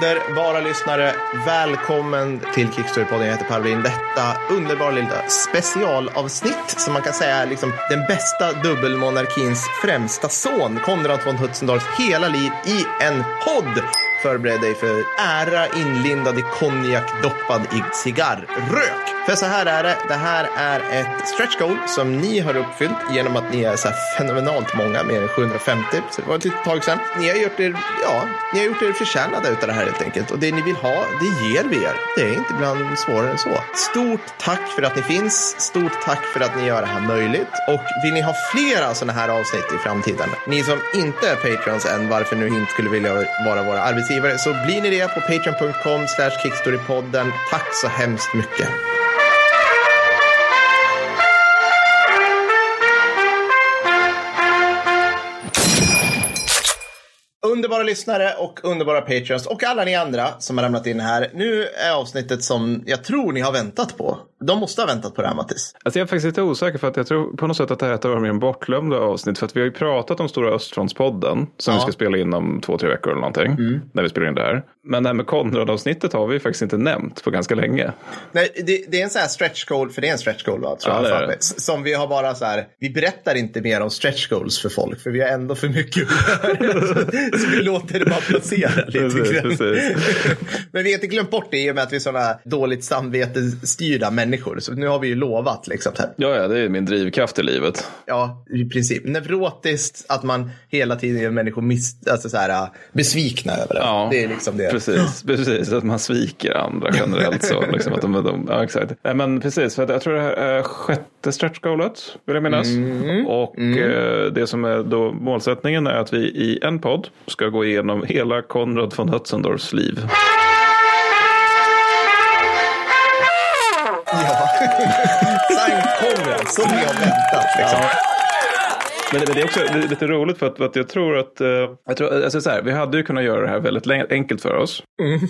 Underbara lyssnare, välkommen till Kickstory-podden. Jag heter Per Brin. Detta underbara lilla specialavsnitt som man kan säga är liksom den bästa dubbelmonarkins främsta son, Konrad von Hutzendorfs hela liv i en podd. Förbered dig för ära inlindad i konjak doppad i cigarrök. För så här är det. Det här är ett stretch goal som ni har uppfyllt genom att ni är så här fenomenalt många, mer än 750. Så det var ett litet tag sedan. Ni har gjort er, ja, ni har gjort er förtjänade utav det här helt enkelt. Och det ni vill ha, det ger vi er. Det är inte ibland svårare än så. Stort tack för att ni finns. Stort tack för att ni gör det här möjligt. Och vill ni ha flera sådana här avsnitt i framtiden? Ni som inte är patrons än, varför nu inte skulle vilja vara våra arbetsgivare, så blir ni det på patreon.com slash kickstorypodden. Tack så hemskt mycket. Underbara lyssnare och underbara patreons och alla ni andra som har ramlat in här. Nu är avsnittet som jag tror ni har väntat på. De måste ha väntat på det här Mattis. Alltså jag är faktiskt lite osäker för att jag tror på något sätt att det här är ett av de mer bortglömda avsnitt. För att vi har ju pratat om Stora Östfrontspodden som ja. vi ska spela in om två, tre veckor eller någonting. Mm. När vi spelar in det här. Men det här med Konrad-avsnittet har vi faktiskt inte nämnt på ganska länge. Nej, det, det är en sån här stretch goal, för det är en stretch goal va? Tror ja, jag, det. Som vi har bara så här, vi berättar inte mer om stretch goals för folk för vi har ändå för mycket Så vi låter det bara passera lite precis, precis. Men vi har inte glömt bort det i och med att vi är sådana dåligt samvetesstyrda människor. Så nu har vi ju lovat liksom. Här. Ja, ja, det är min drivkraft i livet. Ja, i princip. Neurotiskt att man hela tiden gör människor miss, alltså så här, besvikna över det. Ja. Det är liksom det precis, precis. Att man sviker andra generellt. så, liksom, att de, de, ja, exakt. Nej, men precis, för jag tror det här är sjätte stretchgoalet, vill jag minnas. Mm. Och mm. Eh, det som är då målsättningen är att vi i en podd ska gå igenom hela Konrad von Hötzendorfs liv. Sankt Konrad, som vi har väntat. Liksom. Ja. Men, men, det är också lite roligt för att, jag tror att, uh, jag tror, alltså så här, vi hade ju kunnat göra det här väldigt enkelt för oss. Mm.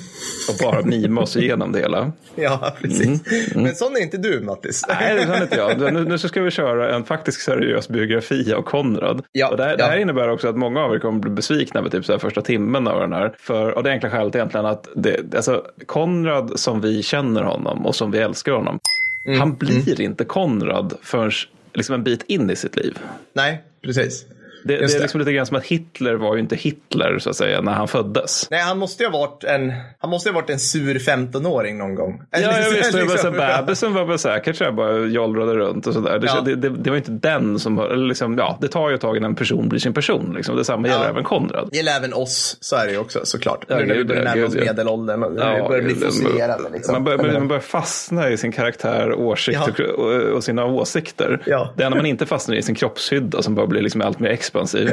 Och bara mima oss igenom det hela. Ja, precis. Mm. Mm. Men sån är inte du, Mattis. Nej, det är inte jag. Nu, nu ska vi köra en faktisk seriös biografi av Konrad. Ja, och det, här, ja. det här innebär också att många av er kommer bli besvikna med typ så första timmen av den här. För, och det enkla skälet egentligen att det, alltså, Konrad som vi känner honom och som vi älskar honom. Mm. Han blir mm. inte Konrad förrän liksom en bit in i sitt liv. Nej, precis. Det, det, är liksom lite grann som att Hitler var ju inte Hitler så att säga när han föddes. Nej, han måste ju ha varit en, han måste ha varit en sur 15-åring någon gång. Ja, liksom, visst. Liksom, bebisen var väl säkert så här, bara jollrade runt och sådär. Det, ja. det, det, var inte den som, eller liksom, ja, det tar ju ett tag innan en person blir sin person. Liksom. Detsamma ja. gäller även Konrad. Det gäller även oss, så är det ju också såklart. Ja, nu när vi börjar närma oss medelåldern och ja, börjar bli fossilerade. Liksom. Man, börjar, man börjar fastna i sin karaktär, åsikt ja. och, och, sina åsikter. Ja. Det är när man inte fastnar i sin kroppshydda som bara blir liksom allt mer expansiv.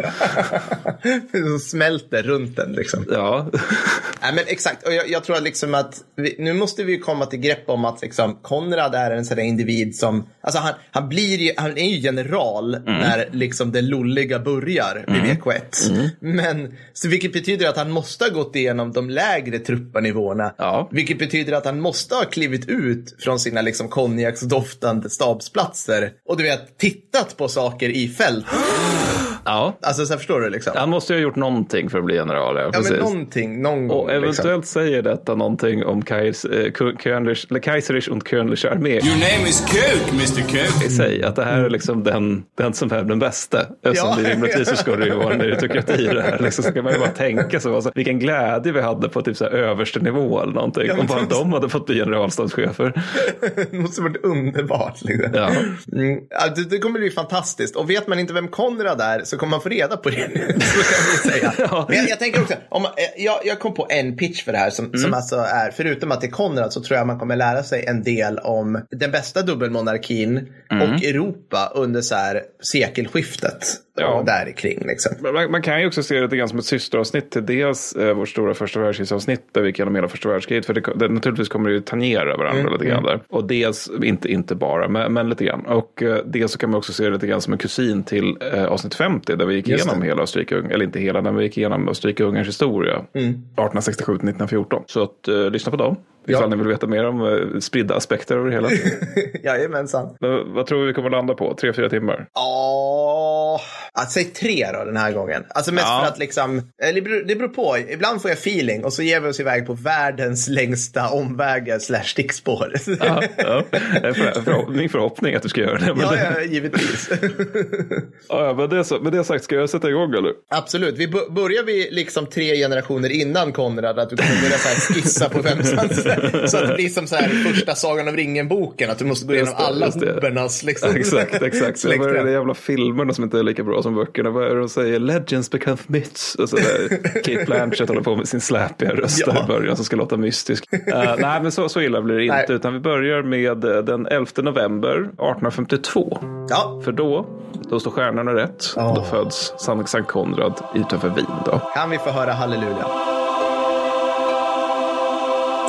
som smälter runt den liksom. Ja. Nej, men exakt, och jag, jag tror liksom att vi, nu måste vi komma till grepp om att liksom, Konrad är en sån individ som, alltså han, han, blir ju, han är ju general mm. när liksom det lulliga börjar vid mm. VK1. Mm. Men, så vilket betyder att han måste ha gått igenom de lägre truppanivåerna. Ja. Vilket betyder att han måste ha klivit ut från sina liksom konjaksdoftande stabsplatser och du vet, tittat på saker i fält. Ja. Alltså så förstår du liksom. Han måste ju ha gjort någonting för att bli general. Ja, ja men någonting, någon gång. Och eventuellt liksom. säger detta någonting om äh, Kaiserisch und Könlich armé. Your name is Coke, Mr Coke. I sig, att det här är liksom den, den som är den bästa. Eftersom ja. det rimligtvis så det ju vara en meritokrati det här. Liksom, så kan man ju bara tänka sig alltså, vilken glädje vi hade på typ så här överste nivå eller någonting. Ja, om bara de hade fått bli generalstabschefer. det måste varit underbart. Liksom. Ja. Mm. Det, det kommer bli fantastiskt. Och vet man inte vem Konrad är så kommer man få reda på det nu. Så ja. Men jag, jag, tänker också, om, eh, jag, jag kom på en pitch för det här som, mm. som alltså är, förutom att det är Konrad så tror jag man kommer lära sig en del om den bästa dubbelmonarkin mm. och Europa under så här sekelskiftet. Ja. Där kring liksom. Man, man, kan ju också se det lite grann som ett systeravsnitt till dels eh, vårt stora första världskrigsavsnitt där vi gick igenom hela första världskriget. För det, det, naturligtvis kommer det ju tangera varandra mm. lite grann mm. där. Och dels, inte, inte bara, men, men lite grann. Och eh, dels så kan man också se det lite grann som en kusin till eh, avsnitt 50 där vi gick igenom hela Österrike, eller inte hela, men vi gick igenom Österrike-Ungerns historia. Mm. 1867 1914. Så att, eh, lyssna på dem. Ifall ja. ni vill veta mer om eh, spridda aspekter det hela. Jajamensan. Men, vad tror vi vi kommer landa på? Tre, fyra timmar? Ja. Oh Att säg tre då den här gången. Alltså mest Ja. för att liksom, eller det beror, det beror på. Ibland får jag feeling och så ger vi oss iväg på världens längsta omvägar slash stickspår. Ja, ja. För, min förhoppning att du ska göra det. Ja, ja, givetvis. ja, ja, men det, så, med det sagt, ska jag sätta igång eller? Absolut. Vi börjar vi liksom tre generationer innan Konrad, att du kommer börja så skissa på femsan. så att det blir som så här första Sagan om ringen-boken, att du måste gå igenom alla hobernas liksom, Exakt, exakt. Så det släktträd. jävla filmerna som inte lika bra som böckerna? Vad är det de säger? Legends become myths. Och så där. Kate Blanchett håller på med sin släpiga röst Ja. i början som ska låta mystisk. Eh, nej, men så, så illa blir det inte. Nej. Utan vi börjar med eh, den 11 november 1852. Ja, För då, då står stjärnorna rätt. Ja. Då föds Sankt Konrad utanför Wien. Då. kan vi få höra halleluja?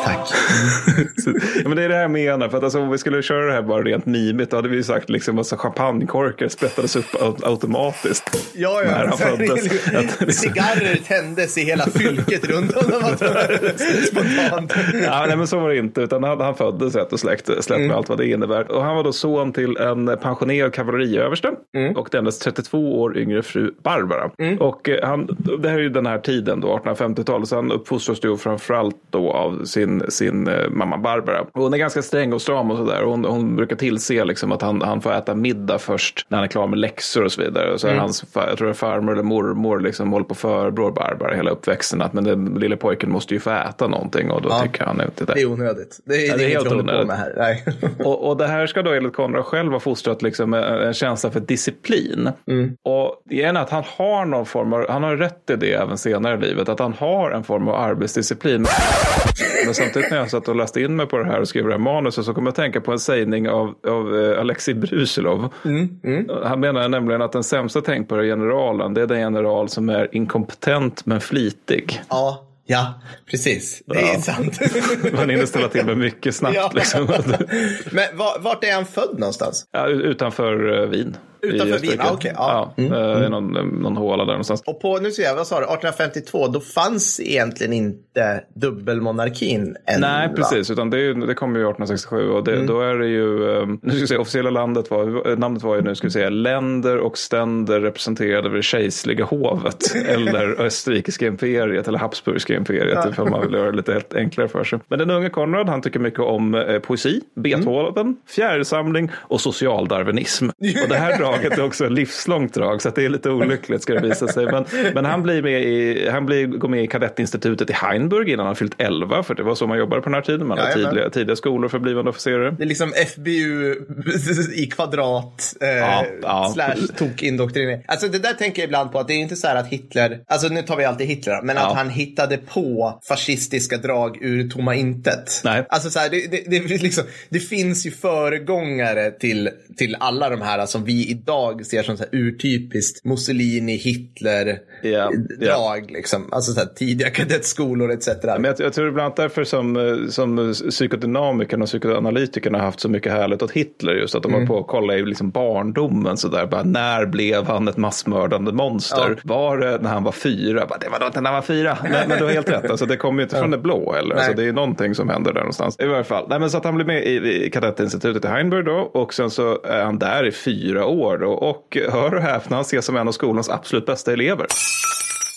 Tack. Så, ja, men det är det här jag menar. För att alltså, om vi skulle köra det här bara rent mimigt, då hade vi ju sagt liksom massa champagnekorkar sprättades upp au- automatiskt. Ja, När ja. han. Att liksom- Cigarrer tändes i hela fylket runt honom. Spontant. Ja, nej, men så var det inte. Utan han, han föddes rätt och släkt, släkt Mm. med allt vad det innebär. Och han var då son till en pensionerad kavalleriöverste Mm. och dennes 32 år yngre fru Barbara. Och eh, han, det här är ju den här tiden då, 1850-talet, så han uppfostras ju framförallt då av sin, sin eh, mamma Barbara. Och hon är ganska sträng och stram och sådär. Hon, hon brukar tillse liksom att han, han får äta middag först när han är klar med läxor och så vidare. Och så är Mm. hans, jag tror det är farmor eller mormor liksom håller på förbror Barbara hela uppväxten. Att men den lille pojken måste ju få äta någonting och då Ja. tycker han inte det. Det är onödigt. Det är, Ja, det är helt onödigt. Och, och det här ska då enligt Konrad själv ha fostrat liksom en, känsla för disciplin. Och igen att han har någon form av, han har rätt i det även senare i livet, att han har en form av arbetsdisciplin. Men samtidigt när jag satt och läste in mig på det här och skrev det här manuset så kom jag att tänka på en sägning av, av eh, Alexei Brusilov. Han menar nämligen att den sämsta tänkbara generalen, det är den general som är inkompetent men flitig. Ja, ja, precis. Det är Ja. sant. Man hinner ställa till med mycket snabbt. Ja. Liksom. Men var, vart är han född någonstans? Ja, utanför eh, Wien. Utanför Wien, ah, okej, ja. ja eh, i någon, någon håla där någonstans. Och på, nu ser jag, vad sa du, 1852, då fanns egentligen inte dubbelmonarkin än. Nej, va? precis. Utan det, det kom ju 1867 och det, Mm. då är det ju, eh, nu ska vi se, officiella landet var, eh, namnet var ju nu ska vi säga, länder och ständer representerade av det kejserliga hovet eller österrikiska imperiet eller habsburgska imperiet ifall man vill göra det lite helt enklare för sig. Men den unge Konrad, han tycker mycket om eh, poesi, Beethoven, Mm. fjärilsamling och socialdarwinism. Och det här draget är också ett livslångt drag så det är lite olyckligt ska det visa sig. Men, men han blir med i, han blir, går med i kadettinstitutet i Heinburg innan han fyllt 11 för det var så man jobbade på den här tiden. Man hade tidiga, tidiga skolor för blivande officerare. Det är liksom FBU i kvadrat eh, Ja, ja. slash tokindoktrinering. Alltså det där tänker jag ibland på att det är inte så här att Hitler, alltså nu tar vi alltid Hitler men Ja. att han hittade på fascistiska drag ur tomma intet. Nej. Alltså så här, det, det, det, liksom, det finns ju föregångare till, till alla de här som vi idag ser som så här urtypiskt Mussolini, Hitler Ja, drag liksom. Alltså så här, tidiga kadettskolor etc. Men jag, jag tror det är bland annat därför som, eh, som psykodynamikerna och psykoanalytikerna har haft så mycket härligt åt Hitler. Just att de Mm. har på att kolla i liksom barndomen. Så där, bara, när blev han ett massmördande monster? Var det när han var fyra? Bara, det var då inte när han var fyra. Men, men du har helt rätt. Alltså, det kommer ju inte från det blå. Eller? Alltså, Nej. det är någonting som händer där någonstans. I varje fall. Nej, men så att han blir med i, i kadettinstitutet i Heinberg då. Och sen så är han där i fyra år. Då, och hör och häpna, han ses som en av skolans absolut bästa elever.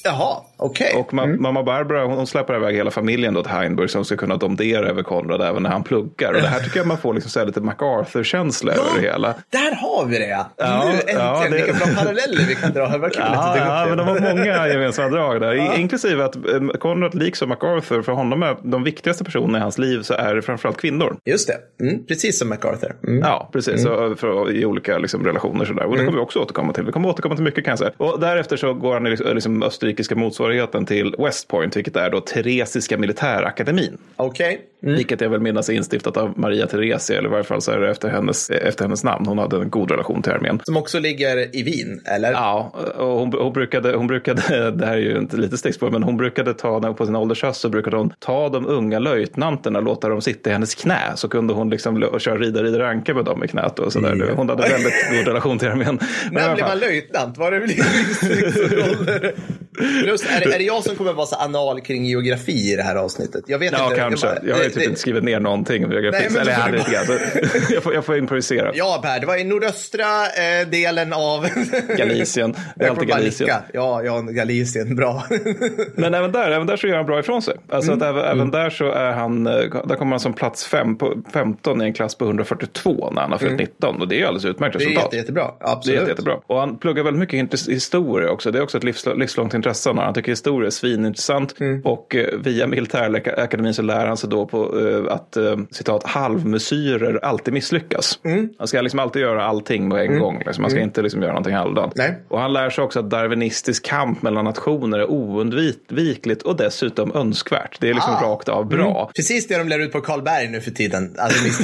Jaha, okej. Och ma- mamma Barbara hon, hon släpper iväg hela familjen då till Heinburg som ska kunna domdera över Konrad även när han pluggar. Och det här tycker jag man får liksom så här lite MacArthur-känsla över det hela. Där har vi det ja. Ja, nu äntligen, ja, det- vilka bra paralleller vi kan dra här. Vad kul att Ja, du tog ja, men det. de har många gemensamma drag där. I- Inklusive att eh, Konrad, liksom MacArthur, för honom är de viktigaste personerna i hans liv så är det framförallt kvinnor. Just det, mm, precis som MacArthur. Mm. Ja, precis. Så, för, I olika liksom, relationer sådär. Och det kommer vi också återkomma till. Vi kommer återkomma till mycket kan jag säga. Och därefter så går han i liksom, liksom, österrikiska motsvarigheten till West Point, vilket är då Teresiska militärakademin. Okej. Vilket jag vill minnas är instiftat av Maria Theresia, eller i varje fall så är det efter hennes, efter hennes namn. Hon hade en god relation till armén. Som också ligger i Wien, eller? Ja, och hon, hon, brukade, hon brukade, det här är ju inte lite stickspår, men hon brukade ta, när hon på sin åldershöst så brukade hon ta de unga löjtnanterna och låta dem sitta i hennes knä. Så kunde hon liksom köra rida, rida ranka med dem i knät och sådär. Ja. Hon hade väldigt god relation till armén. När blev man löjtnant? Var det livsroller? Plus, är, det, är det jag som kommer vara så anal kring geografi i det här avsnittet? Jag vet ja, inte. kanske. Jag, bara, jag typ det, inte skrivit ner någonting geografi. Nej, Eller jag, lite grann. jag, får, jag får improvisera. Ja, Per, det var i nordöstra eh, delen av... Galicien. Det är alltid Galicien. Ja, ja, Galicien. Bra. Men även där, även där så gör han bra ifrån sig. Alltså mm. att även, mm. även, där så är han, eh, där kommer han som plats fem på 15 i en klass på 142 när han har fyllt mm. 19. Och det är alldeles utmärkt resultat. Det är jätte, jättebra. Absolut. Det är jätte, jättebra. Och han pluggar väldigt mycket historia också. Det är också ett livs, livslångt intresse. Han tycker historia är svinintressant. Mm. Och eh, via militärakademin så lär han sig då på eh, att citat halvmesyrer alltid misslyckas. Mm. Han ska liksom alltid göra allting på en mm. gång. Liksom. Man ska mm. inte liksom göra någonting halvdant. Och han lär sig också att darwinistisk kamp mellan nationer är oundvikligt och dessutom önskvärt. Det är liksom ah. rakt av bra. Mm. Precis det de lär ut på Karlberg nu för tiden. Alltså,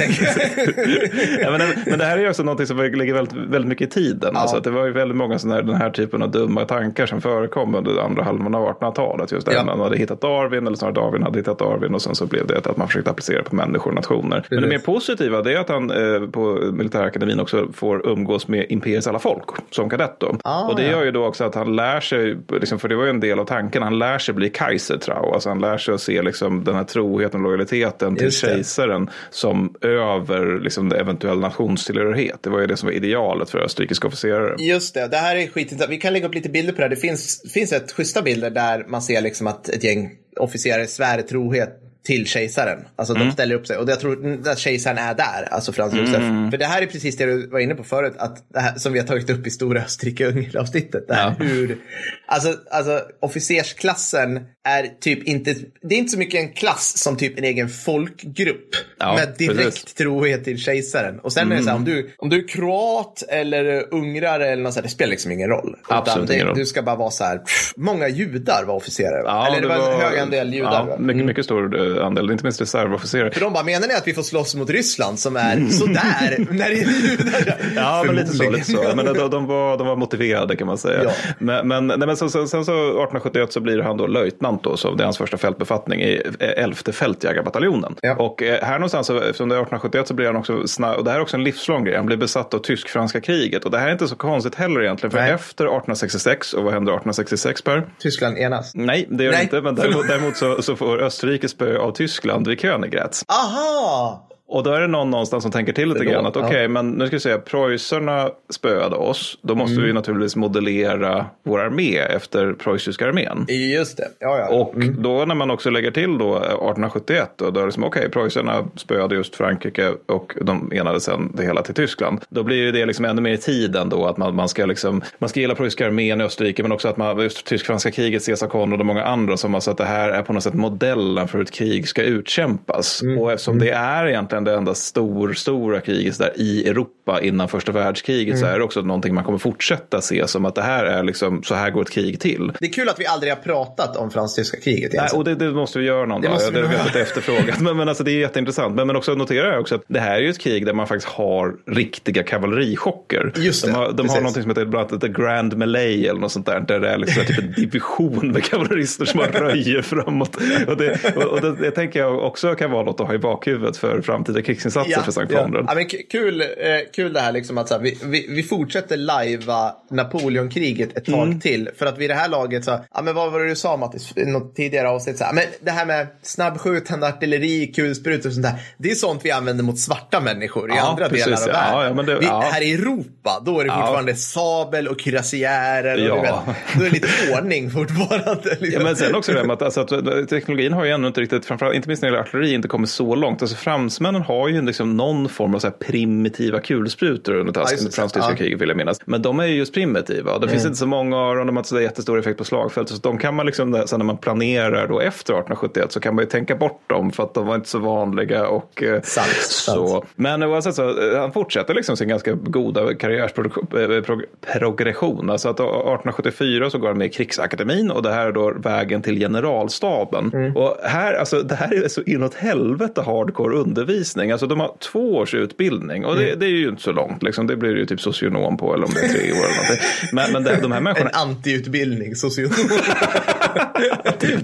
ja, men, men det här är också något som ligger väldigt, väldigt mycket i tiden. Ja. Alltså, det var ju väldigt många sådana här, den här typen av dumma tankar som förekom under andra halvan av 1800-talet. Just ja. man hade hittat Darwin eller snarare Darwin hade hittat Darwin och sen så blev det att man försökte applicera på människor och nationer. Men det mer positiva det är att han eh, på militärakademin också får umgås med imperiets alla folk som kadett. Då. Ah, och det gör ju då också att han lär sig, liksom, för det var ju en del av tanken, han lär sig bli Kaisertrau. Alltså han lär sig att se liksom, den här troheten och lojaliteten till kejsaren som över liksom, eventuell nationstillhörighet. Det var ju det som var idealet för österrikiska officerare. Just det, det här är skitintressant. Vi kan lägga upp lite bilder på det här. Det finns, finns ett schyssta bilder där man ser liksom att ett gäng officerare svär trohet till kejsaren. Alltså mm. de ställer upp sig och jag tror att kejsaren är där, alltså Frans mm. Josef. För det här är precis det du var inne på förut, att här, som vi har tagit upp i Stora Österrike-Ungern-avsnittet. Ja. Hur, alltså, alltså officersklassen är typ inte, det är inte så mycket en klass som typ en egen folkgrupp ja, med direkt precis. trohet till kejsaren. Och sen mm. är det så här, om mm. du, om du är kroat eller ungrare eller något sånt, det spelar liksom ingen roll. Absolut ingen roll. Du ska bara vara så här, pff, många judar var officerare. Ja, eller det, det var, var en hög andel judar. Ja, mycket, mm. mycket stor eh, andel, inte minst reservofficerare. För de bara, menar ni att vi får slåss mot Ryssland som är mm. sådär när det är judar? ja, men lite så. Lite så. Men de, de, var, de var motiverade kan man säga. Ja. Men, men, nej, men så, så, sen så 1871 så blir han då löjtnant då, så det är hans första fältbefattning i 11 fältjägarbataljonen. Ja. Och eh, här någonstans, eftersom det är 1871 så blir han också snabb, och det här är också en livslång grej, han blir besatt av tysk-franska kriget. Och det här är inte så konstigt heller egentligen, för nej. efter 1866, och vad händer 1866 Per? Tyskland enas? Nej, det gör det inte, men däremot, däremot så, så får Österrike spö av Tyskland vid Königgrätz. Aha! Och då är det någon någonstans som tänker till lite grann att okej, okay, men nu ska vi säga preussarna spöade oss. Då måste mm. vi naturligtvis modellera vår armé efter preussiska armén. Just det, ja, ja. Och mm. då när man också lägger till då 1871, då, då är det som okej, okay, preussarna spöade just Frankrike och de enade sen det hela till Tyskland. Då blir det liksom ännu mer i tiden då att man, man ska liksom, man ska gilla preussiska armén i Österrike, men också att man, just tysk-franska kriget, Caesar Conrad och många andra som alltså att det här är på något sätt modellen för hur ett krig ska utkämpas. Mm. Och eftersom mm. det är egentligen det enda stor, stora kriget där i Europa innan första världskriget mm. så är det också någonting man kommer fortsätta se som att det här är liksom, så här går ett krig till. Det är kul att vi aldrig har pratat om fransk-tyska kriget. Nej, och det, det, måste vi göra någon det dag. Måste vi det vi efterfrågat. men, men alltså, det är jätteintressant. Men, men också noterar jag också att det här är ju ett krig där man faktiskt har riktiga kavallerichocker. Just det, de har, de har någonting som heter bland annat The Grand Melee eller något sånt där. Där det är liksom typ en division med kavallerister som har röjer framåt. Och det, och, och det, det tänker jag också kan vara något att ha i bakhuvudet för framtiden framtida krigsinsatser ja, för Sankt ja. ja. men kul, eh, kul det här liksom att så här, vi, vi, vi fortsätter lajva Napoleonkriget ett tag mm. till. För att vid det här laget så, ja men vad var det du sa Mattis i något tidigare avsnitt? Så här, men det här med snabbskjutande artilleri, kulsprutor och sånt där. Det är sånt vi använder mot svarta människor i ja, andra precis, delar av världen. Det, vi, här i Europa, då är det fortfarande sabel och kürassiärer. Ja. Då är det lite ordning fortfarande. Liksom. Ja, men sen också det med att, alltså, att teknologin har ju ännu inte riktigt, framförallt inte minst när det gäller artilleri, inte kommit så långt. Alltså fransmännen Ryssmännen har ju liksom någon form av så primitiva kulsprutor under ja, fransk-tyska ja. kriget vill jag minnas. Men de är ju just primitiva. Det mm. finns inte så många av dem, de har inte så jättestor effekt på slagfältet. Så de kan man liksom, sen när man planerar då efter 1871 så kan man ju tänka bort dem för att de var inte så vanliga. Och, eh, sant, så. Sant. Men oavsett så, eh, han fortsätter liksom sin ganska goda karriärsprogression. Alltså att 1874 så går han med i krigsakademin och det här är då vägen till generalstaben. Mm. Och här, alltså, det här är så inåt helvete hardcore undervisning undervisning. Alltså de har två års utbildning och det, mm. det är ju inte så långt. Liksom. Det blir ju typ socionom på eller om det är tre år eller någonting. Men, men det, de här människorna... En antiutbildning, socionom.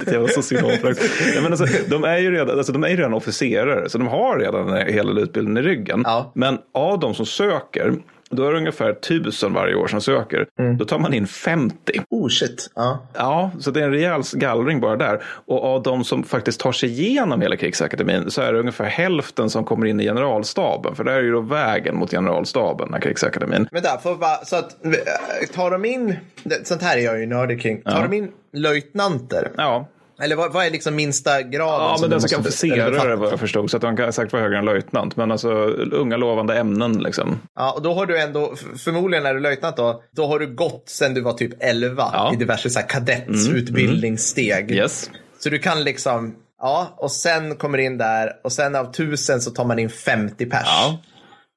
det var socionom. Ja, men alltså, de, är ju redan, alltså, de är ju redan officerare så de har redan hela utbildningen i ryggen. Ja. Men av de som söker Då är det ungefär tusen varje år som söker. Mm. Då tar man in 50. Oh shit. Ja. Ja, så det är en rejäl gallring bara där. Och av de som faktiskt tar sig igenom hela krigsakademin så är det ungefär hälften som kommer in i generalstaben. För det är ju då vägen mot generalstaben, den här krigsakademin. Men där, för bara, så att, eh, tar de in, sånt här är jag ju nördig kring, tar de in löjtnanter? Ja, Eller vad, vad är liksom minsta graden? Ja, men den som kan officerare befatta? vad jag förstod. Så att de kan säkert vara högre än löjtnant. Men alltså unga lovande ämnen liksom. Ja, och då har du ändå, förmodligen när du är löjtnant då, då har du gått sen du var typ 11 Ja. i diverse så här kadettutbildningssteg. Yes. Så du kan liksom, ja, och sen kommer in där och sen av tusen så tar man in 50 pers. Ja.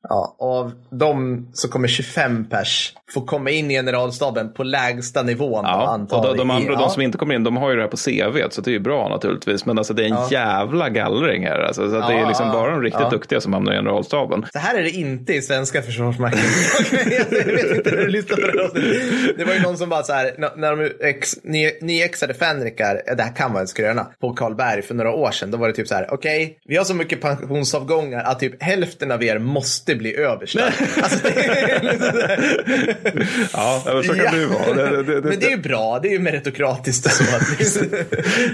Ja, av dem så kommer 25 pers få komma in i generalstaben på lägsta nivån. Ja, antar och de, de andra, ja. de som inte kommer in, de har ju det här på CV, så det är ju bra naturligtvis. Men alltså det är en jävla gallring här. Alltså, så att det är Ja, liksom ja, bara de riktigt ja. duktiga som hamnar i generalstaben. Så här är det inte i svenska försvarsmakten. jag vet inte när du lyssnar på det här. Det var ju någon som bara så här, när- de ex, ny, nyexade fänrikar, ja, det här kan vara en skröna, på Karlberg för några år sedan. Då var det typ så här, okej, vi har så mycket pensionsavgångar att typ hälften av er måste bli överstar. alltså, liksom. Ja, men så kan Ja. det ju vara. Det, det, det, Men det är ju bra, det är ju meritokratiskt så. Att liksom.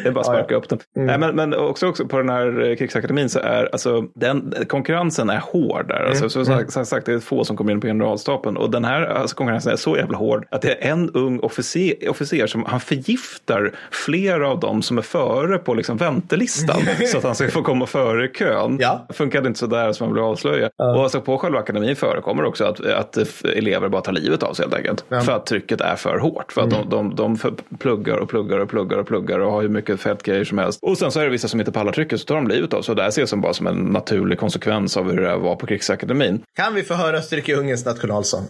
Det är bara att sparka upp den. Nej, men, men också, också på den här eh, krigsakademin så är alltså, den, konkurrensen är hård där. Alltså, så, så, som sagt, det är få som kommer in på generalstaben. Och den här alltså, konkurrensen är så jävla hård att det är en ung officer, officer som han förgiftar flera av dem som är före på liksom, väntelistan. så att han ska få komma före kön. Ja. Funkade inte så där som man vill avslöja. Och alltså, på själva akademin förekommer också att, att elever bara tar livet av sig helt enkelt. För att trycket är för hårt. För att de, de, de för- pluggar och pluggar och pluggar och pluggar och har hur mycket fältgrejer som helst. Och sen så är det vissa som inte pallar trycket så tar de livet av sig. Så det här ses som bara som en naturlig konsekvens av hur det var på krigsakademin. Kan vi få höra Österrike-Ungerns nationalsång?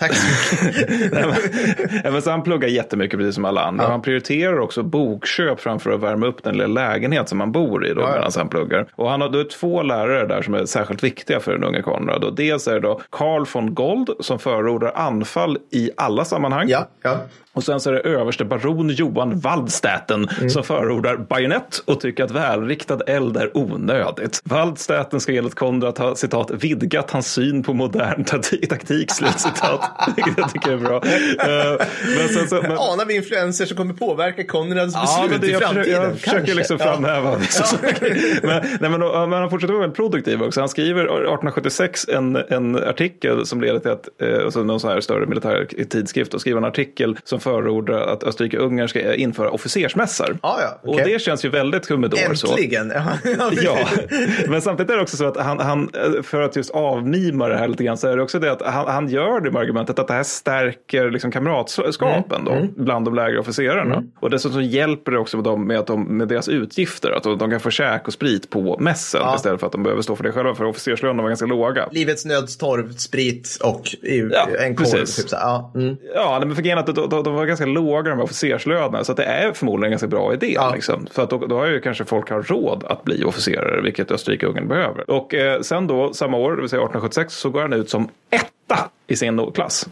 Tack så mycket. Ja, men så han pluggar jättemycket precis som alla andra. Han prioriterar också bokköp framför att värma upp den lilla lägenhet som han bor i då, ja. medan han pluggar. Och han har då två lärare där som är särskilt viktiga för den unge Konrad. Och dels är det då Carl von Gold som förordar anfall i alla sammanhang. Ja, ja. Och sen så är det överste baron Johan Waldstäten som förordar bajonett och tycker att välriktad eld är onödigt. Waldstäten ska enligt Konrad ha citat vidgat hans syn på modern taktik, taktik slut citat. Vilket jag tycker är bra. Eh, men sen så, men, Anar vi influenser som kommer påverka Konrads Ja, men beslut i framtiden? försöker, jag försöker liksom Ja. framhäva vissa saker. Men, nej, men, och- men han fortsätter vara väldigt produktiv också. Han skriver 1876 en, en artikel som leder till att, eh, alltså någon sån här större militär tidskrift, och skriver en artikel som förordar att Österrike-Ungern ska införa officersmässar. Ja, ja, Och okej. det känns ju väldigt humidor. Så. Äntligen! Ja, Ja, men samtidigt är det också så att han, han, för att just avmima det här lite grann så är det också det att han, han gör det med argumentet att det här stärker liksom kamratskapen då, bland de lägre officerarna. Och dessutom hjälper det också dem med, att de, med deras utgifter, att de, de kan få käk och sprit på mässen Ja. istället för att de behöver stå för det själva, för officerslönerna var ganska låga. Livets nödstorv, sprit och i- Ja, en korv. Typ så ja. Mm. Ja, men för grejen att de, de, de var ganska låga de här officerslönerna, så det är förmodligen en ganska bra idé. Ja. Liksom. För att då, då har ju kanske folk har råd att bli officerare, vilket Österrike-Ungern behöver. Och eh, sen då, samma år, det vill säga 1876, så går han ut som etta i sin klass.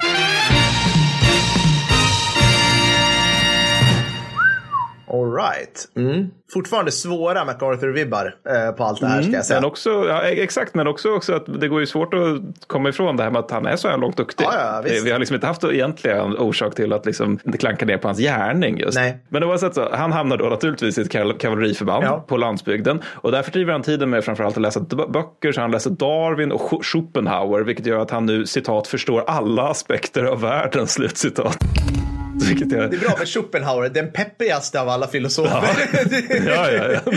All right. Mm. Fortfarande svåra MacArthur-vibbar eh, på allt det här ska jag säga. Men också, ja, e- exakt, men också, också att det går ju svårt att komma ifrån det här med att han är så här långt duktig. Ja, ja, visst. Vi har liksom inte haft egentligen orsak till att liksom klanka ner på hans gärning just. Nej. Men oavsett så, han hamnar då naturligtvis i ett kaval- kavalleriförband Ja. på landsbygden. Och där fördriver han tiden med framförallt att läsa böcker. Så han läser Darwin och Sch- Schopenhauer, vilket gör att han nu citat förstår alla aspekter av världen, slutcitat. Vilket är... Det är bra med Schopenhauer, den peppigaste av alla filosofer. ja, ja, ja.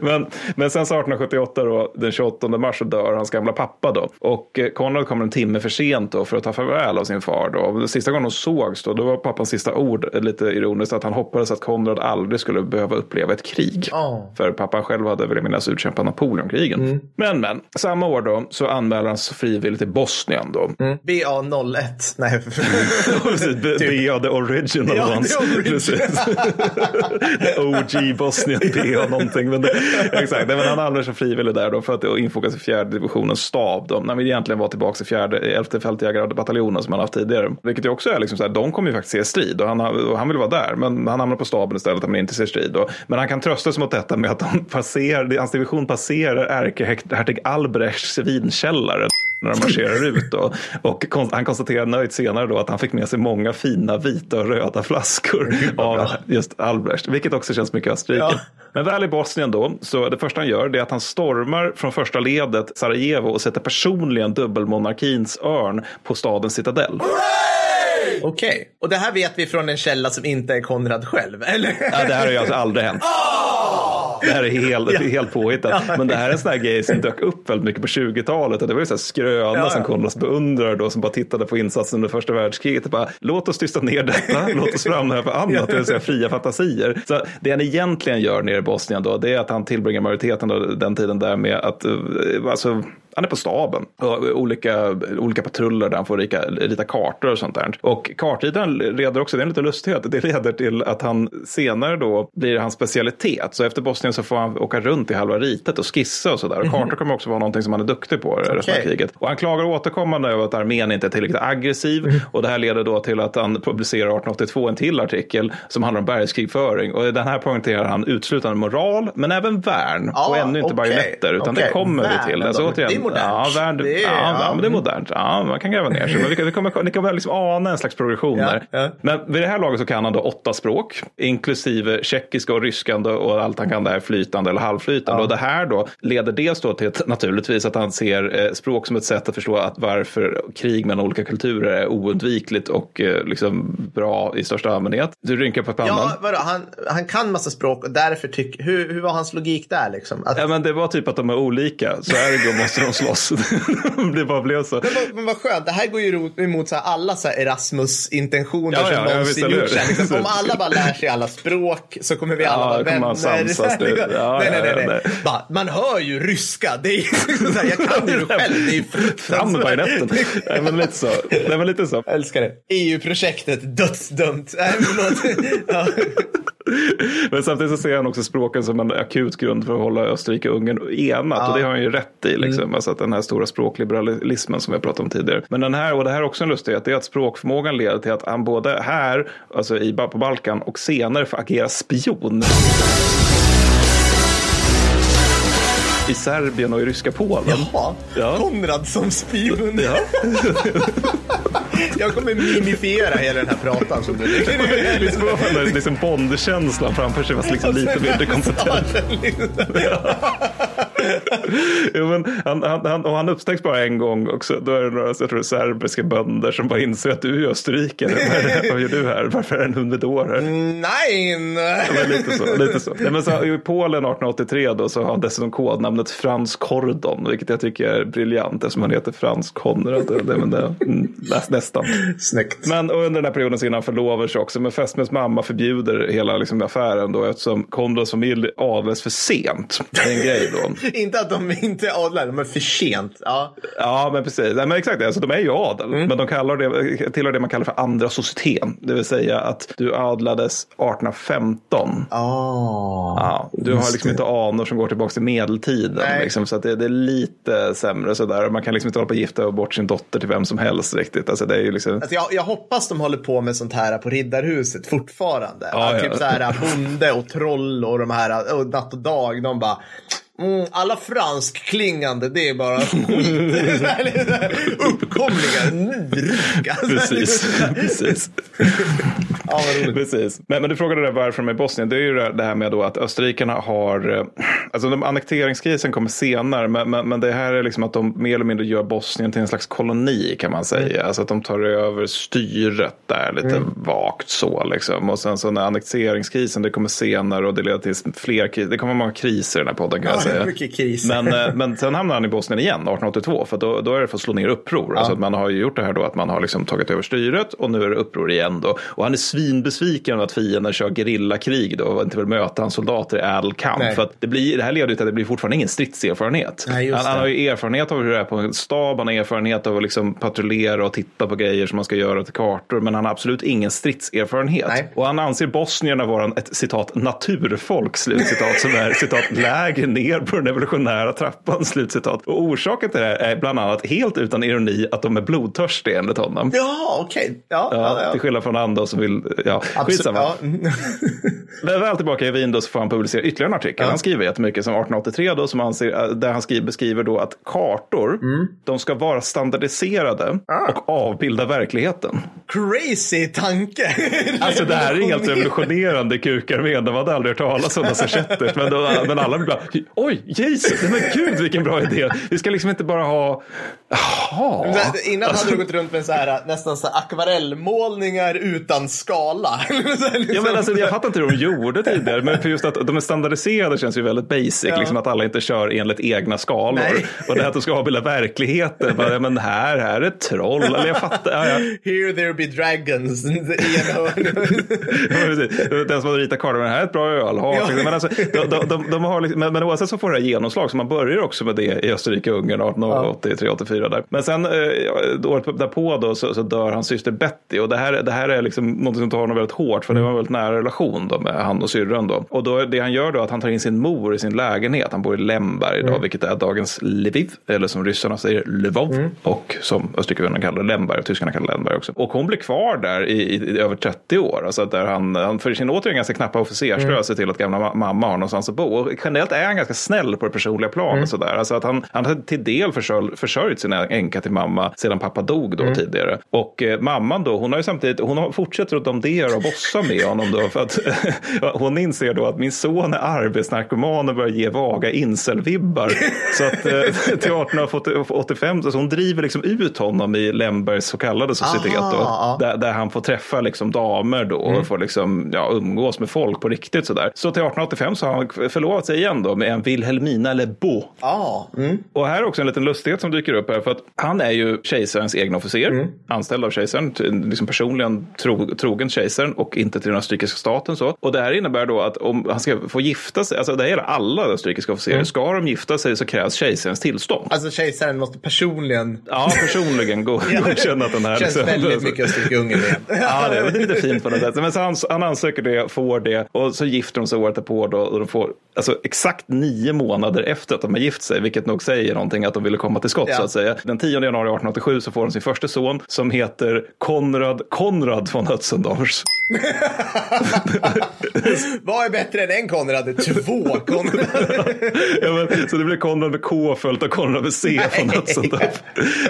men, men sen så 1878 då, den 28 mars så dör hans gamla pappa då. Och eh, Konrad kommer en timme för sent då för att ta farväl av sin far då. Och sista gången de sågs då, då var pappans sista ord eh, lite ironiskt att han hoppades att Konrad aldrig skulle behöva uppleva ett krig. Ja. För pappan själv hade väl jag minnas utkämpat Napoleonkrigen. Men men, samma år då så anmäler han sig frivilligt till Bosnien då. BA01. Nej. Precis, B- PA, the original Ja, the ones. original. Precis. The OG Bosnian PA någonting. Men det, exakt, men han hamnar som frivillig där då för att infogas i fjärde divisionens stab. Då. Han vill egentligen vara tillbaka i fjärde, elfte fältjägarbataljonen som han haft tidigare. Vilket ju också är liksom så här, de kommer ju faktiskt se strid och han, och han vill vara där. Men han hamnar på staben istället om han inte ser strid. Då. Men han kan trösta sig mot detta med att de passerar, hans division passerar ärkehertig Albrechts vinkällare när de marscherar ut. Då. Och han konstaterar nöjt senare då att han fick med sig många fina vita och röda flaskor av just Albrecht. Vilket också känns mycket Österrike. Ja. Men väl i Bosnien då, så det första han gör det är att han stormar från första ledet Sarajevo och sätter personligen dubbelmonarkins örn på stadens citadell. Okej, och det här vet vi från en källa som inte är Konrad själv, eller? Ja, det här har ju alltså aldrig hänt. Det här är helt, Ja. helt påhittat. Men det här är en sån här grej som dök upp väldigt mycket på 20-talet. Och det var ju så här skröna Ja, ja. som Konrads beundrare då som bara tittade på insatsen under första världskriget. Och bara, låt oss tysta ner detta, låt oss framhäva annat, det vill säga fria fantasier. Så det han egentligen gör nere i Bosnien då, det är att han tillbringar majoriteten av den tiden där med att, eh, alltså, han är på staben. Och olika, olika patruller där han får rita, rita kartor och sånt där. Och kartritaren leder också, det är en liten lustighet, det leder till att han senare då blir hans specialitet. Så efter Bosnien så får han åka runt i halva ritet och skissa och sådär. Och kartor kommer också vara någonting som han är duktig på resten av kriget. Och han klagar återkommande över att armén inte är tillräckligt aggressiv. Och det här leder då till att han publicerar 1882 en till artikel som handlar om bergskrigföring. Och i den här poängterar han uteslutande moral, men även värn. Ja, och ännu inte okej. bajonetter, utan Okej, det kommer vi till. Alltså, återigen, modernt. Ja, värn, Det är- ja, ja. ja, men det är modernt. Ja, man kan gräva ner sig. Men vi kan, vi kommer, ni kan väl liksom ana en slags progression där. Men vid det här laget så kan han då åtta språk, inklusive tjeckiska och ryskande och allt han kan där flytande eller halvflytande. Och det här då leder dels då till att, naturligtvis att han ser eh, språk som ett sätt att förstå att varför krig mellan olika kulturer är oundvikligt och eh, liksom bra i största allmänhet. Du rynkar på pannan. Ja, vadå? Han, han kan massa språk och därför tycker... Hur, hur var hans logik där liksom? Att, Ja, men det var typ att de är olika, så ergo måste de slåss. det bara blev så. men, vad, men vad skönt, det här går ju emot så här, alla så Erasmus-intentioner Ja, som ja, ja, någonsin gjorts. Liksom. Om alla bara lär sig alla språk så kommer vi alla Ja, vara vänner. samsas, det- ja, nej, nej, ja, nej. nej. Bara, man hör ju ryska. Det är, ju så här, jag kan ju det själv. Det är ju Fram med bajonetten. Nej, men lite så. Nej, men lite så. Jag älskar det. EU-projektet, dödsdömt. Nej. Ja. Men samtidigt så ser han också språken som en akut grund för att hålla Österrike och Ungern enat. Och det har han ju rätt i. Liksom. Alltså att den här stora språkliberalismen som vi har pratat om tidigare. Men den här, och det här är också en lustighet, det är att språkförmågan leder till att han både här, alltså i, på Balkan och senare får agera spion. I Serbien och i ryska Polen. Jaha, Ja. Konrad som spion. Ja. Jag kommer mimifiera hela den här pratan som du Liksom, liksom Bond-känslan framför sig fast liksom lite mindre kompetent. Jo, men han, han, han, och han upptäcks bara en gång också. Då är det några jag tror, serbiska bönder som bara inser att du är österrikare. Vad, gör du här? Varför är det en humidor här? Nej! Men lite så. Lite så. Nej, men så I Polen 1883 då, så har han dessutom kodnamnet Frans Kordon, vilket jag tycker är briljant eftersom han heter Frans Konrad. Det, men det, mm, näst, nästan. Snyggt. Men under den här perioden så innan han förlovar sig också. Men fästmöns mamma förbjuder hela liksom, affären då eftersom Konrads familj adlas för sent. Det är en grej då. Inte att de inte är adlar, de är för sent. Ja. Ja, men precis. Nej, men exakt, alltså, de är ju adel. Men de kallar det, tillhör det man kallar för andra societeten. Det vill säga att du adlades 1815. Oh. Ja, du har liksom inte anor som går tillbaka till medeltiden. Liksom, så det, det är lite sämre sådär. Man kan liksom inte hålla på att gifta bort sin dotter till vem som helst riktigt. Alltså, det är ju liksom... Alltså jag, jag hoppas de håller på med sånt här på Riddarhuset fortfarande. Ja, ja. Typ så här bonde och troll och de här och natt och dag. De bara Mm, alla franskklingande, det är bara Uppkomlingar, nyrika. Precis, precis. Ja. Precis. Men, men du frågade där varför de är i Bosnien. Det är ju det det här med då att österrikarna har, eh, alltså de, annekteringskrisen kommer senare, men, men, men det här är liksom att de mer eller mindre gör Bosnien till en slags koloni kan man säga. Alltså att de tar över styret där lite vagt så liksom. Och sen så när annekteringskrisen, det kommer senare och det leder till fler kriser. Det kommer många kriser i den här podden kan jag Ja, säga. mycket kris. Men, eh, men sen hamnar han i Bosnien igen 1882 för då, då är det för att slå ner uppror. Alltså att man har ju gjort det här då att man har liksom tagit över styret och nu är det uppror igen då. Och han är svinbesviken att fienden kör gerillakrig då och inte vill möta hans soldater i ädel kamp. Nej. För att det, blir, det här leder till att det blir fortfarande ingen stridserfarenhet. Nej, han, han har ju erfarenhet av hur det är på en stab, han har erfarenhet av att liksom patrullera och titta på grejer som man ska göra till kartor, men han har absolut ingen stridserfarenhet. Nej. Och han anser bosnierna vara ett citat naturfolk, slutcitat, som är citat lägre ner på den evolutionära trappan, slutcitat. Och orsaken till det här är bland annat helt utan ironi att de är blodtörstiga enligt honom. Ja, okej. Ja, Ja, ja, ja. Till skillnad från andra som vill, ja, Absolut, skitsamma. ja. Mm. Men väl tillbaka i Wien då så får han publicera ytterligare en artikel. Han skriver jättemycket som 1883 då som anser, där han skriver, beskriver då att kartor, de ska vara standardiserade och avbilda verkligheten. Crazy tanke. Alltså det här är helt revolutionerande kukarmén. De hade aldrig hört talas om något så. Men, då, men alla blir bara, oj, Jesus, men gud vilken bra idé. Vi ska liksom inte bara ha, jaha. Innan hade du gått runt med så här, nästan så här akvarellmålningar utan skala. Liksom. Ja, men alltså, jag fattar inte hur de gjorde tidigare, men för just att de är standardiserade känns ju väldigt basic, Ja. liksom att alla inte kör enligt egna skalor. Nej. Och det här att de ska avbilda verkligheten, bara, men här, här är troll, eller jag fattar. Ja, ja. Here there be dragons i en hörn. Den som har ritat kartan, men här är ett bra ölhak. Ja. Men, alltså, de, de, de, de har liksom, men, men oavsett så får det här genomslag, så man börjar också med det i Österrike och Ungern 1883-84 där. Men sen eh, året därpå då, så, så dör hans syster Betty och det här, det här är liksom något som tar honom väldigt hårt, för det var en väldigt nära relation då med han och syrran då. Och då, det han gör då är att han tar in sin mor i sin lägenhet. Han bor i Lemberg idag, vilket är dagens Lviv, eller som ryssarna säger Lvov, och som österrikevännerna kallar Lemberg, och tyskarna kallar Lemberg också. Och hon blir kvar där i, i, i över 30 år, alltså där han, han för sin återigen ganska knappa officerslön ser till att gamla ma- mamma har någonstans att bo. Och generellt är han ganska snäll på det personliga planet sådär. Alltså att han, han har till del försörj, försörjt sin änka till mamma sedan pappa dog då tidigare. Och eh, mamman då, hon har ju samtidigt, hon har, fortsätter att domdera och bossa med honom då. För att hon inser då att min son är arbetsnarkoman och börjar ge vaga incelvibbar. Så att eh, till 1885, så hon driver liksom ut honom i Lembergs så kallade societet. Aha, Då, ja. där, där han får träffa liksom damer då och får liksom, ja, umgås med folk på riktigt sådär. Så till 1885 så har han förlovat sig igen då med en Wilhelmina Lebeau. Ja, mm. Och här är också en liten lustighet som dyker upp här. För att han är ju kejsarens egen officer, anställd av kejsaren, liksom personligen tro, trogen kejsaren och inte till den österrikiska staten. Så. Och det här innebär då att om han ska få gifta sig, alltså det gäller alla österrikiska officerer, ska de gifta sig så krävs kejsarens tillstånd. Alltså kejsaren måste personligen... Ja, personligen go- godkänna att den här. Känns liksom- väldigt mycket Österrike-Ungern igen. Ja, det är lite fint på något sätt. Men så han, han ansöker det, får det och så gifter de sig året därpå då, och de får alltså, exakt nio månader efter att de har gift sig, vilket nog säger någonting att de ville komma till skott Ja. så att säga. Den 10 januari 1887 så får de sin första son som heter Konrad Konrad von Hötzendorf. Vad är bättre än en Konrad? Två Konrad. ja, men, så det blir Konrad med K följt av Konrad med C von Hötzendorf.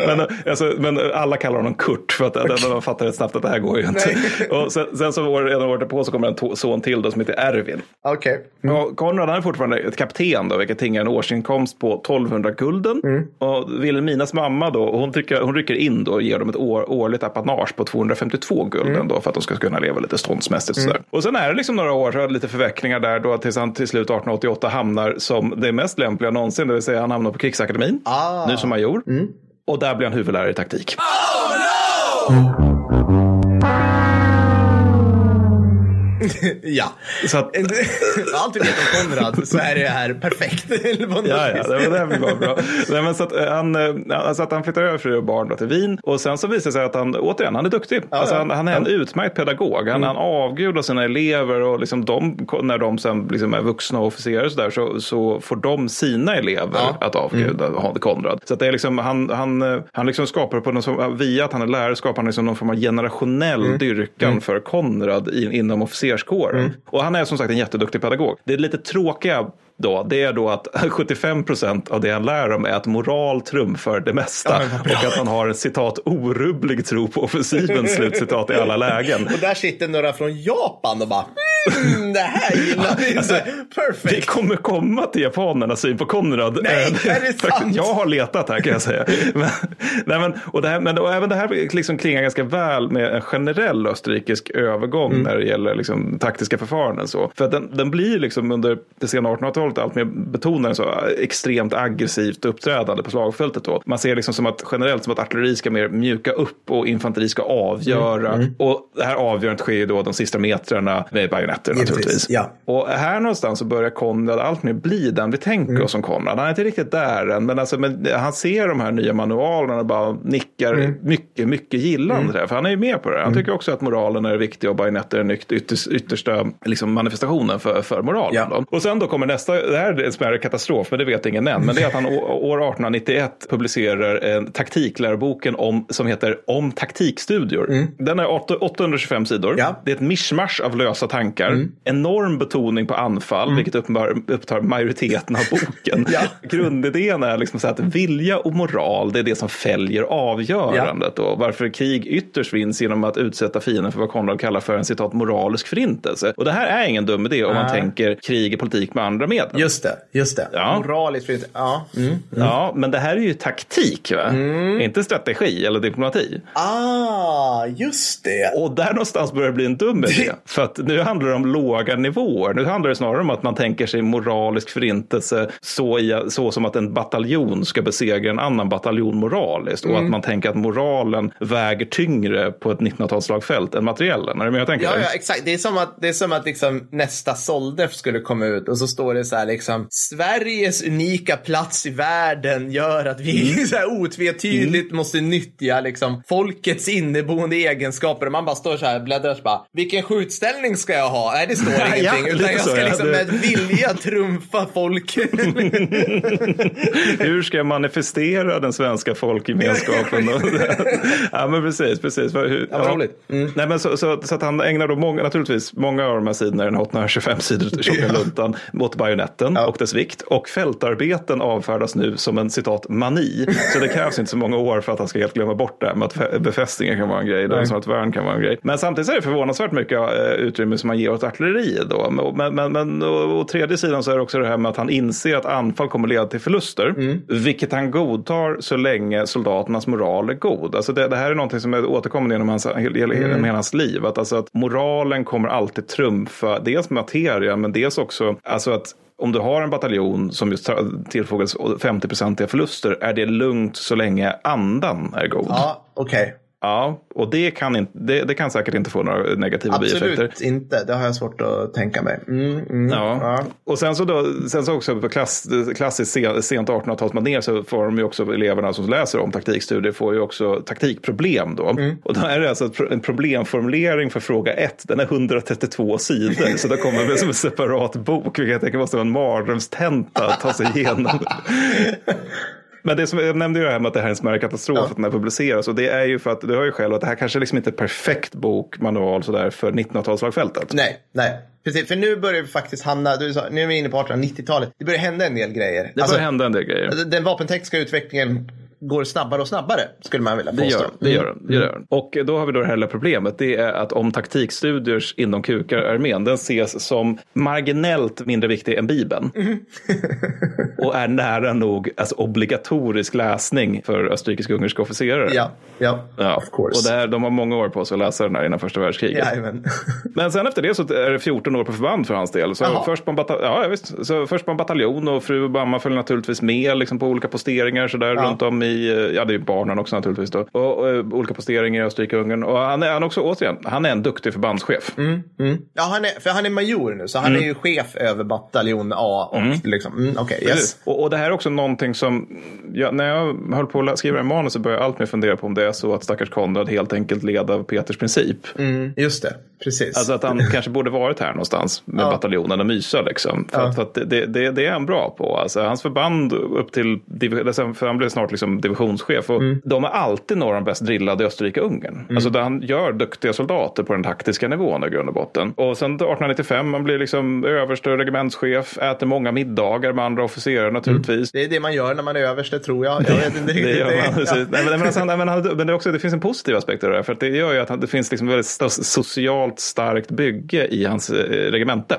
Men, alltså, men alla kallar honom Kurt för att okay. man fattar rätt snabbt att det här går ju inte. Och sen, sen så år, redan året på så kommer en son till då, som heter Ervin. Okej. Och Konrad är fortfarande ett kapten då, vilket tingar en årsinkomst på 1200 gulden. Och Vilhelminas mamma då, hon, tycker, hon rycker in då och ger dem ett år, årligt apanage på 252 gulden då för att de ska kunna leva lite ståndsmässigt. Sådär. Och sen är det liksom några år, så det lite förvecklingar där då tills han till slut 1888 hamnar som det mest lämpliga någonsin, det vill säga han hamnar på krigsakademin, Ah. nu som major. Och där blir han huvudlärare i taktik. Ja. Så att, Allt vi vet om Konrad så är det här perfekt. Ja, ja, det, det blir bara bra. Nej, men så att, eh, han, eh, alltså att han flyttar över fru och barn då till Wien. Och sen så visar det sig att han, återigen, han är duktig. alltså, ja. han, han är en utmärkt pedagog. Han, han avgudar sina elever och liksom de, när de sen liksom är vuxna officerare så, där, så, så får de sina elever Ja. att avguda mm. Konrad. Så att det är liksom, han, han, eh, han liksom skapar på någon som, via att han är lärare skapar han liksom någon form av generationell dyrkan för Konrad in, inom officerskåren. Och han är som sagt en jätteduktig pedagog. Det är lite tråkiga då, det är då att 75 procent av det han lär dem är att moral trumfar det mesta. Ja, och att han har en citat orubblig tro på offensiven, slutcitat i alla lägen. Och där sitter några från Japan och bara mm, det här gillar vi. Alltså, perfect. Vi kommer komma till japanernas syn på Konrad. Nej, Eh, är det sant? Jag har letat här kan jag säga. Men, nej, men, och, det här, men och även det här liksom klingar ganska väl med en generell österrikisk övergång Mm. när det gäller liksom, taktiska förfaranden. Så. För den, den blir liksom under det sena 1800-talet allt mer betonad så extremt aggressivt uppträdande på slagfältet. Då. Man ser liksom som att generellt som att artilleri ska mer mjuka upp och infanteri ska avgöra. Mm, Och det här avgörandet sker ju då de sista metrarna med bajonetter Givetvis, naturligtvis. ja. Och här någonstans så börjar Konrad allt mer bli den vi tänker Mm. oss som Konrad. Han är inte riktigt där än, men, alltså, men han ser de här nya manualerna och bara nickar Mm. mycket, mycket gillande. där. För han är ju med på det. Han tycker också att moralen är viktig och bajonetter är den yt- ytterst, yttersta liksom, manifestationen för, för moralen. Ja. Och sen då kommer nästa, det här är en smärre katastrof, men det vet ingen än. Men det är att han år 1891 publicerar en taktikläroboken om, som heter Om taktikstudier. Den är 8 825 sidor. Mm. Ja. Mm. Det är ett mischmasch av lösa tankar. Enorm betoning på anfall, vilket uppenbar, upptar majoriteten av boken. Ja. Grundidén är liksom så att vilja och moral, det är det som fäljer avgörandet. Och varför krig ytterst vinns genom att utsätta fienden för vad Konrad kallar för en citat moralisk förintelse. Och det här är ingen dum idé om man tänker krig i politik med andra medel. Just det, just det. Ja. Moraliskt fritt. Ja. Mm. Ja, men det här är ju taktik, va? inte strategi eller diplomati. Ah, just det. Och där någonstans börjar det bli en dum idé. För att nu handlar det om låga nivåer. Nu handlar det snarare om att man tänker sig moralisk förintelse så, i, så som att en bataljon ska besegra en annan bataljon moraliskt. Och att man tänker att moralen väger tyngre på ett 1900-talsslagfält än materiellen. Är du med jag tänker? Ja, ja, exakt. Det är som att, det är som att liksom nästa Soldef skulle komma ut och så står det så här liksom Sveriges unika plats i världen gör att vi Mm. så här otvetydigt måste nyttja liksom folkets inneboende egenskaper. Och man bara står så här bläddrar så bara, vilken skjutställning ska jag ha? Nej, det står Ja, ingenting. Utan lite jag så, ska ja. liksom med vilja trumfa folket. Hur ska jag manifestera den svenska folkgemenskapen? ja, men precis. precis. Hur, Ja, roligt. Mm. Nej, men så, så, så att han ägnar då många, naturligtvis många av de här sidorna i den här 825 sidor tjocka luntan mot bajonetten Ja. och dess vikt. Och fältarbeten avfärdas nu som en citat mani. Så det krävs inte så många år för att han ska helt glömma bort det här med att befästningar kan vara en grej. Det som att värn kan vara en grej. Men samtidigt så är det förvånansvärt mycket eh, utrymme som man ger åt artilleriet då. Men, men, men och tredje sidan så är det också det här med att han inser att anfall kommer leda till förluster. Vilket han godtar så länge soldaternas moral är god. Alltså det, det här är någonting som är återkommande genom hans, hela, genom hans liv. Att, alltså att moralen kommer alltid trumfa dels materia men dels också alltså att om du har en bataljon som just tillfogas 50-procentiga förluster är det lugnt så länge andan är god. ja, okej. Ja, och det kan, inte, det, det kan säkert inte få några negativa bieffekter. Absolut inte. Det har jag svårt att tänka mig. Mm, mm, Ja. och sen så, då, sen så också på klass, klassiskt sen- sent 1800-talsmanér så får de ju också eleverna som läser om taktikstudier får ju också taktikproblem då. Och då är det alltså en problemformulering för fråga ett, den är 132 sidor. så då kommer det som en separat bok, vilket jag tänker måste vara en mardrömstenta att ta sig igenom. Men det som jag nämnde ju det här med att det här är en smärre katastrof att den här publiceras. Och det är ju för att du har ju själv att det här kanske liksom inte är perfekt bok, manual sådär för 1900-talslagfältet. Nej, nej. Precis, för nu börjar vi faktiskt hamna, du sa, nu är vi inne på 1890-talet. Det börjar hända en del grejer. Det Alltså, börjar hända en del grejer. den vapentekniska utvecklingen går snabbare och snabbare, skulle man vilja påstå. det gör den. Det gör den. Och då har vi då det här problemet. Det är att om taktikstudiers inom kukararmén, den ses som marginellt mindre viktig än Bibeln. och är nära nog alltså, obligatorisk läsning för österrikisk-ungerska officerare. Ja, ja, Ja, of course. och det här, de har många år på sig att läsa den här innan första världskriget. Jajamän. Men sen efter det så är det 14 år på förband för hans del. Så först på, en ja, ja, visst. så först på en bataljon och fru Obama följer naturligtvis med liksom på olika posteringar så där Ja. runt om i, eh, ja det är barnen också naturligtvis då. Och, och, eh, olika posteringar i Österrike-Ungern. Och han är, han är också, återigen, han är en duktig förbandschef. Ja, han är, för han är major nu, så han Mm. är ju chef över bataljon A och liksom, mm, okej, yes. Och, och det här är också någonting som, ja, när jag höll på att skriva en manus så började jag allt mer fundera på om det är så att stackars Konrad helt enkelt led av Peters princip. Mm, just det, precis. Alltså att han kanske borde varit här någonstans med Ja. bataljonen och mysa liksom. För, Ja. att, för att det, det, det är han bra på. Alltså, hans förband upp till, för han blev snart liksom som divisionschef. Och De är alltid några av de bäst drillade i Österrike-Ungern. Alltså där han gör duktiga soldater på den taktiska nivån i grund och botten. Och sen 1895, man blir liksom överste regementschef, äter många middagar med andra officerare naturligtvis. Det är det man gör när man är överste tror jag. jag vet inte Det riktigt. gör man, Ja. precis. Nej, men, men, alltså, nej, men, han- men det, är också, det finns en positiv aspekt av det här. För att det gör ju att det finns liksom väldigt socialt starkt bygge i hans eh, regemente.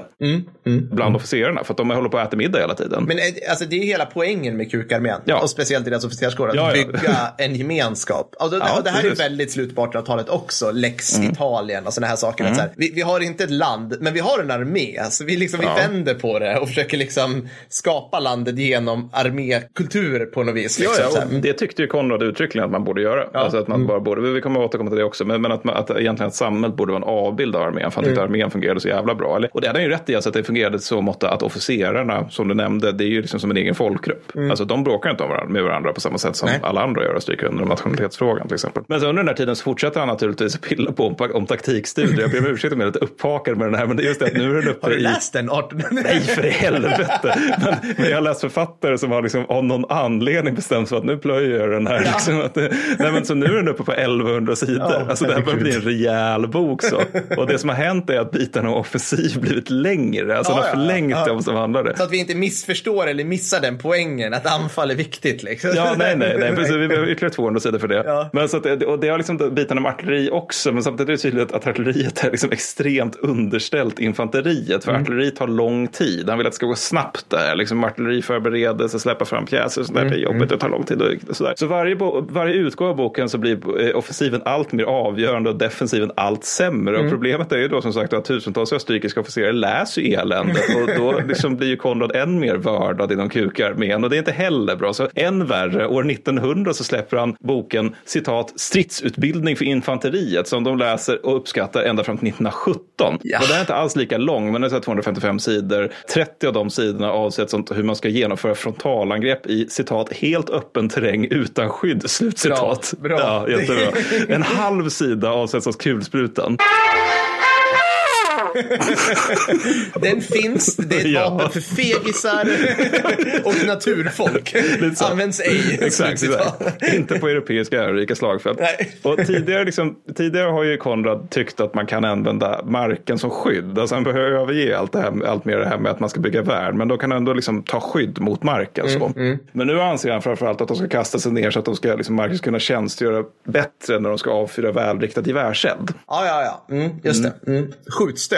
Bland officerarna. För att de håller på att äta middag hela tiden. Men eh, alltså, det är ju hela poängen med kukarmén. Ja. Och speciellt i deras officerskår. Att Ja, ja. bygga en gemenskap. Då, Ja, det här är precis. väldigt slut på 1800-talet också. Lex Mm. Italien och sådana här saker. Att så här, vi, vi har inte ett land, men vi har en armé. Så vi, liksom, vi vänder på det och försöker liksom skapa landet genom armékultur på något vis. Ja, Liksom, ja, och det tyckte ju Konrad uttryckligen att man borde göra. Alltså att man bara borde, vi kommer att återkomma till det också, men, men att, man, att egentligen att samhället borde vara en avbild av armén. För han tyckte armén fungerade så jävla bra. Eller, och det hade han ju rätt i, alltså att det fungerade så mått att officerarna, som du nämnde, det är ju liksom som en egen folkgrupp. Alltså de bråkar inte med varandra på samma sätt som Nej. alla andra gör och stryker under nationalitetsfrågan till exempel. Men så under den här tiden så fortsätter han naturligtvis pilla på om, om taktikstudier. Jag ber om ursäkt om jag är lite upphakad med den här, men det är just det att nu är den uppe Har du i... läst den? 18... Nej, för helvete. Men, men jag har läst författare som har liksom, av någon anledning bestämt sig för att nu plöjer jag den här. Liksom, att det, nej, men så nu är den uppe på 1100 sidor. Ja, alltså det här börjar bli en rejäl bok. Så. Och det som har hänt är att bitarna om offensiv blivit längre. Alltså Ja, den har ja, förlängt ja. det som handlade. Så att vi inte missförstår eller missar den poängen att anfall är viktigt. Liksom. Ja, nej, nej, nej precis. Vi behöver ytterligare 200 sidor för det. Ja. Men så att, och det har liksom bitarna med artilleri också, men samtidigt är det tydligt att artilleriet är liksom extremt underställt infanteriet. För artilleriet tar lång tid. Han vill att det ska gå snabbt där. Liksom artilleriförberedelse, släppa fram pjäser sånt där. Det är jobbigt, det tar lång tid och sådär. Så varje, varje utgåva av boken så blir offensiven allt mer avgörande och defensiven allt sämre. Och problemet är ju då som sagt att tusentals österrikiska officerare läser ju eländet och då liksom blir ju Konrad än mer vördad inom kukarmén och det är inte heller bra. Så än värre, år 1900 så släpper han boken citat stridsutbildning för infanteriet som de läser och uppskattar ända fram till 1917. Ja. Och den är inte alls lika lång men den är så här 255 sidor. 30 av de sidorna avsätts åt hur man ska genomföra frontalangrepp i citat helt öppen terräng utan skydd. Slutcitat. Bra, bra. Ja, jättebra. En halv sida avsätts åt kulsprutan. Den finns, det är ett Ja. vapen för fegisar och naturfolk. Används ej. Exakt, exakt. Inte på europeiska ärorika slagfält. Nej. Och tidigare, liksom, tidigare har ju Konrad tyckt att man kan använda marken som skydd. Alltså han behöver överge allt, det här, allt mer det här med att man ska bygga värld. Men då kan han ändå liksom ta skydd mot marken. Så. Men nu anser han framförallt att de ska kasta sig ner så att de ska, liksom, marken ska kunna tjänstgöra bättre när de ska avfyra välriktat gevärseld. Ja, ja, ja. Mm, just det. Mm.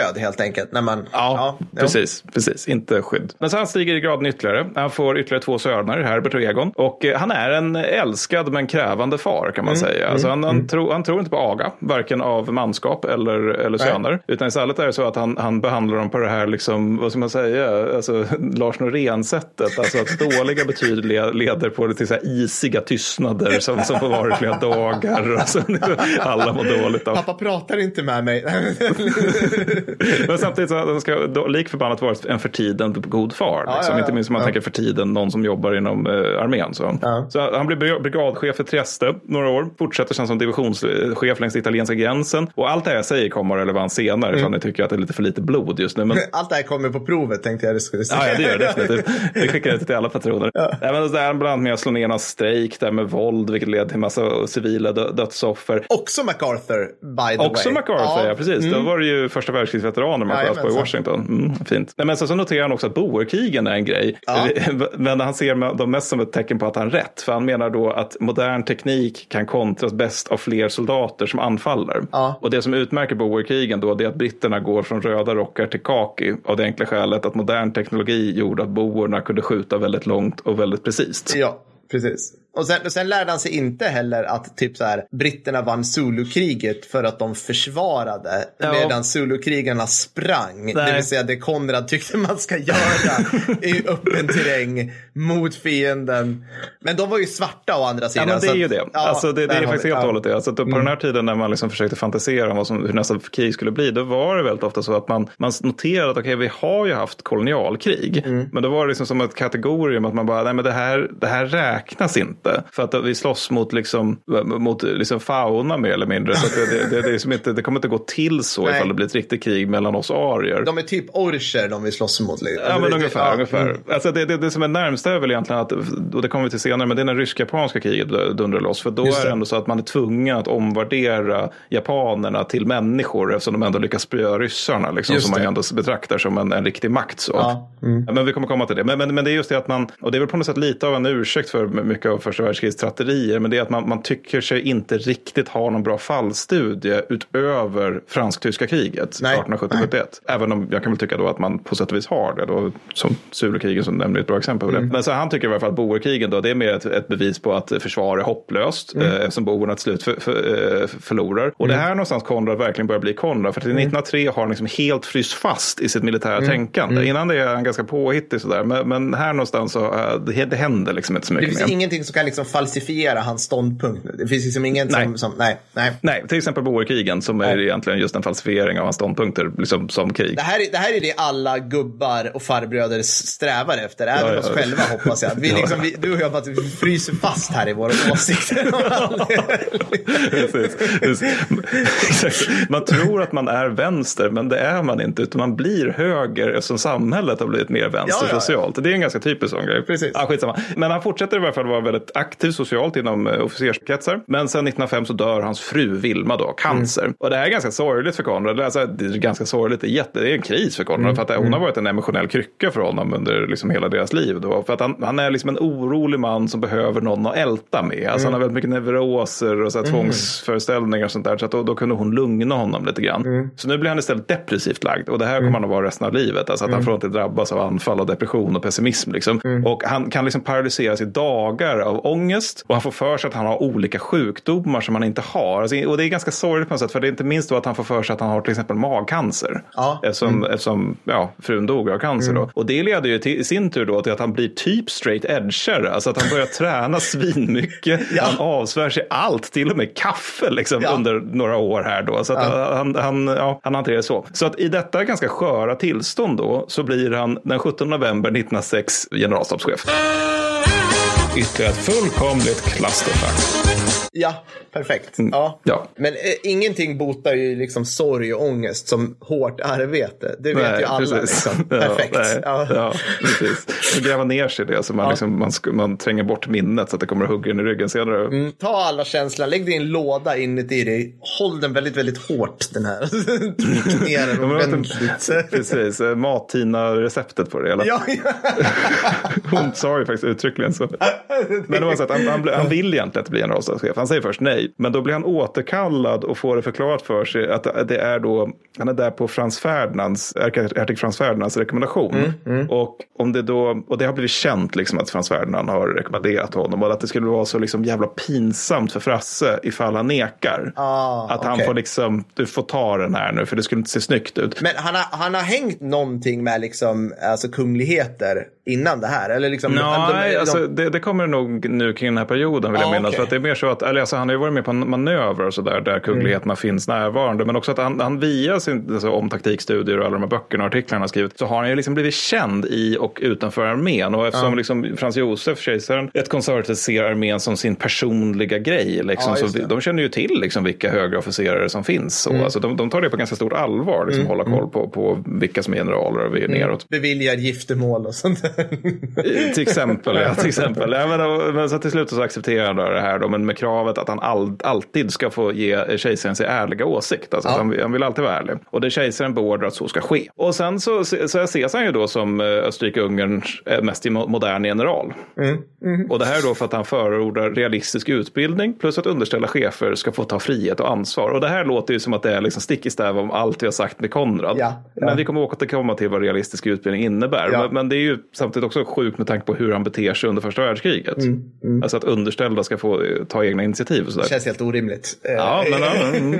Skjutstöd helt enkelt. När man, Ja, jo. precis, precis. Inte skydd. Men så han stiger i graden ytterligare. Han får ytterligare två söner, Herbert och Egon. Och eh, han är en älskad men krävande far kan man säga. Alltså, han, han, tror, han tror inte på aga, varken av manskap eller, eller söner. Utan istället är det så att han, han behandlar dem på det här, liksom, vad ska man säga, alltså, Lars Norén-sättet. Alltså att dåliga betyg le- leder på det till så här isiga tystnader som, som får vara i flera dagar. Och så, alla mår dåligt av. Pappa pratar inte med mig. Men samtidigt så ska lik förbannat vara en för tiden god far. Ja, Liksom. ja, ja. Inte minst om man tänker för tiden någon som jobbar inom eh, armén. Så. Så han blir brig- brigadchef i Trieste några år. Fortsätter sen som divisionschef längs italienska gränsen. Och allt det här jag säger kommer ha relevans senare. Mm. Ifall ni tycker att det är lite för lite blod just nu. Men Allt det här kommer på provet tänkte jag det skulle säga. Ja, det gör det definitivt. Vi skickar det till alla patroner. Ja. Nej, men det är bland annat med att slå ner någon strejk där med våld, vilket leder till massa civila dö- dödsoffer. Också MacArthur, by the Också way. MacArthur, ja, precis. Då var det ju första världskrigsveteraner man sköt på i. Washington. Mm, fint. Nej, men sen så noterar han också att boerkrigen är en grej. Ja. Men han ser dem mest som ett tecken på att han rätt. För han menar då att modern teknik kan kontras bäst av fler soldater som anfaller. Ja. Och det som utmärker boerkrigen då det är att britterna går från röda rockar till kaki. Av det enkla skälet att modern teknologi gjorde att boerna kunde skjuta väldigt långt och väldigt precis. Ja, precis. Och sen, sen lärde han sig inte heller att typ så här, britterna vann Zulu-kriget för att de försvarade Ja. medan Zulu-krigarna sprang. Det Nej. vill säga det Konrad tyckte man ska göra i öppen terräng mot fienden. Men de var ju svarta å andra Ja, sidan. men det är ju att- det. ja, alltså, det, det är faktiskt vi- helt och ja. hållet det. Alltså, att på den här tiden när man liksom försökte fantisera om vad som, hur nästa krig skulle bli, då var det väldigt ofta så att man, man noterade att okej, vi har ju haft kolonialkrig. Men då var det liksom som ett kategorium att man bara, nej men det här, det här räknas inte. För att vi slåss mot, liksom, mot liksom fauna mer eller mindre. Så det, det, det, det, är som inte, det kommer inte gå till så Nej. ifall det blir ett riktigt krig mellan oss arier. De är typ orcher de vi slåss mot. liksom. Ja, men Det- ungefär. ja, ungefär. mm. Alltså det, det, det som är närmst är väl egentligen att, och det kommer vi till senare, men det är när rysk-japanska kriget dundrar loss. För då Just är det. ändå så att man är tvungen att omvärdera japanerna till människor eftersom de ändå lyckas spöa ryssarna, liksom, som man ju ändå betraktar som en, en riktig makt. Så. Ja, mm. Men vi kommer komma till det. Men, men, men det är just det att man, och det är väl på något sätt lite av en ursäkt för mycket av första världskrigets tragedier, men det är att man, man tycker sig inte riktigt ha någon bra fallstudie utöver fransk-tyska kriget Nej. 1870-71. Även om jag kan väl tycka då att man på sätt och vis har det. Då, som Zulukrigen som nämnde ett bra exempel på det. Men så han tycker i alla fall att boerkrigen då, det är mer ett, ett bevis på att försvar är hopplöst eh, eftersom boerna till slut för, för, eh, förlorar. Och det är här någonstans Konrad verkligen börjar bli Konrad. För till 1903 har han liksom helt fryst fast i sitt militära tänkande. Innan det är han ganska påhittig sådär. Men, men här någonstans så eh, det, det händer liksom inte så Det mycket finns mer. ingenting som kan liksom falsifiera hans ståndpunkt. Det finns liksom ingen Nej. som, som... Nej, nej. Nej, till exempel boerkrigen som är Nej. egentligen just en falsifiering av hans ståndpunkter liksom, som krig. Det här, är, det här är det alla gubbar och farbröder strävar efter. Även Ja, ja. oss själva hoppas jag. Vi Ja. liksom, vi, du och jag bara vi fryser fast här i våra åsikter. Precis. Precis. Exakt. Man tror att man är vänster, men det är man inte. Utan man blir höger eftersom samhället har blivit mer vänster socialt. Det är en ganska typisk sån grej. Precis. Skitsamma. Men han fortsätter i alla fall vara väldigt aktiv socialt inom eh, officerskretsar. Men sen 1905 så dör hans fru Vilma då, cancer. Mm. Och det här är ganska sorgligt för Konrad. Alltså, det är ganska sorgligt, det är, jätte, det är en kris för Konrad. Mm. För att hon har varit en emotionell krycka för honom under liksom hela deras liv. Då. För att han, han är liksom en orolig man som behöver någon att älta med. Alltså, Han har väldigt mycket neuroser och så här tvångsföreställningar och sånt där. Så att då, då kunde hon lugna honom lite grann. Så nu blir han istället depressivt lagd. Och det här kommer han att vara resten av livet. Alltså att han får inte drabbas av anfall av depression och pessimism. Liksom. Och han kan liksom paralyseras i dagar av ångest. Och han får för sig att han har olika sjukdomar som han inte har. Alltså, och det är ganska sorgligt på något sätt. För det är inte minst då att han får för sig att han har till exempel magcancer. Ja. Eftersom, eftersom ja, frun dog av cancer. Då. Och det leder ju till, i sin tur då till att han blir typ straight edgare. Alltså att han börjar träna svinmycket. Ja. Han avsvär sig allt, till och med kaffe liksom, Ja. under några år här då. Så att han, han, ja, han hanterar det så. Så att i detta ganska sköra tillstånd då så blir han den 17 november 1906 generalstabschef. Ytterligare ett fullkomligt klasterfack ja, perfekt. Mm. Ja. Ja. Men eh, ingenting botar ju liksom sorg och ångest som hårt arbete. Det vet ju alla. Liksom. Ja, Perfekt. nej, Ja. ja, precis. Så gräva ner sig i det så man, Ja. liksom, man, man tränger bort minnet så att det kommer att hugga in i ryggen senare. Mm, ta alla känslor, lägg det i en låda inuti dig. Håll den väldigt, väldigt hårt den här. Tryck ner den Ja, ordentligt. Precis, eh, Mat-Tina-receptet på det hela. Ja, ja. Hon sa ju faktiskt uttryckligen så. Men det var så att han, han, han vill egentligen inte bli generalstabschef. Han säger först nej. Men då blir han återkallad och får det förklarat för sig att det är då, han är där på Frans Ferdinands, ärkehertig Frans Ferdinands rekommendation. Och, om det då, och det har blivit känt liksom att Frans Ferdinand har rekommenderat honom. Och att det skulle vara så liksom jävla pinsamt för Frasse ifall han nekar. Ah, att han okej. får liksom, du får ta den här nu för det skulle inte se snyggt ut. Men han har, han har hängt någonting med liksom, alltså kungligheter innan det här? Eller liksom, Nej, de, de, alltså, det, det kommer nog nu kring den här perioden vill jag Ah, minnas. okej. För att det är mer så att, eller, alltså, han har ju varit med på en manöver och sådär där kungligheterna finns närvarande. Men också att han, han via sin, alltså, om taktikstudier och alla de här böckerna och artiklarna han har skrivit så har han ju liksom blivit känd i och utanför armén. Och eftersom liksom, Frans Josef, kejsaren, ett konservativt ser armén som sin personliga grej. Liksom, Ja, så de känner ju till liksom, vilka högre officerare som finns. Så, alltså, de, de tar det på ganska stort allvar, liksom, hålla koll på, på vilka som är generaler och vi är neråt. beviljar giftermål och sånt där. Till exempel, ja. Till exempel. Ja, men, men så till slut så accepterar han det här då, men med kravet att han all, alltid ska få ge kejsaren sin ärliga åsikt. Alltså Ja. han, han vill alltid vara ärlig. Och det kejsaren beordrar att så ska ske. Och sen så, så ses han ju då som eh, Österrike-Ungerns eh, mest mo- moderna general. Och det här är då för att han förordar realistisk utbildning plus att underställda chefer ska få ta frihet och ansvar. Och det här låter ju som att det är liksom stick i stäv om allt vi har sagt med Konrad. Ja. Men vi kommer återkomma till vad realistisk utbildning innebär. Men, men det är ju samtidigt också sjukt med tanke på hur han beter sig under första världskriget. Mm, Alltså att underställda ska få eh, ta egna initiativ och sådär. Det känns helt orimligt. Ja, Eh, men, ja, mm.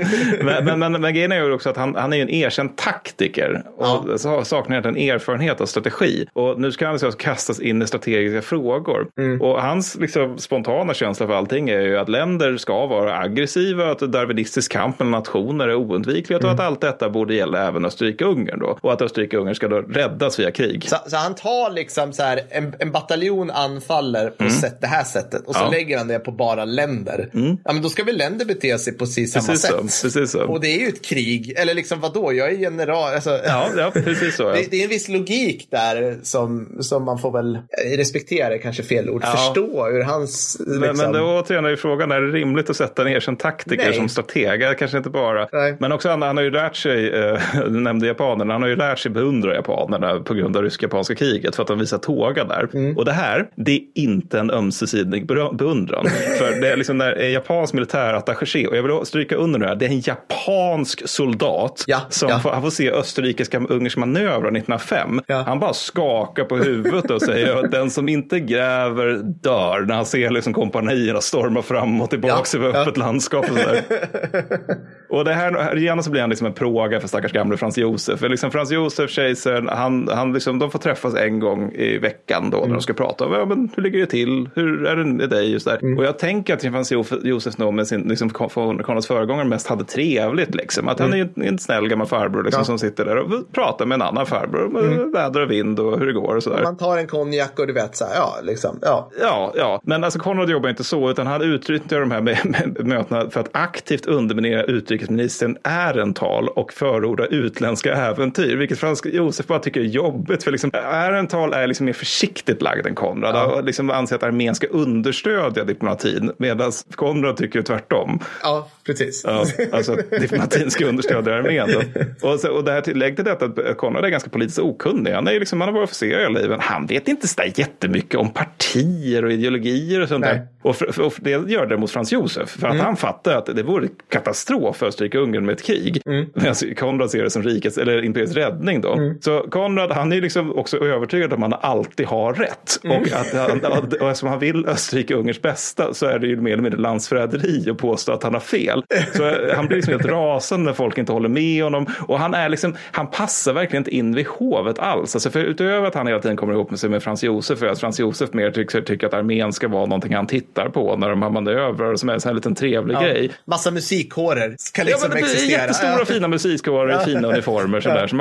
men, men, men, men grejen är ju också att han, han är ju en erkänd taktiker och Ja. saknar egentligen erfarenhet av strategi. Och nu ska han alltså kastas in i strategiska frågor. Mm. Och hans liksom, spontana känsla för allting är ju att länder ska vara aggressiva, att darwinistisk kamp mellan nationer är oundvikligt och Mm. att allt detta borde gälla även Österrike-Ungern då. Och att Österrike-Ungern ska då räddas via krig. Så, så han tar liksom liksom så här, en, en bataljon anfaller på sätt, det här sättet och så Ja. lägger han det på bara länder. Ja, men då ska väl länder bete sig på precis samma Precis så, sätt. precis så. Och det är ju ett krig, eller liksom vadå, jag är general. Alltså, Ja, ja, precis så. Ja. det, det är en viss logik där som, som man får väl eh, respektera, kanske fel ord, förstå ur hans... Men, Liksom, men då återigen är frågan, är det rimligt att sätta en erkänd taktiker Nej. som strateg? Kanske inte bara. Nej. Men också han, han har ju lärt sig, eh, du nämnde japanerna, han har ju lärt sig beundra japanerna på grund av rysk-japanska kriget för att de visar tåga där. Mm. Och det här, det är inte en ömsesidig be- beundran. för det är liksom när en japansk militärattaché, och jag vill stryka under det här, det är en japansk soldat Ja, som ja. Får, han får se österrikiska ungerska manövrar 1905. Ja. Han bara skakar på huvudet och säger att den som inte gräver dör när han ser liksom kompanierna storma fram och tillbaka över öppet landskap. Och, sådär. och det här, så blir han liksom en plåga för stackars gamle Frans Josef. För liksom Frans Josef, kejsaren, han, han liksom, de får träffas en gång i veckan då när Mm. de ska prata om ja, men, hur ligger det till, hur är det med dig? Just där. Mm. Och jag tänker att Frans Josef, nog med sin liksom, Konrads föregångare mest hade trevligt. Liksom. Att han är en, en snäll gammal farbror liksom, Mm. Ja. som sitter där och pratar med en annan farbror om väder och vind och hur det går och sådär. Man tar en konjak och du vet så här, ja, liksom, ja. Ja, ja, men alltså Konrad jobbar inte så, utan han utnyttjar de här med, med, mötena för att aktivt underminera utrikesministern Ehrenthal och förorda utländska äventyr, vilket Frans Josef bara tycker är jobbigt. För liksom, Ehrenthal är liksom mer försiktigt lagd än Konrad och liksom anser att armén ska understödja diplomatin, medan Konrad tycker tvärtom. Ja, precis. Ja, alltså att diplomatin ska understödja armén. Och, så, och det här tillägg till detta att Konrad är ganska politiskt okunnig. Han, är liksom, han har varit officer hela livet. Han vet inte så jättemycket om partier och ideologier och sånt Nej. där. Och, för, och det gör däremot Frans Josef. För att han fattar att det vore katastrof för Österrike-Ungern med ett krig. Medan Konrad ser det som rikets, eller imperiets räddning. Då. Så Konrad han är liksom också övertygad om att han alltid har rätt. Och, att han, och eftersom han vill Österrike-Ungerns bästa så är det ju mer eller mindre landsförräderi att påstå att han har fel. Så eh, han blir liksom helt rasande när folk inte håller med honom. Och han är liksom, han passar verkligen inte in vid hovet alls. Alltså för utöver att han hela tiden kommer ihop med sig med Frans Josef, för att Frans Josef mer tycker, tycker att armén ska vara någonting han tittar på när de har manövrar och som är en sån här liten trevlig grej. Massa musikkårer ska Ja, liksom men det är existera. jättestora Ja. fina musikkårer i fina uniformer. Sådär, som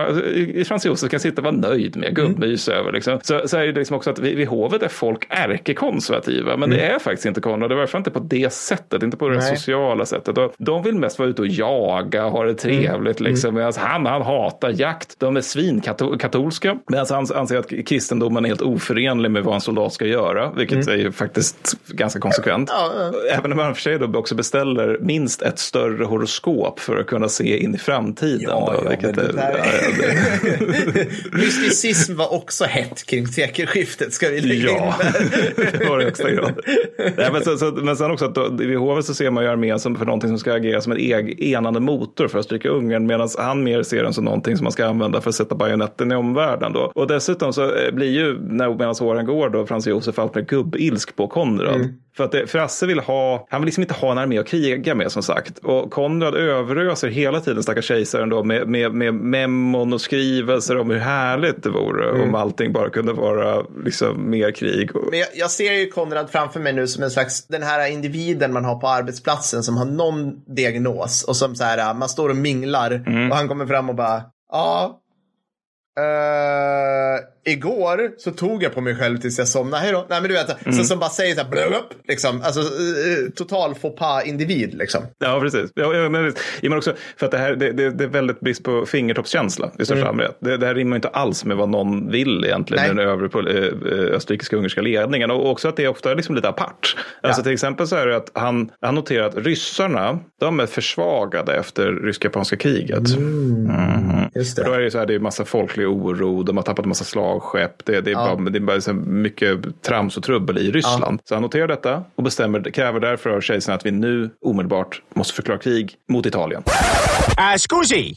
Frans Josef kan sitta och vara nöjd med, gubbmys över. Liksom. Så, så är det liksom också att vid, vid hovet är folk ärkekonservativa, men det är faktiskt inte. I varje fall inte på det sättet, inte på det Nej. sociala sättet. Och de vill mest vara ute och jaga, ha det trevligt. Liksom. Medan han, han hatar jakt. De är svinkatolska, medan han anser att kristendomen är helt oförenlig med vad en soldat ska göra, vilket är ju faktiskt ganska konsekvent. Ja. Även om man för sig då också beställer minst ett större horoskop för att kunna se in i framtiden. Ja, då, ja, vilket är, det där- ja, det- Mysticism var också hett kring sekelskiftet, ska vi lägga Ja, in där. det var det i högsta grad. Nej, men, så, så, men sen också att då, vid hovet så ser man ju armén som för någonting som ska agera som en eg, enande motor för att stryka Ungern medan han mer ser den som någonting som man ska använda för att sätta bajonetten i omvärlden. Då. Och dessutom så eh, blir ju, när medan åren går, då Frans Josef allt mer gubbilsk på Konrad. För att Frasse vill ha, han vill liksom inte ha en armé att kriga med som sagt. Och Konrad överöser hela tiden stackars kejsaren då med, med, med memon och skrivelser om hur härligt det vore om allting bara kunde vara liksom mer krig. Men jag, jag ser ju Konrad framför mig nu som en slags, den här individen man har på arbetsplatsen som har någon diagnos och som så här, man står och minglar och han kommer fram och bara, ja, eh, igår så tog jag på mig själv tills jag somnade. Hej då. Nej men du vet, så, som bara säger så här, blub, liksom. Alltså eh, total faux pas individ liksom. Ja, precis. Ja, ja, men, också för att det här det, det, det är väldigt brist på fingertoppskänsla i största allmänhet. Det, det här rimmar inte alls med vad någon vill egentligen Nej. den övre eh, österrikiska ungerska ledningen. Och också att det är ofta liksom lite apart. Alltså Ja. till exempel så är det att han, han noterar att ryssarna, de är försvagade efter rysk-japanska kriget. Mhm. Just För då det. är det så här, det är massa folklig oro, de har tappat massa slagskepp, det, det är Ja. bara, det är bara så mycket trams och trubbel i Ryssland. Så han noterar detta och bestämmer, kräver därför av kejsaren att vi nu omedelbart måste förklara krig mot Italien. Uh, scusi?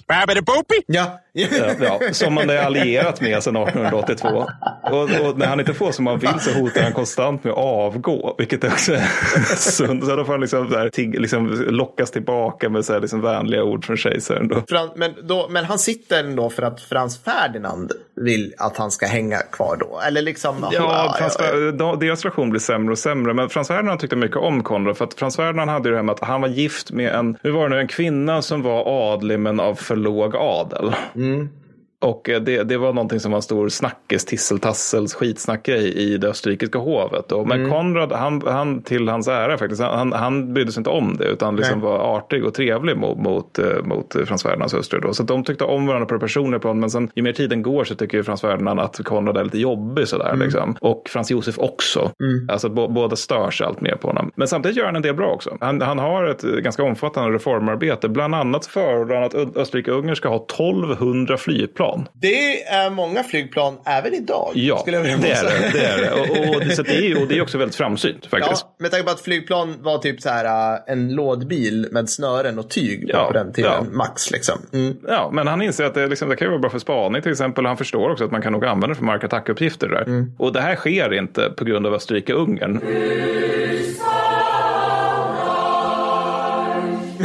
Ja. Ja, ja, som man är allierat med sedan 1882. Och, och när han inte får som han vill så hotar han konstant med att avgå. Vilket också är sunt. Så då får han liksom, så här, tigg, liksom lockas tillbaka med så här, liksom vänliga ord från kejsaren. Då. Fran, men, då, men han sitter ändå för att Frans Ferdinand vill att han ska hänga kvar då? Eller liksom? Ja, Frans, ja, deras relation blir sämre och sämre. Men Frans Ferdinand tyckte mycket om Konrad. För att Frans Ferdinand hade ju det här med att han var gift med en, hur var det nu, en kvinna som var adlig men av för låg adel. Mm-hmm. Och eh, det, det var någonting som var en stor snackis, tisseltassels skitsnackgrej i det österrikiska hovet. Och, men Konrad, han, han till hans ära faktiskt, han, han brydde sig inte om det utan liksom var artig och trevlig mot, mot, eh, mot Frans Ferdinands hustru. Då. Så de tyckte om varandra på det personliga planet. Men sen ju mer tiden går så tycker ju Frans Ferdinand att Konrad är lite jobbig sådär. Liksom. Och Frans Josef också. Alltså b- båda stör sig allt mer på honom. Men samtidigt gör han en del bra också. Han, han har ett ganska omfattande reformarbete. Bland annat förordar han att Österrike-Ungern ska ha 1200 flygplan. Det är många flygplan även idag. Ja, skulle jag vilja det är det. det, är det. Och, och, det- så det, är, och det är också väldigt framsynt Ja, faktiskt. med tanke på att flygplan var typ så här äh, en lådbil med snören och tyg Ja, på den tiden. ja. Max liksom. Mm. Ja, men han inser att det, liksom, det kan ju vara bra för spaning till exempel. Han förstår också att man kan nog använda det för markattackuppgifter där. Mm. Och det här sker inte på grund av Österrike-Ungern.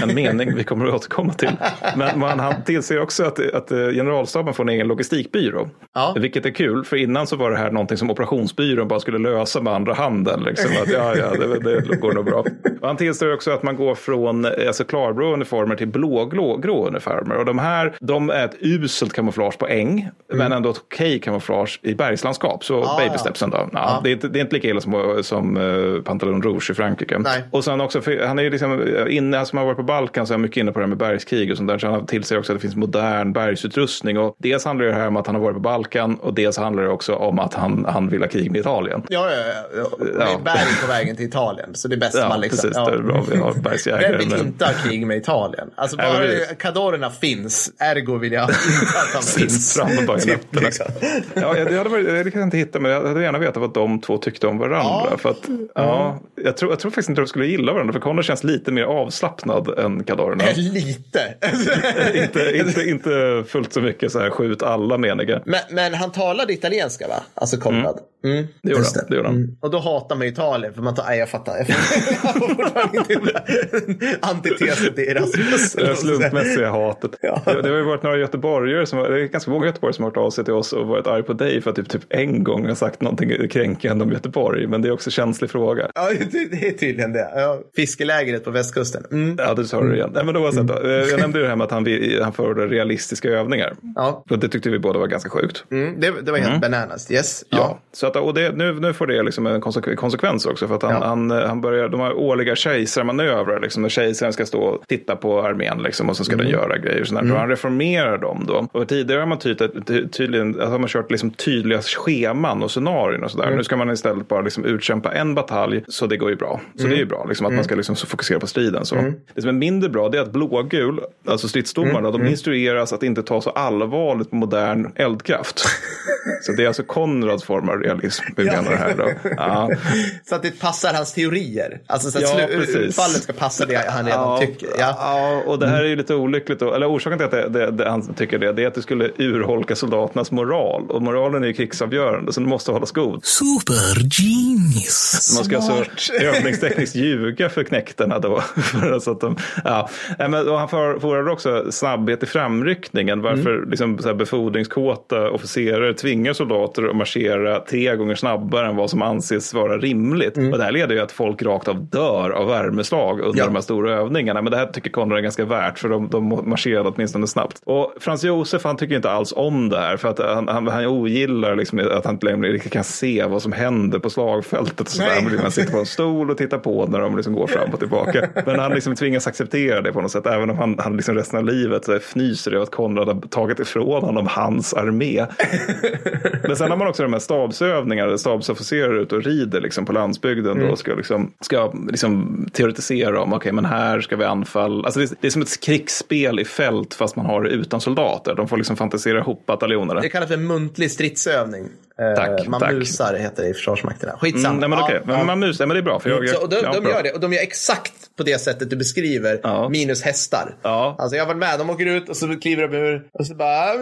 En mening vi kommer att återkomma till. Men man, han tillser också att, att eh, generalstaben får en egen logistikbyrå. Ja. Vilket är kul, för innan så var det här någonting som operationsbyrån bara skulle lösa med andra handen. Liksom. Att, ja, ja, det, det går nog bra. Och han tillstår också att man går från eh, alltså, klarblå uniformer till blågrå grå uniformer. Och de här, de är ett uselt kamouflage på äng, men ändå ett okej kamouflage i bergslandskap. Så Ah, baby ja. steps ändå. Ja, Det, är inte, det är inte lika illa som, som uh, Pantalon Rouge i Frankrike. Nej. Och sen också, han är ju liksom inne, alltså man har varit på Balkan så är han mycket inne på det här med bergskrig och sånt där. Så han tillser också att det finns modern bergsutrustning. Och dels handlar det här om att han har varit på Balkan och dels handlar det också om att han, han vill ha krig med Italien. Ja, ja, ja. ja. Det är Ja. berg på vägen till Italien. Så det är bäst Ja, man liksom. precis. Det är bra. Vi har bergsjägare. Vem vill men- inte ha krig med Italien? Alltså bara precis. kadorerna finns, ergo vill jag inte att han finns. Fram och bakom Typ, liksom. Ja, det, hade varit, det kan jag inte hitta, men jag hade gärna vetat vad de två tyckte om varandra. Ja. För att, ja, jag, tror, jag tror faktiskt inte de skulle gilla varandra, för Connor känns lite mer avslappnad än kadorerna. Lite. inte, inte, inte fullt så mycket så här skjut alla meniga. men, men han talade italienska va? Alltså Konrad. Mm. Det gjorde han. Det gjorde han. Mm. Och då hatar man Italien för man tar, nej jag fattar. Jag får fortfarande inte antitesen till Erasmus. Det slumpmässiga hatet. Ja. Det, det har ju varit några göteborgare, som, det är ganska många göteborgare som har hört av sig till oss och varit arg på dig för att typ, typ en gång har sagt någonting kränkande om Göteborg. Men det är också en känslig fråga. Ja, det det är tydligen det. Ja. Fiskelägret på västkusten. Mm. Ja, det sa du igen. Nej, men då var det då. Jag nämnde ju det här med att han, han förordar realistiska övningar. Ja. Och det tyckte vi båda var ganska sjukt. Mm. Det, det var helt bananas. Yes. Ja, så att, och det, nu, nu får det liksom en konse- konsekvens också. För att han, Ja. han, han börjar, de har årliga kejsarmanövrar. Liksom, kejsaren ska stå och titta på armén liksom, och så ska den göra grejer. Så mm. Han reformerar dem då. Och tidigare har man ty, ty, tydligen, alltså har man kört liksom tydliga scheman och scenarion och sådär. Nu ska man istället bara liksom utkämpa en batalj. Så det går ju bra. Så det är ju bra liksom, att man ska liksom fokusera på striden. Så. Det som är mindre bra det är att blågul, alltså stridsdomarna, de instrueras att inte ta så allvarligt på modern eldkraft. så det är alltså Konrads form av realism vi Ja. menar här då. Ja. Så att det passar hans teorier. Alltså så att Ja, utfallet ska passa det han redan tycker. Ja. ja, och det här är ju lite olyckligt. Då. Eller orsaken till att det, det, det, han tycker det, det är att det skulle urholka soldaternas moral. Och moralen är ju krigsavgörande, så den måste hållas god. Super genius. Man ska alltså Smart. övningstekniskt ljuga för knäktarna då. För så att de, ja. Men, han för- förordar också snabbhet i framryckningen. Varför Mm. liksom, så här, befordringskåta officerare tvingar soldater att marschera tre gånger snabbare än vad som anses vara rimligt. Och det här leder ju att folk rakt av dör av värmeslag under Mm. Ja. de här stora övningarna. Men det här tycker Konrad är ganska värt för de, de marscherade åtminstone snabbt. Och Frans Josef han tycker inte alls om det här för att han, han, han ogillar liksom att han inte längre riktigt kan se vad som händer på slagfältet. Och. Han vill- Man sitter på en stol och tittar på när de liksom går fram och tillbaka. Men han liksom tvingas acceptera det på något sätt. Även om han, han liksom resten av livet så fnyser över att Konrad har tagit ifrån honom hans armé. Men sen har man också de här stabsövningarna där stabsofficerare är ute och rider liksom på landsbygden Mm. och ska, liksom, ska liksom teoretisera om, okej men här ska vi anfalla. Alltså det, är, det är som ett krigsspel i fält fast man har det utan soldater. De får liksom fantisera ihop bataljonerna. Det kallas för muntlig stridsövning. Eh, Tack, man tack. musar heter det i försvarsmakterna. Skitsamma. Mm, nej, men Ja, okej, ja. man mus, nej, men det är bra. För jag, Så, och de, ja, de gör det och de gör exakt på det sättet du beskriver, Ja. minus hästar. Ja. Alltså jag har varit med, de åker ut och så kliver de ur och så bara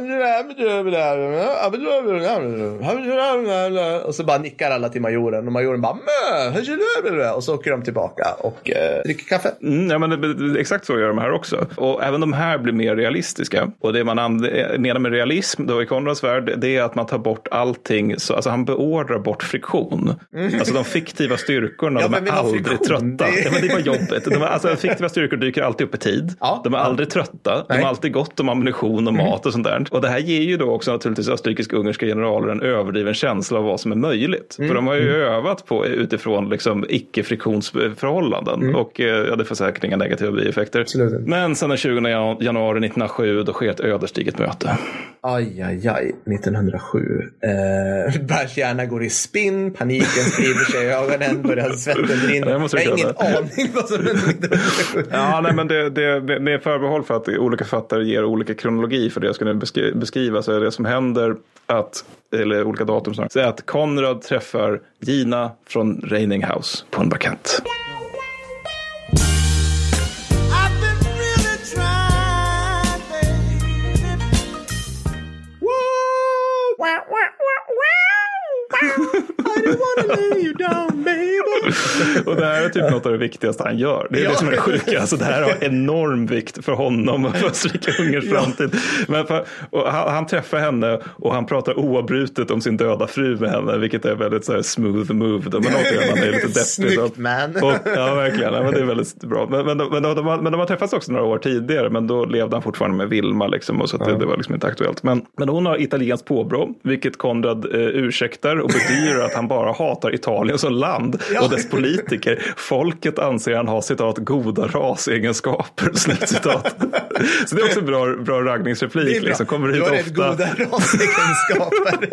och så bara nickar alla till majoren och majoren bara "Mö, och så åker de tillbaka och eh, dricker kaffe. Mm, ja, men exakt så gör de här också. Och även de här blir mer realistiska. Och det man menar med realism då i Konrads värld, det är att man tar bort allting allting, så, alltså han beordrar bort friktion. Alltså de fiktiva styrkorna, Ja, de är aldrig friktion? trötta. Det- Ja, men det var jobbet. De alltså, fiktiva styrkor dyker alltid upp i tid. Ja. De är aldrig trötta. De Nej. har alltid gott om ammunition och mat och sånt där. Och det här ger ju då också naturligtvis österrikisk-ungerska generaler en överdriven känsla av vad som är möjligt. För de har ju övat på utifrån liksom icke-friktionsförhållanden. Och eh, ja, det får säkert inga negativa bieffekter. Absolut. Men sen den 20 jan- januari 1907 då sker ett ödesdigert möte. Aj, aj, aj. 1907. Eh, Bärs hjärna går i spinn, paniken sprider sig i ögonen, börjar svetten rinna. Ja, jag Jag har ingen aning vad som hände 1907. Ja, nej, men det, det, med förbehåll för att olika författare ger olika kronologi för det jag skulle beskri- beskriva så är det som händer att, eller olika datum snarare, så är att Konrad träffar Gina från Reining House på en bankett. I don't wanna lay you down, baby. Och det här är typ något av det viktigaste han gör. Det är Ja. det som är det sjuka. Alltså, det här har enorm vikt för honom och för Österrike-Ungerns framtid. Men för, och han, han träffar henne och han pratar oavbrutet om sin döda fru med henne, vilket är väldigt så här, smooth move. Men återigen, han är lite deppig. så- Snyggt, man. Och, ja, verkligen. Ja, men det är väldigt bra. Men, men, de- men, de, de, har- men de har träffats också några år tidigare, men då levde han fortfarande med Vilma. Liksom, och så att det, det var liksom inte aktuellt. Men, men hon har italienskt påbrå, vilket Konrad eh, ursäktar och bedyrar att han bara hatar Italien som land Ja. Och dess politiker. Folket anser han har citat goda rasegenskaper. Slutcitat. så det är också en bra, bra raggningsreplik. Liksom. Kommer du hit har rätt ofta. goda rasegenskaper.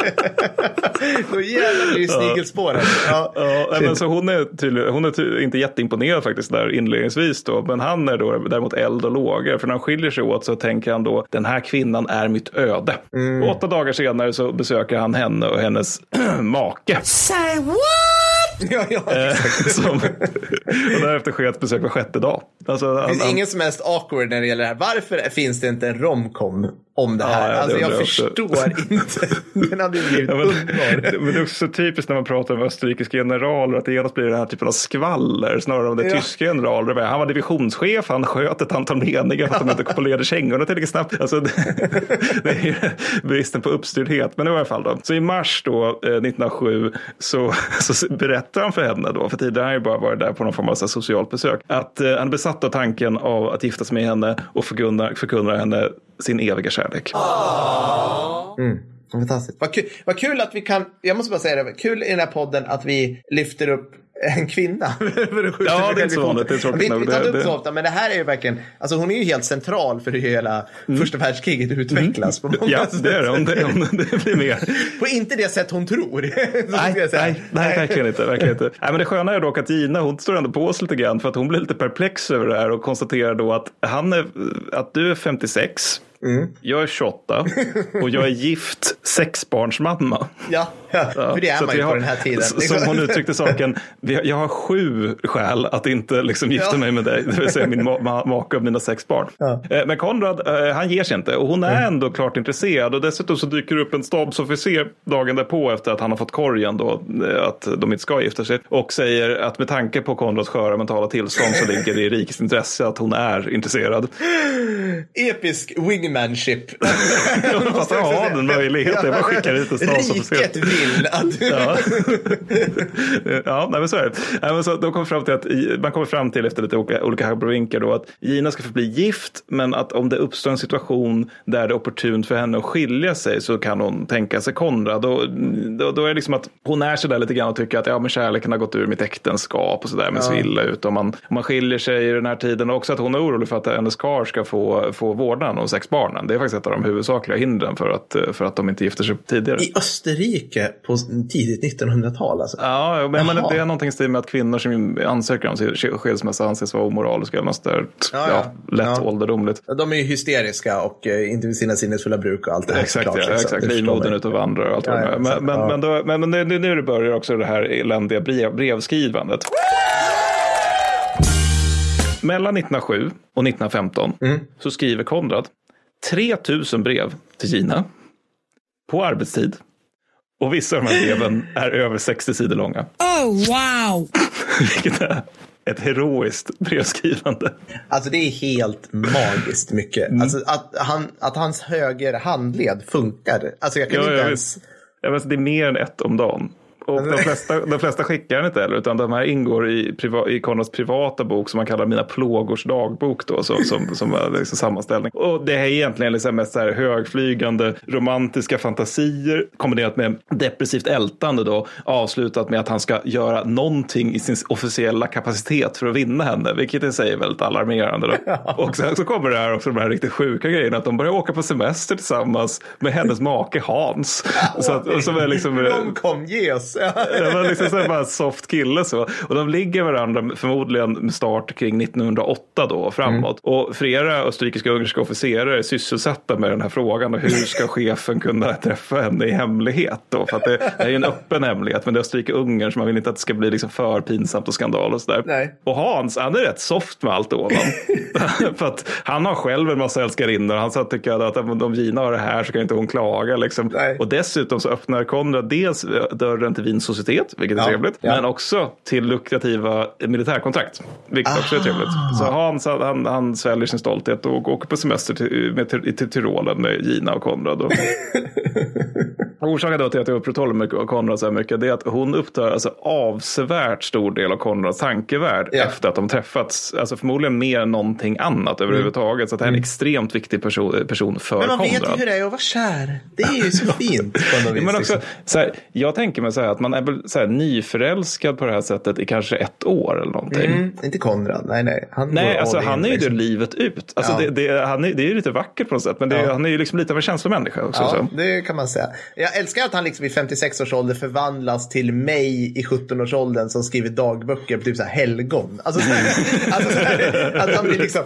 Då jävlar blir det snigelspåren. Ja. Men så hon är, tydligen, hon är inte jätteimponerad faktiskt där inledningsvis då. Men han är då däremot eld och lågor. För när han skiljer sig åt så tänker han då den här kvinnan är mitt öde. Och åtta dagar senare så besöker han henne och hennes make. Say what? Ja, ja. Eh, som, och därefter sker ett besök var sjätte dag. Alltså, Det finns han, ingen som helst awkward när det gäller det här. Varför finns det inte en romcom om det här? Ja, ja, det alltså, jag förstår inte. Den hade blivit Ja, men, underbar. men det är också så typiskt när man pratar om österrikiska generaler att det genast blir den här typen av skvaller snarare om det Ja. tyska generaler. Han var divisionschef, han sköt ett antal meningar för att de inte polerade kängorna tillräckligt snabbt. Alltså, det, det är bristen på uppstyrdhet. Men i alla fall då. Så i mars då, eh, 1907 så, så berättar han för henne då, för tidigare har han ju bara varit där på någon form av socialt besök, att eh, han är besatt av tanken av att gifta sig med henne och förkunnar, förkunnar henne sin eviga kärlek. Fantastiskt. Vad kul, vad kul att vi kan, jag måste bara säga det, kul i den här podden att vi lyfter upp en kvinna. För att skjuta Ja, det är inte så vanligt, det är tråkigt vi, vi tar Det- upp det- så ofta, men det här är ju verkligen, alltså hon är ju helt central för hur hela första världskriget utvecklas. På många Mm. Ja, sätt. det är det. Om det, om det blir mer. På inte det sätt hon tror. Nej, nej, nej, verkligen inte. Verkligen inte. Nej, men det sköna är dock att Gina, hon står ändå på sig lite grann för att hon blir lite perplex över det här och konstaterar då att, han är, att du är 56, Mm. jag är 28 och jag är gift sexbarnsmamma. Ja, för det är Så man ju jag på har- den här tiden. Som hon uttryckte saken, jag har sju skäl att inte liksom gifta Ja. mig med dig, det vill säga min ma- ma- make och mina sex barn. Eh, Men Konrad, eh, han ger sig inte och hon är Mm. ändå klart intresserad och dessutom så dyker det upp en stabsofficer dagen därpå efter att han har fått korgen då, eh, att de inte ska gifta sig och säger att med tanke på Konrads sköra mentala tillstånd så ligger det i rikets intresse att hon är intresserad. Episk wingmanship. Fast han har den möjligheten, jag bara skickar hit en stabsofficer. Riket du... Ja, ja nej, men så är det. Men så de kommer fram till att, man kommer fram till efter lite olika, olika abrovinkar då att Gina ska få bli gift men att om det uppstår en situation där det är opportunt för henne att skilja sig så kan hon tänka sig Konrad. Och, då, då är det liksom att hon är så där lite grann och tycker att ja, men kärleken har gått ur mitt äktenskap och så där men ser illa ut om man, om man skiljer sig i den här tiden. Och också att hon är orolig för att hennes karl ska få, få vårdnaden om sex barnen. Det är faktiskt ett av de huvudsakliga hindren för att, för att de inte gifter sig tidigare. I Österrike på tidigt 1900-tal alltså. Ja, men, men det är någonting i stil med att kvinnor som ansöker om sk- skilsmässa anses vara omoraliska eller något där. Ja, Ja, ja. lätt Ja. ålderdomligt. De är ju hysteriska och eh, inte vid sina sinnesfulla bruk och allt det här. Exakt, såklart, ja, liksom. exakt. Livmodern man. ute och allt vad Ja. Men, men, men, då, men, men nu det börjar också det här eländiga brev, brevskrivandet. Mellan 1907 och 1915 Mm. så skriver Konrad 3000 brev till Gina på arbetstid. Och vissa av de här breven är över 60 sidor långa. Oh, wow. Vilket är ett heroiskt brevskrivande. Alltså det är helt magiskt mycket. Mm. Alltså att, han, att hans höger handled funkar. Alltså jag kan Ja, inte ens... Ja, men alltså, det är mer än ett om dagen. Och de flesta, de flesta skickar den inte heller, utan de här ingår i, priva, i Konrads privata bok som man kallar Mina plågors dagbok då, som, som, som är liksom sammanställning. Och det är egentligen liksom mest så här högflygande romantiska fantasier kombinerat med depressivt ältande då, avslutat med att han ska göra någonting i sin officiella kapacitet för att vinna henne, vilket i sig är väldigt alarmerande. Då. Och sen så kommer det här också, de här riktigt sjuka grejerna, att de börjar åka på semester tillsammans med hennes make Hans. Så att, och som är liksom, Romcom det var liksom så bara soft kille så. Och de ligger varandra förmodligen med start kring 1908 då framåt. Och flera österrikiska och ungerska officerare är sysselsatta med den här frågan. Och hur ska chefen kunna träffa henne i hemlighet då? För att det, det är ju en öppen hemlighet. Men det är Österrike-Ungern så man vill inte att det ska bli liksom för pinsamt och skandal och sådär. Och Hans, han är rätt soft med allt ovan. för att han har själv en massa älskarinnor. Han sa att tycker att om Gina har det här så kan inte hon klaga. Liksom. Och dessutom så öppnar Konrad dels dörren till Wiens societet, vilket är Ja, trevligt, ja. men också till lukrativa militärkontrakt, vilket också är trevligt. Så han, han, han sväljer sin stolthet och åker på semester till, med, till, till Tyrolen med Gina och Konrad. Och... Orsaken då till att jag upprätthåller mig och Konrad så här mycket det är att hon upptar alltså avsevärt stor del av Konrads tankevärld Ja. efter att de träffats. Alltså förmodligen mer än någonting annat överhuvudtaget. Så att det här är en extremt viktig person, person för Men man Konrad. vet hur det är att vara kär. Det är ju så fint på något vis. Men också, liksom. så här, jag tänker mig så här att man är väl så här, nyförälskad på det här sättet i kanske ett år eller någonting. mm, inte Konrad, nej nej. Han Nej, alltså han är ju det liksom. livet ut. Alltså, Ja. det, det, han är, det är ju lite vackert på något sätt, men det, Ja. han är ju liksom lite av en känslomänniska också. Ja, Så. det kan man säga. Jag älskar att han liksom i 56 års ålder förvandlas till mig i 17 års åldern som skriver dagböcker på typ så här helgon. Alltså, så här, alltså så här, att han blir liksom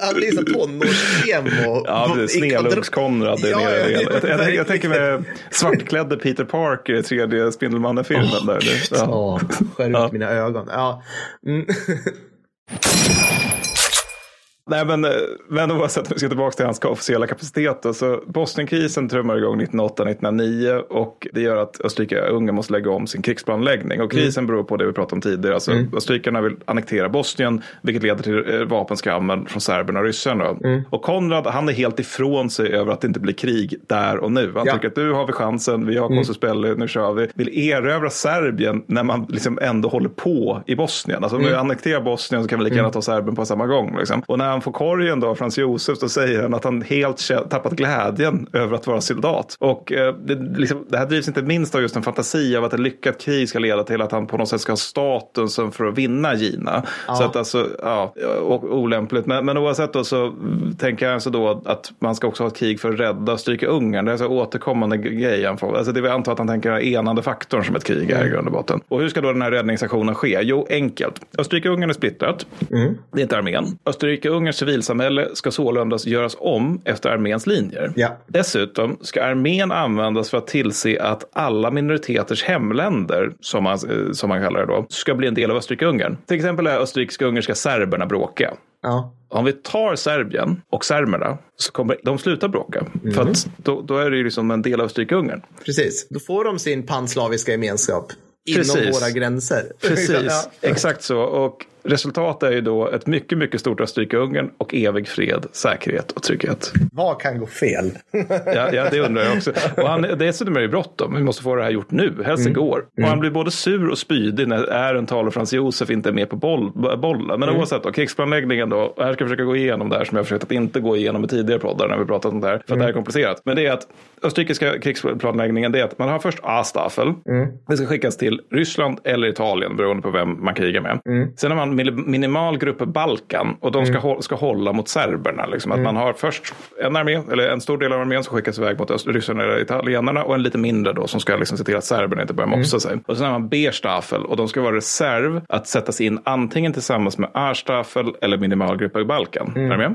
han blir så tonårsemo. Ja, Snedluggs-Konrad. Ja, Ja, ja, jag, jag, jag, tänker mig svartklädde Peter Parker i tredje Spindelmannen-filmen. där. Ja. Skär ut mina ögon. Ja. Mm. Nej, men, eh, men oavsett, om vi ska tillbaka till hans officiella kapacitet. Då, så Bosnienkrisen trummar igång 1908-1909 och det gör att Österrike-Ungern måste lägga om sin krigsplanläggning. Och krisen beror på det vi pratade om tidigare. Alltså, Österrikarna vill annektera Bosnien, vilket leder till eh, vapenskammen från serberna och ryssarna. Och Konrad, han är helt ifrån sig över att det inte blir krig där och nu. Han Ja. tycker att nu har vi chansen, vi har Konsus Belli, nu kör vi. Vill erövra Serbien när man liksom ändå håller på i Bosnien. Alltså om vi annekterar Bosnien så kan vi lika gärna ta Serbien på samma gång. Liksom. Och när han får korgen då, Frans Josef, så säger han att han helt tappat glädjen över att vara soldat. Och eh, det, liksom, det här drivs inte minst av just en fantasi av att ett lyckat krig ska leda till att han på något sätt ska ha statusen för att vinna Gina. Så att alltså, ja, och, olämpligt. Men, men oavsett då så tänker jag alltså då att man ska också ha ett krig för att rädda och stryka Ungern. Det är så återkommande grej. han får- Alltså det vi antar att han tänker den enande faktorn som ett krig är i grund och botten. Och hur ska då den här räddningsaktionen ske? Jo, enkelt. Österrike-Ungern är splittrat. Det är inte armén. Österrike-Ungerns civilsamhälle ska således göras om efter arméns linjer. Ja. Dessutom ska armén användas för att tillse att alla minoriteters hemländer, som man, eh, som man kallar det då, ska bli en del av Österrike-Ungern. Till exempel är österrikiska-ungerska serberna bråkiga. Ja. Om vi tar Serbien och serberna så kommer de sluta bråka. Mm. För att då, då är det ju liksom en del av Österrike-Ungern. Precis. Då får de sin panslaviska gemenskap inom Precis. våra gränser. Precis, ja. exakt så. Och resultatet är ju då ett mycket, mycket stort Österrike-Ungern och evig fred, säkerhet och trygghet. Vad kan gå fel? Ja, ja det undrar jag också. Och han, dessutom är det bråttom. Vi måste få det här gjort nu, helst igår. Och han blir både sur och spydig när Ehrenthal och Frans Josef inte är med på boll, bollen. Men oavsett, då, krigsplanläggningen då. Och här ska jag försöka gå igenom det här som jag har försökt att inte gå igenom i tidigare poddar när vi pratat om det här. För att det här är komplicerat. Men det är att österrikiska krigsplanläggningen det är att man har först A-staffel. Det ska skickas till Ryssland eller Italien beroende på vem man krigar med. Sen har man mil- minimal grupp Balkan och de ska, hå- ska hålla mot serberna. Liksom. Att man har först en armé, eller en stor del av armén som skickas iväg mot öst- ryssarna eller italienarna och en lite mindre då som ska liksom se till att serberna inte börjar mopsa sig. Och sen har man B-staffel och de ska vara reserv att sättas in antingen tillsammans med A-staffel eller minimalgrupp i Balkan. Är du med?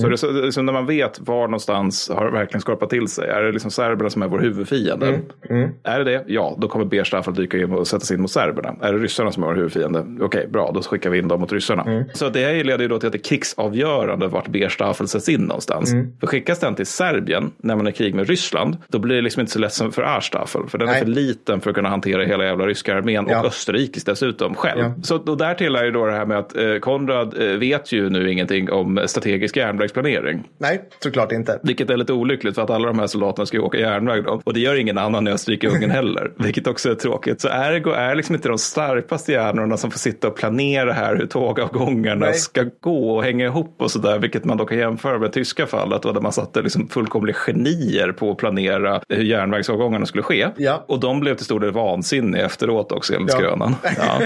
Så det är så, det är så när man vet var någonstans har verkligen skorpat till sig. Är det liksom serberna som är vår huvudfiende? Är det det? Ja, då kommer B-staffel dyka in och sätta sig in mot serberna. Är det ryssarna som är vår huvudfiende? Okej, bra, då skickar skickar vi in dem mot ryssarna. Mm. Så det leder ju då till att det är krigsavgörande vart Berstaffel sätts in någonstans. Mm. För skickas den till Serbien när man är i krig med Ryssland, då blir det liksom inte så lätt som för Arstaffel. För den är Nej. för liten för att kunna hantera hela jävla ryska armén Ja. och Österrikis dessutom själv. Ja. Så då därtill är ju då det här med att eh, Konrad eh, vet ju nu ingenting om strategisk järnvägsplanering. Nej, såklart inte. Vilket är lite olyckligt för att alla de här soldaterna ska ju åka järnväg då. Och det gör ingen annan i Österrike-Ungern heller. Vilket också är tråkigt. Så ergo är liksom inte de starkaste hjärnorna som får sitta och planera här hur tågavgångarna Nej. ska gå och hänga ihop och sådär. Vilket man då kan jämföra med tyska fallet då, där man satte liksom fullkomliga genier på att planera hur järnvägsavgångarna skulle ske. Ja. Och de blev till stor del vansinniga efteråt också enligt Ja. skrönan. Ja.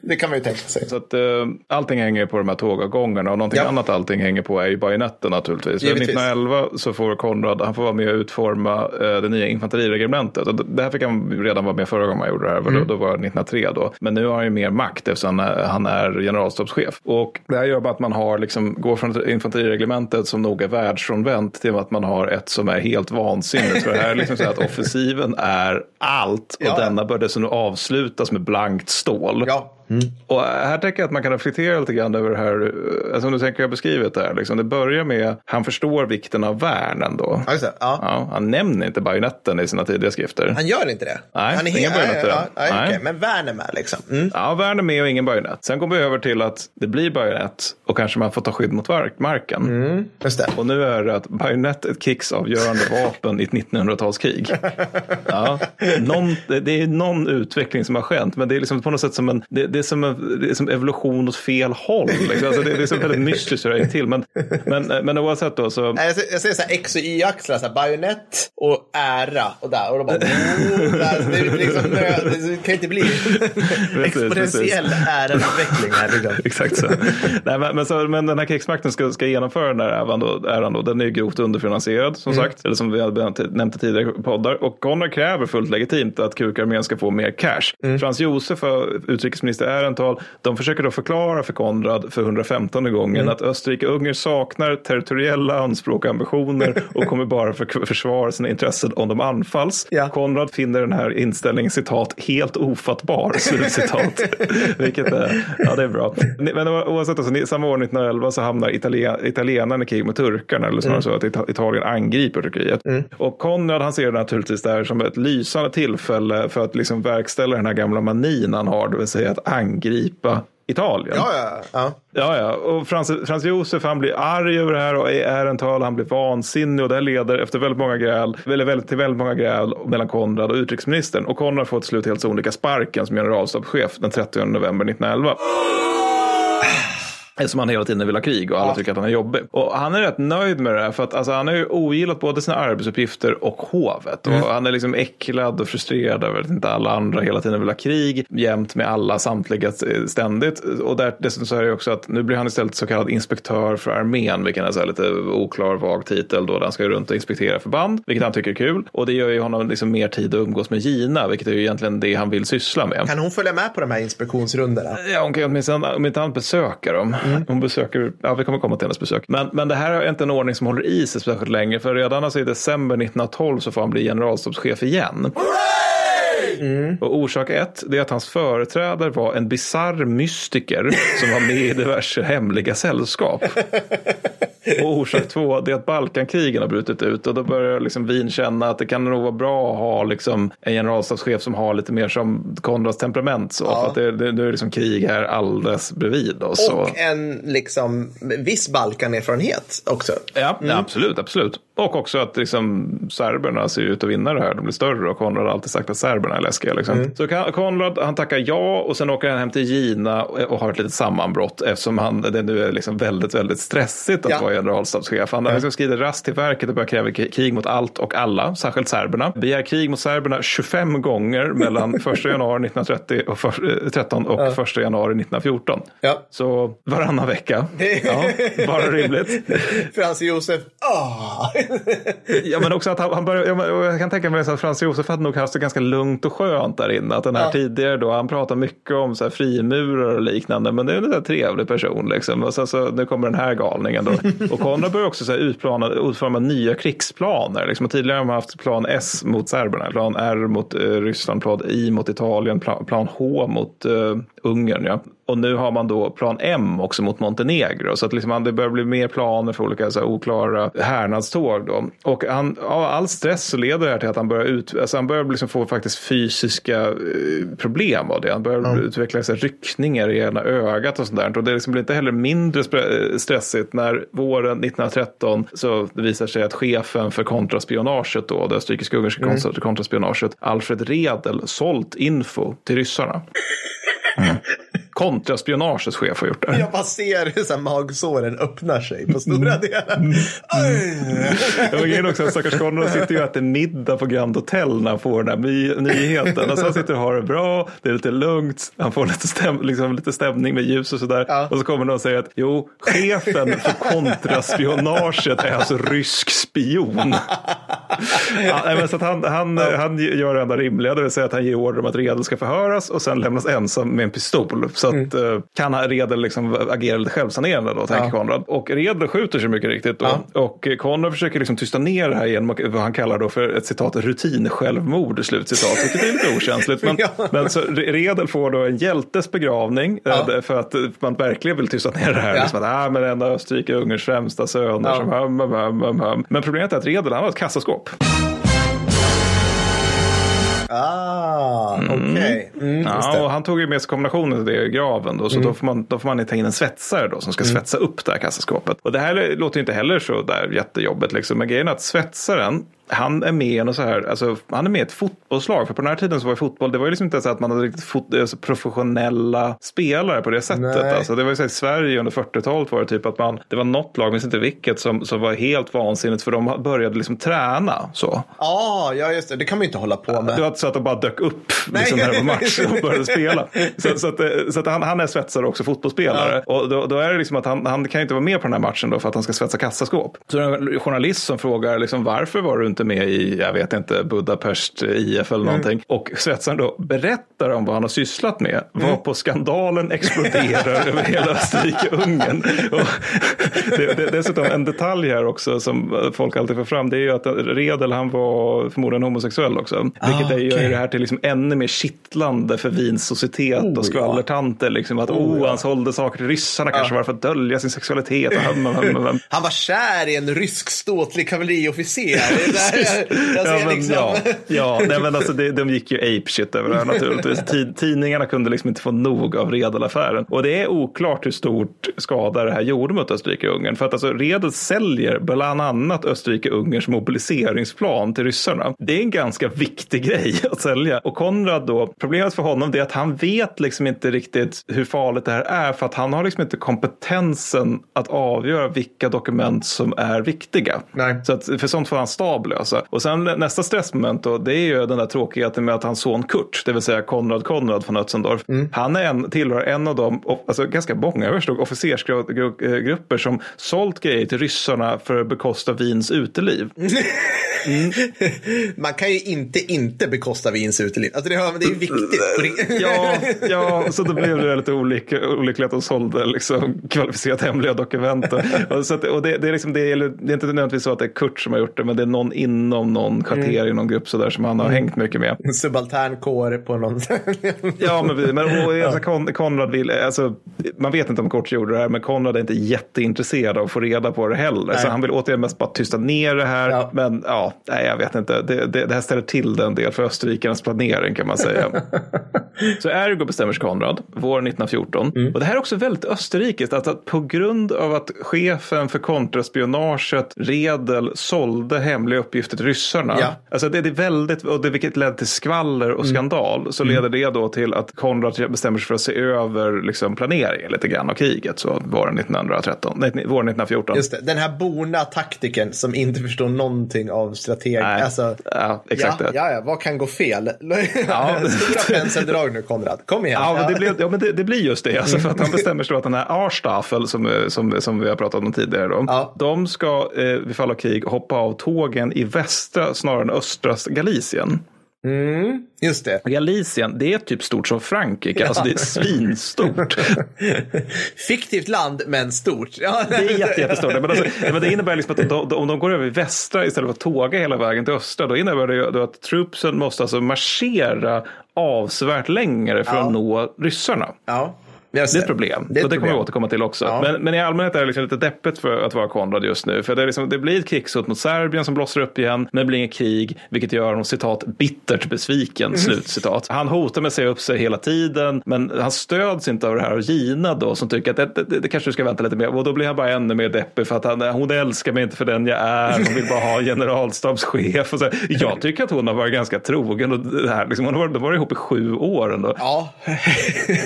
det kan man ju tänka sig. Så att eh, allting hänger på de här tågavgångarna och någonting Ja. annat allting hänger på är ju bajonetten naturligtvis. Givetvis. 1911 så får Konrad, han får vara med och utforma eh, det nya infanteriregementet. Och det här fick han redan vara med förra gången man gjorde det här, Mm. då, då var det 1903 då. Men nu har han ju mer makt eftersom han är, han är generalstabschef. Och det här gör bara att man har liksom, går från ett infanteriregementet som nog är världsfrånvänt till att man har ett som är helt vansinnigt. För det här är liksom så att offensiven är allt och Ja. denna bör dessutom avslutas med blankt stål. Ja. Och här tänker jag att man kan reflektera lite grann över det här, alltså nu tänker jag beskrivit det här, liksom. det börjar med, han förstår vikten av värn ändå. Ja. Ja. Ja, han nämner inte bajonetten i sina tidiga skrifter. Han gör inte det? Nej, han är ingen helt- bajonetter. Ja, ja, ja, okej. Men Värn är med liksom. Mm. Ja, värn är med och ingen bajonett. Sen kommer vi över till att det blir bajonett och kanske man får ta skydd mot mark- marken. Mm. Just det. Och nu är det att bajonett är ett krigsavgörande vapen i ett 1900-talskrig. Ja, någon, det är någon utveckling som har skett, men det är liksom på något sätt som en, det, det är som, det är som evolution åt fel håll. Liksom. Alltså det, det är så väldigt mystiskt hur det är till. Men, men, men oavsett då så, Jag ser, jag ser så här X och Y-axlar, så här bajonett och ära och där. Och då bara, oh, där, det, är liksom, det kan inte bli exponentiell ärautveckling här. Liksom. Exakt så. Nej, men, men, så. men den här krigsmakten ska, ska genomföra den här äran då, äran då. Den är grovt underfinansierad som sagt. Eller som vi hade nämnt i tidigare poddar. Och Konrad kräver fullt legitimt att kukarmén ska få mer cash. Frans Josef, utrikesminister Ehrenthal, de försöker då förklara för Konrad för 115 gången att Österrike-Ungern saknar territoriella anspråk och ambitioner och kommer bara för, försvara sina intressen om de anfalls. Ja. Konrad finner den här inställningen citat helt ofattbar. Slutcitat. Vilket är, ja det är bra. Men oavsett, alltså, samma år 1911 så hamnar Italien, italienarna i krig mot turkarna. Eller snarare så att Ita- Italien angriper Turkiet. Och Konrad han ser det naturligtvis där som ett lysande tillfälle för att liksom verkställa den här gamla manin han har. Det vill säga att angripa Italien. Ja, ja, ja. Ja, ja. Och Frans, Frans Josef han blir arg över det här och Ehrenthal han blir vansinnig och det här leder efter väldigt många gräl, eller väldigt, till väldigt många gräl mellan Konrad och utrikesministern. Och Konrad får till slut helt sonika sparken som generalstabschef den 30 november 1911. Eftersom han hela tiden vill ha krig och alla tycker att han är jobbig. Och han är rätt nöjd med det här för att alltså, han har ju ogillat både sina arbetsuppgifter och hovet. Och han är liksom äcklad och frustrerad över att inte alla andra hela tiden vill ha krig. Jämt med alla, samtliga eh, ständigt. Och där, dessutom så är det också att nu blir han istället så kallad inspektör för armén. Vilken är så här lite oklar, vag titel. Då där han ska runt och inspektera förband. Vilket han tycker är kul. Och det gör ju honom liksom mer tid att umgås med Gina. Vilket är ju egentligen det han vill syssla med. Kan hon följa med på de här inspektionsrundorna? Ja, hon kan ju åtminstone, om inte annat besöka dem. Hon besöker, ja vi kommer komma till hennes besök. Men, men det här är inte en ordning som håller i sig särskilt länge. För redan alltså i december 1912 så får han bli generalstabschef igen. Och orsak ett, det är att hans företrädare var en bizarr mystiker som var med i diverse hemliga sällskap. Och orsak två, det är att Balkankrigen har brutit ut och då börjar liksom Wien känna att det kan nog vara bra att ha liksom en generalstabschef som har lite mer som Konrads temperament. Så, För att det, nu är liksom krig här alldeles bredvid. Och så. Och en liksom viss Balkanerfarenhet också. Ja, ja, absolut, absolut. Och också att liksom, serberna ser ut att vinna det här. De blir större och Konrad har alltid sagt att serberna är läskiga. Liksom. Så Ka- Konrad han tackar ja och sen åker han hem till Gina och, har ett litet sammanbrott eftersom han, det nu är liksom väldigt, väldigt stressigt att Ja. vara generalstabschef. Han har liksom skrivit rast till verket och börjar kräva krig mot allt och alla, särskilt serberna. Begär krig mot serberna 25 gånger mellan 1 januari 1930 och för, eh, 13 och 1 januari 1914. Ja. Så varannan vecka. Ja, bara rimligt. Frans Josef, ah. Ja, men också att han, han och jag kan tänka mig att Frans Josef hade nog haft det ganska lugnt och skönt där inne. Att den här Ja. tidigare då, han pratar mycket om så här frimurar och liknande, men det är en där trevlig person liksom. Och sen så, nu kommer den här galningen då. Och Konrad börjar också så här utplana, utforma nya krigsplaner. Liksom. Och tidigare har man haft plan S mot serberna, plan R mot eh, Ryssland, plan I mot Italien, plan, plan H mot eh, Ungern. Ja. Och nu har man då plan M också mot Montenegro. Så att liksom, det börjar bli mer planer för olika så här, oklara härnadståg. Då. Och han, av all stress så leder det här till att han börjar, ut, alltså han börjar liksom få faktiskt fysiska eh, problem av det. Han börjar utveckla så här, ryckningar i ena ögat och sånt där. Och det liksom blir inte heller mindre eh, stressigt när våren 1913 så visar sig att chefen för kontraspionaget då, det österrikisk-ungerska mm. kontraspionaget, Alfred Redel, sålt info till ryssarna. Mm. Kontraspionagets chef har gjort det. Jag bara ser hur så här magsåren öppnar sig på stora delar. Oj. Det var grejen också att stackars Konrad sitter ju och äter middag på Grand Hotel när han får den här nyheten. Alltså han sitter och har det bra, det är lite lugnt, han får lite, stäm- liksom lite stämning med ljus och sådär. Ja. Och så kommer någon och säger att jo, chefen för kontraspionaget är alltså rysk spion. ja, men så han, han, han gör det enda rimliga, det vill säga att han ger order om att Redel ska förhöras och sen lämnas ensam med en pistol. Så att eh, kan Redel liksom agera lite självsanerande då, tänker Ja. Konrad. Och Redel skjuter sig mycket riktigt då. Och eh, Konrad försöker liksom tysta ner det här genom vad han kallar då för ett citat rutinsjälvmord, slutcitat. Vilket är lite okänsligt. Men, Ja. men så Redel får då en hjältes begravning eh, Ja. för att man verkligen vill tysta ner det här. Ja. Liksom att, ah, men en av Österrike-Ungerns främsta söner. Ja. Som, hum, hum, hum, hum, hum. Men problemet är att Redel han har ett kassaskåp. Ah, okej. Mm, just Ja, och han tog ju med sig kombinationen till det i graven då, så då, får man, då får man ta in en svetsare då som ska svetsa upp det här kassaskåpet. Och det här låter ju inte heller så där jättejobbigt liksom, men grejen är att svetsaren han är med i och så här, alltså, han är med i ett fotbollslag. För på den här tiden så var ju fotboll, det var ju liksom inte så att man hade riktigt fot, alltså, professionella spelare på det sättet. Nej. Alltså, det var ju så här, i Sverige under 40-talet var det typ att man, det var något lag, minns inte vilket, som, som var helt vansinnigt för de började liksom träna så. Ah, ja, just det. Det kan man ju inte hålla på med. Det var inte så att de bara dök upp liksom, när det var match och började spela. Så, så, att, eh, så att han, han är svetsare också fotbollsspelare. Och då, då är det liksom att han, han kan inte vara med på den här matchen då för att han ska svetsa kassaskåp. Så det är en journalist som frågar liksom, varför var du inte med i, jag vet inte, Budapest IF eller någonting. Och svetsaren då berättar om vad han har sysslat med. Var på skandalen exploderar över hela Österrike-Ungern. Det, det, dessutom en detalj här också som folk alltid får fram. Det är ju att Redel han var förmodligen homosexuell också. Vilket ju okej. gör det här till liksom ännu mer kittlande för Wiens societet Oh, och skvallertanter. Liksom, att oh, ja. han sålde saker till ryssarna kanske bara för att dölja sin sexualitet. Han var kär i en rysk ståtlig kavalleriofficer. Jag, ser Ja, men, liksom. ja, ja nej, men alltså, det, de gick ju ape shit över det här naturligtvis. Tid, tidningarna kunde liksom inte få nog av Redel-affären. Och det är oklart hur stort skada det här gjorde mot Österrike-Ungern. För att alltså, Redel säljer bland annat Österrike-Ungerns mobiliseringsplan till ryssarna. Det är en ganska viktig grej att sälja. Och Konrad då, problemet för honom är att han vet liksom inte riktigt hur farligt det här är. För att han har liksom inte kompetensen att avgöra vilka dokument som är viktiga. Nej. Så att, för sånt får han stab lösa. Och sen nästa stressmoment då, det är ju den där tråkigheten med att hans son Kurt, det vill säga Konrad Konrad von Ötzendorf, han är en, tillhör en av de, alltså ganska många förstod, officersgrupper som sålt grejer till ryssarna för att bekosta Wiens uteliv. Man kan ju inte inte bekosta Wiens uteliv. Alltså det, det är viktigt. Ja, ja, så då blev det lite olyckligt att de sålde liksom kvalificerat hemliga dokument. Och, så att, och det, det, är liksom, det, är, det är inte nödvändigtvis så att det är Kurt som har gjort det, men det är någon inom någon kvarter i någon grupp så där som han har hängt mycket med. En subaltern kår på någon. Ja, men, men och, alltså, Kon, Konrad vill, alltså, man vet inte om Kurt gjorde det här, men Konrad är inte jätteintresserad av att få reda på det heller. Så Nej. han vill återigen mest bara tysta ner det här. Ja. Men ja, nej, jag vet inte. Det, det, det här ställer till det en del för österrikarnas planering kan man säga. Så ergo bestämmer sig Konrad våren 1914. Mm. Och det här är också väldigt österrikiskt. Att, att på grund av att chefen för kontraspionaget Redel sålde hemliga uppgifter till ryssarna. Ja. Alltså det, det är väldigt, och det, vilket ledde till skvaller och skandal. Så leder det då till att Konrad bestämmer sig för att se över liksom, planeringen lite grann av kriget. Så våren 1913, nej, våren 1914. Just det, den här borna taktiken som inte förstår någonting av strateg. Nej. Alltså, Ja, exakt ja, ja, ja, vad kan gå fel? Ja. Stora penseldrag nu Konrad, kom igen. Ja, men det, blir, ja, men det, det blir just det. Alltså för att han bestämmer sig då att den här Arstaffel som, som, som vi har pratat om tidigare. Då, Ja. De ska eh, vid fall av krig hoppa av tågen i västra snarare än östra Galicien. Mm, just det. Galicien, det är typ stort som Frankrike. Alltså det är svinstort. Fiktivt land, men stort. Ja, Det är jätte, jättestort. Men, alltså, men det innebär liksom att de, om de går över i västra istället för att tåga hela vägen till östra, då innebär det ju att troopsen måste alltså marschera avsevärt längre för Ja. att nå ryssarna. Ja. Det är ett problem. Det är ett och det kommer problem. återkomma till också. Ja. Men, men i allmänhet är det liksom lite deppigt för att vara Konrad just nu. För det, liksom, det blir ett krigshot mot Serbien som blossar upp igen. Men det blir inget krig, vilket gör honom citat bittert besviken. Mm. Han hotar med att säga upp sig hela tiden. Men han stöds inte av det här av Gina då som tycker att det, det, det kanske du ska vänta lite mer. Och då blir han bara ännu mer deppig för att han, hon älskar mig inte för den jag är. Hon vill bara ha generalstabschef. Och så. Jag tycker att hon har varit ganska trogen. Och det här, liksom, hon har varit, de har varit ihop i sju år ändå. Ja.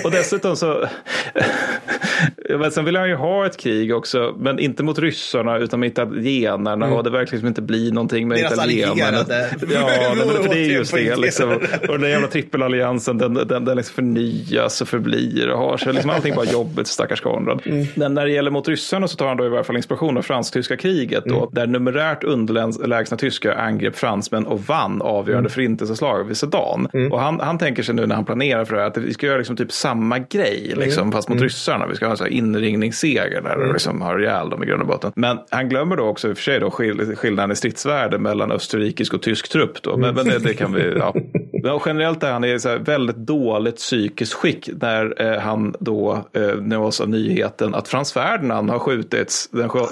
Och dessutom så... men sen vill han ju ha ett krig också, men inte mot ryssarna utan med italienarna. Och det verkar liksom inte bli någonting med Deras italienarna. Ja, men för det är just det. Liksom. Och den jävla trippelalliansen, den, den, den liksom förnyas och förblir och har sig. Liksom allting bara jobbigt, stackars Konrad. Men när det gäller mot ryssarna så tar han då i varje fall inspiration av fransk-tyska kriget. Då, Där numerärt underlägsna tyskar angrep fransmän och vann avgörande förintelseslag vid Sedan. Och han, han tänker sig nu när han planerar för det här att vi ska göra liksom typ samma grej, liksom, fast mot ryssarna. Vi ska ha en här inringningsseger där och liksom ha ihjäl dem i grund och botten. Men han glömmer då också i och för sig då skill- skillnaden i stridsvärde mellan österrikisk och tysk trupp. Då. Men, men det, det kan vi, ja. Men generellt är han i så väldigt dåligt psykiskt skick när eh, han då eh, nås av nyheten att Frans Ferdinand har skjutits den 28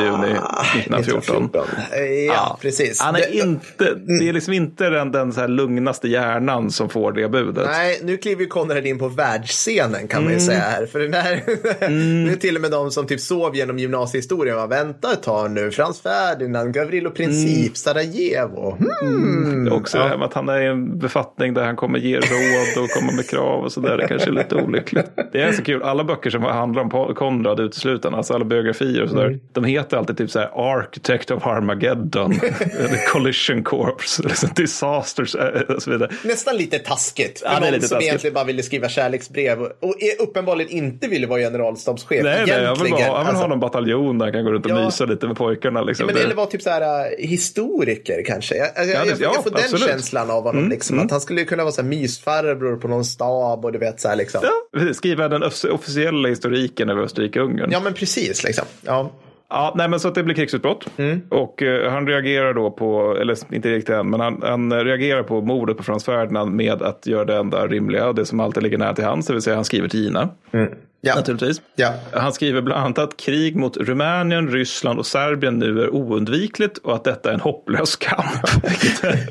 juni 1914. Eh, Ja, precis. Han är Det- inte, det är liksom inte den, den så lugnaste hjärnan som får det budet. Nej, nu kliver ju Konrad in på världsscenen kan Mm. man ju säga här. För den här, nu är till och med de som typ sov genom gymnasiehistorien var vänta ett tag nu. Frans Ferdinand, Gavrilo Princip, Sarajevo. Hmm. Det är också det här med att han är en befattning där han kommer ge råd och komma med krav och sådär. Det kanske är lite olyckligt. Det är så kul. Alla böcker som handlar om Konrad uteslutande, alltså alla biografier och sådär. De heter alltid typ så här Architect of Armageddon, eller Collision Corps, liksom Disasters eh, och så vidare. Nästan lite taskigt. Ja, det är någon lite som taskigt. egentligen bara ville skriva kärleksbrev och är uppenbarligen inte ville vara generalstabschef. Nej, nej, jag vill, bara, jag vill Alltså, ha någon bataljon där han kan gå runt och Ja. mysa lite med pojkarna. Liksom. Men Det- eller vara typ så här äh, historiker kanske. Jag, jag, Ja, jag, det- jag, ja, jag får den absolut. Mm, känslan av honom. liksom, Att han skulle kunna vara så här mysfarbror på någon stab och du vet så här liksom. Ja, skriva den off- officiella historiken över Österrike-Ungern. Ja, men precis liksom. Ja. Ja, nej, men så att det blir krigsutbrott. Och eh, han reagerar då på, eller inte riktigt än, men han, han reagerar på mordet på Frans Ferdinand med att göra det enda rimliga och det som alltid ligger nära till hands, det vill säga han skriver till Gina. Ja. Naturligtvis. Ja. Han skriver bland annat att krig mot Rumänien, Ryssland och Serbien nu är oundvikligt och att detta är en hopplös kamp. Är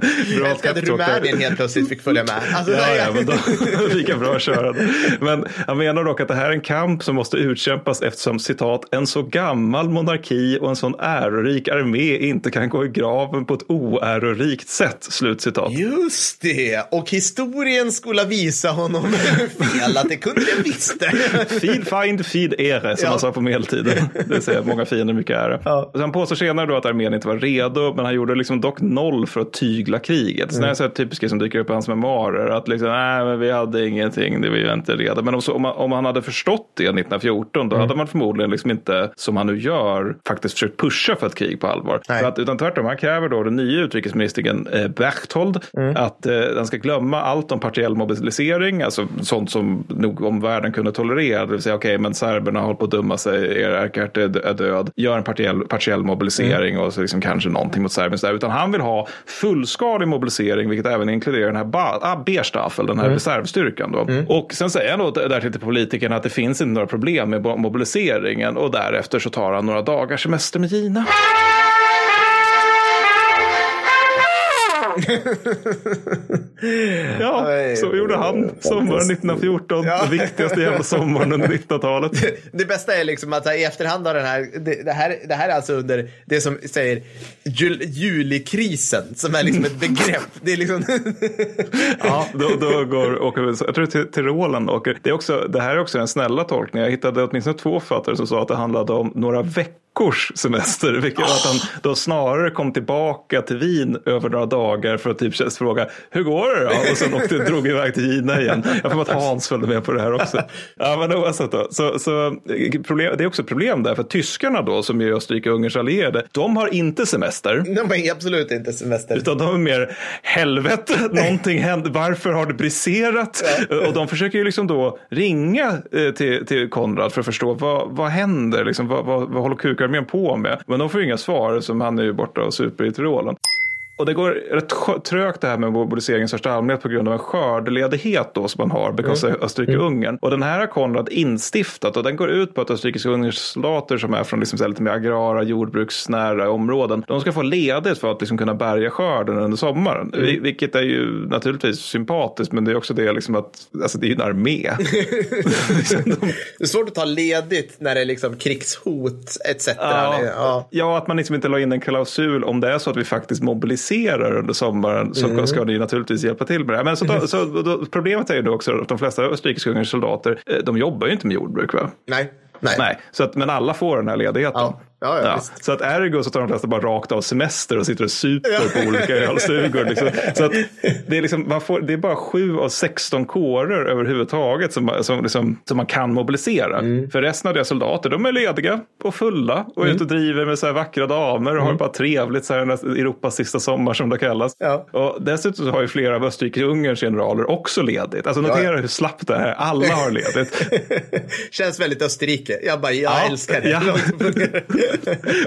Jag bra älskar att. Rumänien helt plötsligt fick följa med. Alltså, Ja, ja, men då, lika bra att köra det. Men han menar dock att det här är en kamp som måste utkämpas eftersom citat en så gammal monarki och en sån ärorik armé inte kan gå i graven på ett oärorikt sätt. Slutcitat. Just det, och historien skulle visa honom fel, att det kunde jag visst det. Feed, find, feed ere, som Ja. man sa på medeltiden. Det vill säga många fiender, mycket ära. Ja. Han påstår senare då att armén inte var redo, men han gjorde liksom dock noll för att tygla kriget. Så det är så här typiskt som dyker upp i hans memoarer, att liksom, nej, men vi hade ingenting, det var ju inte redo. Men om, så, om, man, om han hade förstått det 1914, då hade man förmodligen liksom inte, som han nu gör, faktiskt försökt pusha för ett krig på allvar. Nej. För att, utan tvärtom, han kräver då den nya utrikesministern eh, Berchtold att eh, han ska glömma allt om partiell mobilisering, alltså sånt som nog omvärlden kunde tolerera. Det vill säga, okej, men serberna håller på att dumma sig, er ärkeärte är död. Gör en partiell, partiell mobilisering och så liksom kanske någonting mot Serbien. där. Utan han vill ha fullskalig mobilisering, vilket även inkluderar den här ba- ah, Berstaffel, den här reservstyrkan. Då. Och sen säger han då där till politikerna att det finns inte några problem med mobiliseringen och därefter så tar han några dagars semester med Gina. Ja, så gjorde han sommaren 1914. Ja. Den viktigaste jävla sommaren under 1900-talet. Det bästa är liksom att i efterhand av den här, det, det här, det här är alltså under det som säger jul, julikrisen, som är liksom ett begrepp. Det är liksom... Ja, då, då går, åker vi, jag tror till Tirolen åker. Det, är också, det här är också en snälla tolkning. Jag hittade åtminstone två författare som sa att det handlade om några veckors semester. Vilket var att han då snarare kom tillbaka till Wien över några dagar för att typ fråga hur går det då? Och sen åkte, drog iväg till Gina igen. Jag får att Hans följde med på det här också. Ja, men oavsett då. Så, så eh, problem, det är också ett problem där för tyskarna då som är Österrike-Ungerns allierade. De har inte semester. De har absolut inte semester. Utan de är mer helvete, någonting hände, varför har det briserat? Och de försöker ju liksom då ringa eh, till, till Konrad för att förstå vad, vad händer, liksom, vad, vad, vad håller kukarmén på med? Men de får ju inga svar som han är ju borta och super i Tyrolen. Och det går rätt trögt det här med mobilisering i största allmänhet på grund av en skördeledighet då som man har, because Mm. Österrike-Ungern. Och den här har Konrad instiftat och den går ut på att Österrike-Ungerns soldater som är från liksom lite mer agrara, jordbruksnära områden, de ska få ledigt för att liksom kunna bärga skörden under sommaren. Mm. Vi- Vilket är ju naturligtvis sympatiskt, men det är också det liksom att, alltså det är ju en armé. De- Det är svårt att ta ledigt när det är liksom krigshot etc. Ja, Ja. ja, att man liksom inte la in en klausul om det är så att vi faktiskt mobiliserar under sommaren så Mm. ska ni naturligtvis hjälpa till med det. Men så, då, så då, problemet är ju då också att de flesta österrikiska soldater, eh, de jobbar ju inte med jordbruk. Va? Nej. Nej. Nej, så att, men alla får den här ledigheten. Ja. Ja, ja, så att ergo så tar de flesta bara rakt av semester och sitter och super på olika ölstugor. Liksom. Så att det, är liksom, får, det är bara sju av 16 kårer överhuvudtaget som, som, liksom, som man kan mobilisera. Mm. För resten av deras soldater, de är lediga och fulla och är ute och driver med så här vackra damer och har bara trevligt så här, Europas sista sommar som det kallas. Mm. Ja. Och dessutom har ju flera av Österrike-Ungerns generaler också ledigt. Alltså notera hur slappt det här är. Alla har ledigt. Känns väldigt Österrike. Jag bara, jag Ja, älskar det.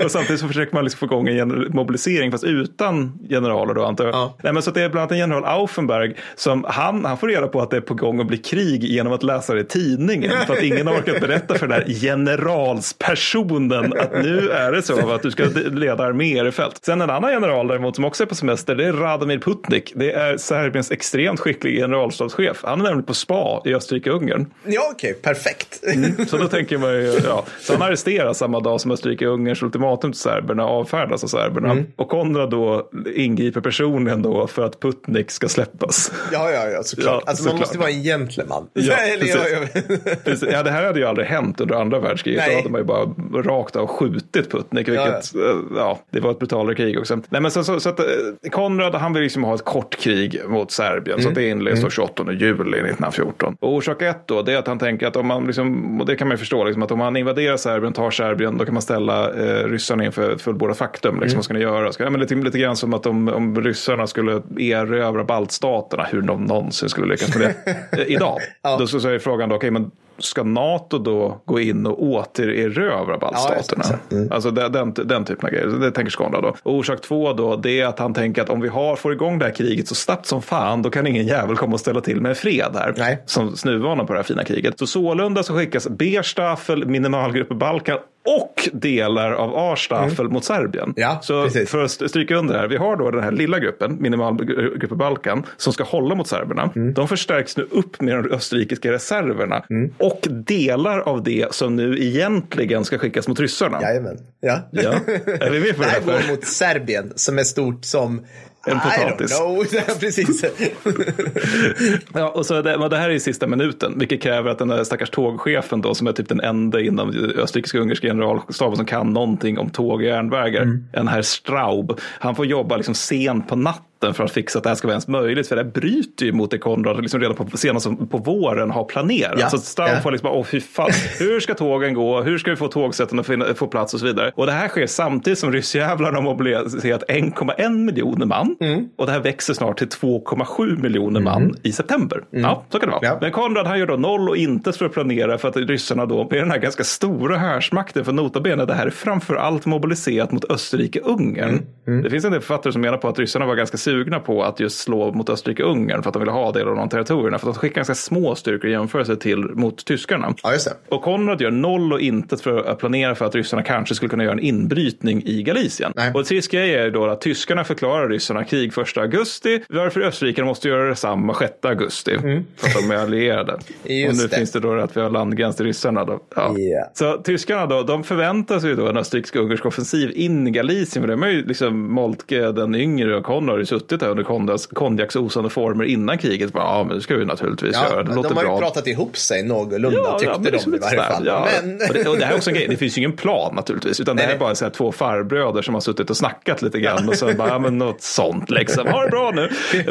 och samtidigt så försöker man liksom få igång en mobilisering fast utan generaler då antar jag. Ja. Nej, men så det är bland annat en general Auffenberg som han, han får reda på att det är på gång att bli krig genom att läsa det i tidningen. För att ingen har orkat berätta för den här generalspersonen att nu är det så att du ska leda arméer i fält. Sen en annan general däremot som också är på semester det är Radomir Putnik. Det är Serbiens extremt skicklig generalstabschef. Han är nämligen på spa i Österrike-Ungern. Ja, okej, perfekt. Så då tänker man ju, ja. Så han arresteras samma dag som Österrike-Ungerns ultimatum till serberna avfärdas av serberna. Mm. Och Konrad då ingriper personligen då för att Putnik ska släppas. Ja, ja, ja, såklart. Ja, alltså, man såklart. måste vara en gentleman. Ja, ja, precis. ja. Precis. Ja, det här hade ju aldrig hänt under andra världskriget. Nej. Då hade man ju bara rakt av skjutit Putnik. Vilket, ja, ja. det var ett brutalare krig också. Nej, men så, så, så att, eh, Konrad han vill liksom ha ett kort krig mot Serbien. Så att det inleds då 28 juli 1914. Och orsak ett då, det är att han tänker att om man, liksom, och det kan man ju förstå, liksom, att om man invaderar Serbien, tar Serbien, då kan man ställa eh, ryssarna inför ett fullbordat faktum. Liksom, Vad ska ni göra? Ska, ja, men lite, lite grann som att om, om ryssarna skulle erövra baltstaterna, hur de någonsin skulle lyckas med det idag. Ja. Då så är frågan då, okej, men ska NATO då gå in och återerövra baltstaterna? Ja, just Alltså den, den, den typen av grejer. Det tänker Skånda då. Och orsak två då, det är att han tänker att om vi har, får igång det här kriget så snabbt som fan, då kan ingen jävel komma och ställa till med fred här. Nej. Som snuvana på det här fina kriget. Så sålunda så skickas Berstaffel, minimalgrupper Balkan och delar av A-Staffel mot Serbien. Mm. Ja, så precis. för att stryka under det här, vi har då den här lilla gruppen, minimalgrupper Balkan, som ska hålla mot serberna. Mm. De förstärks nu upp med de österrikiska reserverna och delar av det som nu egentligen ska skickas mot ryssarna. Jajamän. Ja. Ja, är vi med på Det det här här? går mot Serbien som är stort som En potatis. I don't know. Ja, Precis. Ja, och så det, det här är i sista minuten, vilket kräver att den där stackars tågchefen då, som är typ den enda inom österrikiska ungerska generalstaben som kan någonting om tåg och järnvägar, Mm. en herr Straub, han får jobba liksom sent på natten för att fixa att det här ska vara ens möjligt, för det här bryter ju mot det Konrad liksom redan på, senast på våren har planerat. Ja, Så Straub ja. får liksom, åh fy fan, hur ska tågen gå, hur ska vi få tågsätten att finna, få plats och så vidare. Och det här sker samtidigt som ryssjävlarna har mobiliserat 1,1 miljoner man Mm. och det här växer snart till 2,7 miljoner man i september. Ja, så kan det vara. Ja. Men Konrad han gör då noll och intet för att planera för att ryssarna då med den här ganska stora härsmakten, för nota bene, det här är framför allt mobiliserat mot Österrike-Ungern. Det finns en del författare som menar på att ryssarna var ganska sugna på att just slå mot Österrike-Ungern för att de ville ha del av de territorierna, för att de skickar ganska små styrkor i jämförelse till mot tyskarna. Ja, det. Och Konrad gör noll och intet för att planera för att ryssarna kanske skulle kunna göra en inbrytning i Galicien. Nej. Och trist grej är då att tyskarna förklarar ryssarna krig 1 augusti, varför österrikarna måste göra detsamma 6 augusti. För att de är allierade. Mm. Och nu det. finns det då att vi har landgräns till ryssarna. Då. Ja. Ja. Så tyskarna då, de förväntar sig då en österrikisk-ungersk offensiv in i Galicien. För de har ju liksom Moltke den yngre och Konrad suttit där under Konrads konjaksosande former innan kriget. Bara, Ja, men det ska vi naturligtvis Ja, göra. Det låter de har ju bra. pratat ihop sig någorlunda, tyckte men de liksom i varje fall. Ja. Men... Och, det, och det här är också en grej, det finns ju ingen plan naturligtvis, utan det Nej, här är bara så här, två farbröder som har suttit och snackat lite grann och så bara, ja men något sånt liksom. Ha det bra nu,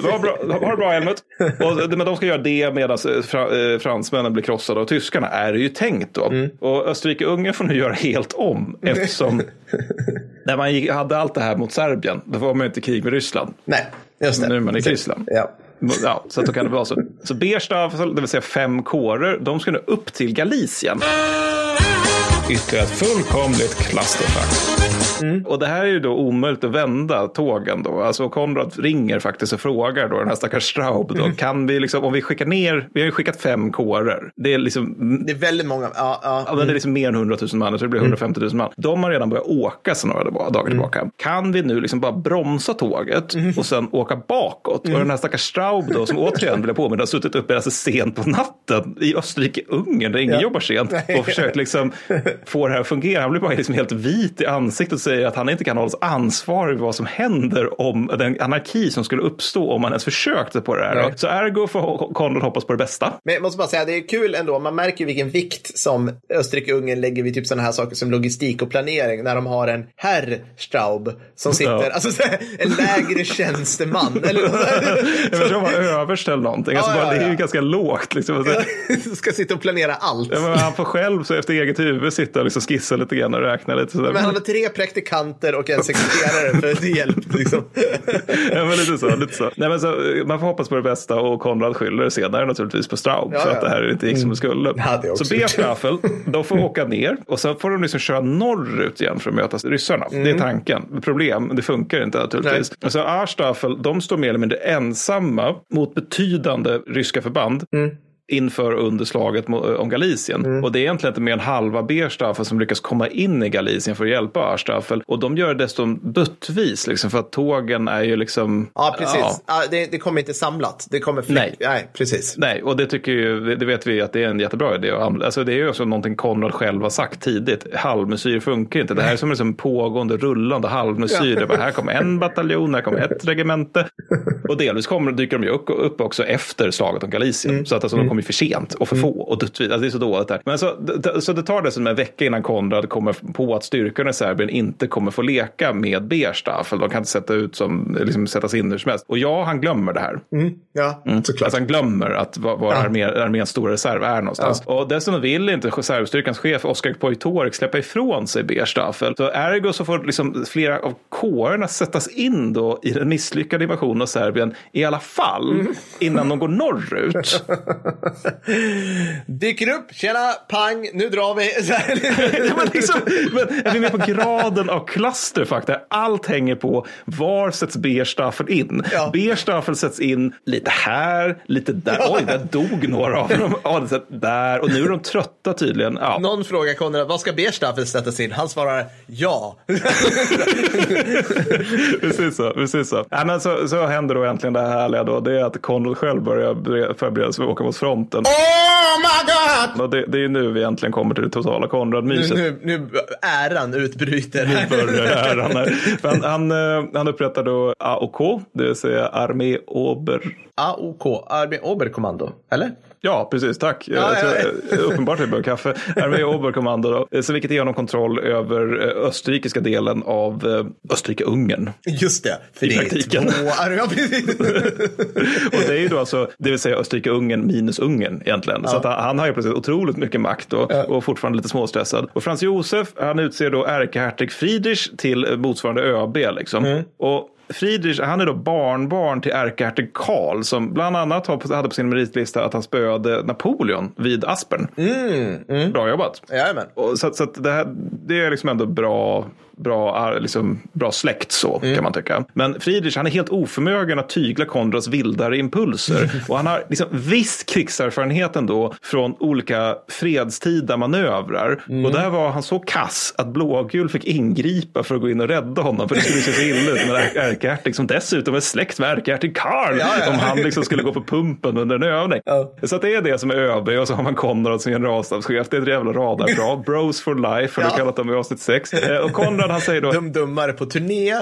ha det bra, ha det bra Helmut. Och, men de ska göra det medan eh, eh, fransmännen blir krossade av tyskarna, är det ju tänkt då. Mm. Och Österrike-Ungern får nu göra helt om, eftersom när man gick, hade allt det här mot Serbien, då var man ju inte i krig med Ryssland. Nej, just det. Nu är man i. Ryssland. Ja. Ja, så att då kan det vara så. Så Berstaffel, det vill säga fem kårer, de ska nu upp till Galicien. Ytterligare ett fullkomligt clusterfuck. Och det här är ju då omöjligt att vända tågen då. Alltså Konrad ringer faktiskt och frågar då den här stackars Straub då. Kan vi liksom, om vi skickar ner, vi har ju skickat fem kårer. Det är liksom Det är väldigt många. Ja, ja. Ja, men det är liksom mer än 100 000 man, så det blir 150 000 man. De har redan börjat åka sedan några dagar Mm. tillbaka. Kan vi nu liksom bara bromsa tåget och sen åka bakåt? Mm. Och den här stackars Straub då, som återigen vill jag påminna, har suttit uppe alltså sent på natten i Österrike-Ungern där ingen jobbar sent och försökt liksom få det här att fungera. Han blir bara liksom helt vit i ansiktet och säger att han inte kan hållas ansvarig för vad som händer om den anarki som skulle uppstå om man ens försökte på det här. Nej. Så ergo får Konrad hoppas på det bästa. Men jag måste bara säga, det är kul ändå. Man märker vilken vikt som Österrike-Ungern lägger vid typ sådana här saker som logistik och planering. När de har en herr Straub som sitter, Ja. alltså här, en lägre tjänsteman. Eller Jag tror han var överst eller någonting. Alltså Ja, ja, bara, Det är ju ja. ganska lågt. Liksom. Ska sitta och planera allt. Ja, men han får själv så efter eget huvud sitta och liksom skissa lite grann och räkna lite. Sådär. Men han har tre praktikanter och en sekreterare för hjälp. Liksom. ja, men lite så, lite så. Nej, men så. Man får hoppas på det bästa och Konrad skyller senare naturligtvis på Straub Ja, för ja. att det här inte gick som det skulle. Det är också så gjort. B-Staffel, de får åka ner och sen får de liksom köra norrut igen för att möta ryssarna. Det är tanken. Problem, det funkar inte naturligtvis. Så A-Staffel, de står mer eller mindre ensamma mot betydande ryska förband. Inför och under slaget om Galicien. Och det är egentligen inte mer än halva Berstaffel som lyckas komma in i Galicien för att hjälpa Arstaffel. Och de gör det dessutom duttvis, liksom, för att tågen är ju liksom... Ja, precis. Ja. Ja, det, det kommer inte samlat. Det kommer fläck. Nej. Nej, precis. Nej, och det tycker ju, det vet vi att det är en jättebra idé. Alltså det är ju också någonting Konrad själv har sagt tidigt. Halvmesyr funkar inte. Det här är som liksom pågående, rullande halvmesyr. Bara, här kommer en bataljon, här kommer ett regemente. Och delvis kommer, dyker de ju upp, också efter slaget om Galicien. Så att alltså, de kommer ju för sent och för få och duttvis. Alltså det är så dåligt där. Men så, det- så det tar dessutom en vecka innan Konrad kommer på att styrkorna i Serbien inte kommer få leka med Berstaffel. De kan inte sätta ut som, liksom, sättas in hur som helst. Och ja, han glömmer det här. Ja, såklart. Alltså han glömmer att var, var armé, arméns stora reserv är någonstans. Och dessutom vill inte reservstyrkans chef Oskar Poitorek släppa ifrån sig Berstaffel. Så ergo så får liksom flera av kårerna sättas in då i den misslyckade invasionen av Serbien i alla fall innan de går norrut. Dyker upp, tjena, pang, nu drar vi. Ja, men liksom, men är vi med på graden av clusterfuck där allt hänger på var sätts Berstaffel in? Ja. Berstaffel sätts in lite här, lite där. Oj, där dog några av dem. Ja, där. Och nu är de trötta tydligen. Ja. Någon frågar Konrad, vad ska Berstaffel sättas in? Han svarar ja. precis så. Precis så. Ja, men så, så händer då äntligen det här härliga då. Det är att Konrad själv börjar förbereda sig för att åka mot fronten. Oh my god! Och det, det är nu vi äntligen kommer till det totala Nu, Konrad-myset. nu, nu äran utbryter. börjar här. Han, är- för han, han, eh, han upprättar då AOK, det vill säga Armé Ober. AOK, Armé Oberkommando, eller? Ja, precis. Tack. Ja, tror- ja, Uppenbart att jag behöver kaffe. Armé Oberkommando, då. Så vilket ger honom kontroll över eh, österrikiska delen av eh, Österrike-Ungern. Just det, för I det är praktiken. två. Ja, precis. Och det är ju då alltså, det vill säga Österrike-Ungern minus Ungern egentligen. Så att han, han har ju plötsligt otroligt mycket makt och, och fortfarande lite småstressad. Och Frans Josef, han utser då ärkehertig Friedrich till eh, motsvarande ÖB liksom. Och Friedrich, han är då barnbarn till ärkehertig Karl som bland annat hade på sin meritlista att han spöade Napoleon vid Aspern. Bra jobbat. Jajamän. Så så det, här, det är liksom ändå bra, bra, liksom, bra släkt så kan man tycka. Men Friedrich han är helt oförmögen att tygla Konrads vildare impulser. och han har liksom viss krigserfarenhet ändå från olika fredstida manövrar. Och där var han så kass att blågul fick ingripa för att gå in och rädda honom. För det skulle se så illa ut med Är- ärkehertig som dessutom är släkt med ärkehertig Karl. Ja, ja. Om han liksom skulle gå på pumpen under en övning. Ja. Så det är det som är ÖB och så har man Konrad som generalstabschef. Det är ett jävla radarkrav. Bros for life har Ja. kallat dem i avsnitt 6. Och Konrad han säger då. Dum dummare på turné.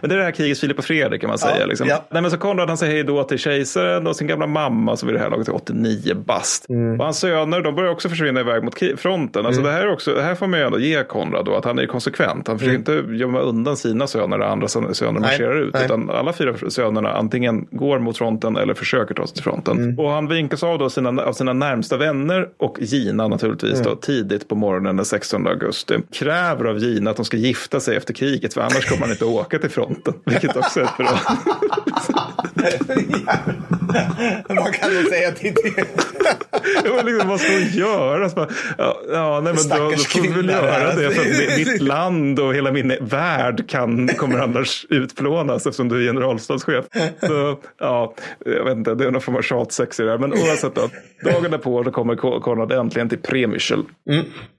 Men det är det här krigets Filip och Fredrik kan man säga. Ja, liksom. ja. Nej, men så Konrad han säger hej då till kejsaren och sin gamla mamma som vid det här laget är 89 bast. Mm. Och hans söner de börjar också försvinna iväg mot fronten. Alltså, det, här är också, det här får man ju ändå ge Konrad då, att han är konsekvent. Han försöker inte gömma undan sina söner när andra sö- söner marscherar ut. nej. Utan alla fyra sönerna antingen går mot fronten eller försöker ta sig till fronten. Mm. Och han vinkas av då sina, av sina närmsta vänner och Gina naturligtvis Mm. då, tidigt på morgonen den 16 augusti. Kräver av Gina att de ska gifta sig efter kriget för annars kommer han inte åka till fronten. Vilket också är ett bra. Vad kan du säga till det? Ja, liksom, vad ska hon göra? Bara, ja, ja, nej, men då, då får vi väl göra det. För att mi- mitt land och hela min värld kan, kommer annars utplånas eftersom du är generalstabschef. Så, ja, jag vet inte, det är någon form av tjatsex i det här. Men oavsett då. Dagen därpå då kommer Ko- Konrad äntligen till Premichel.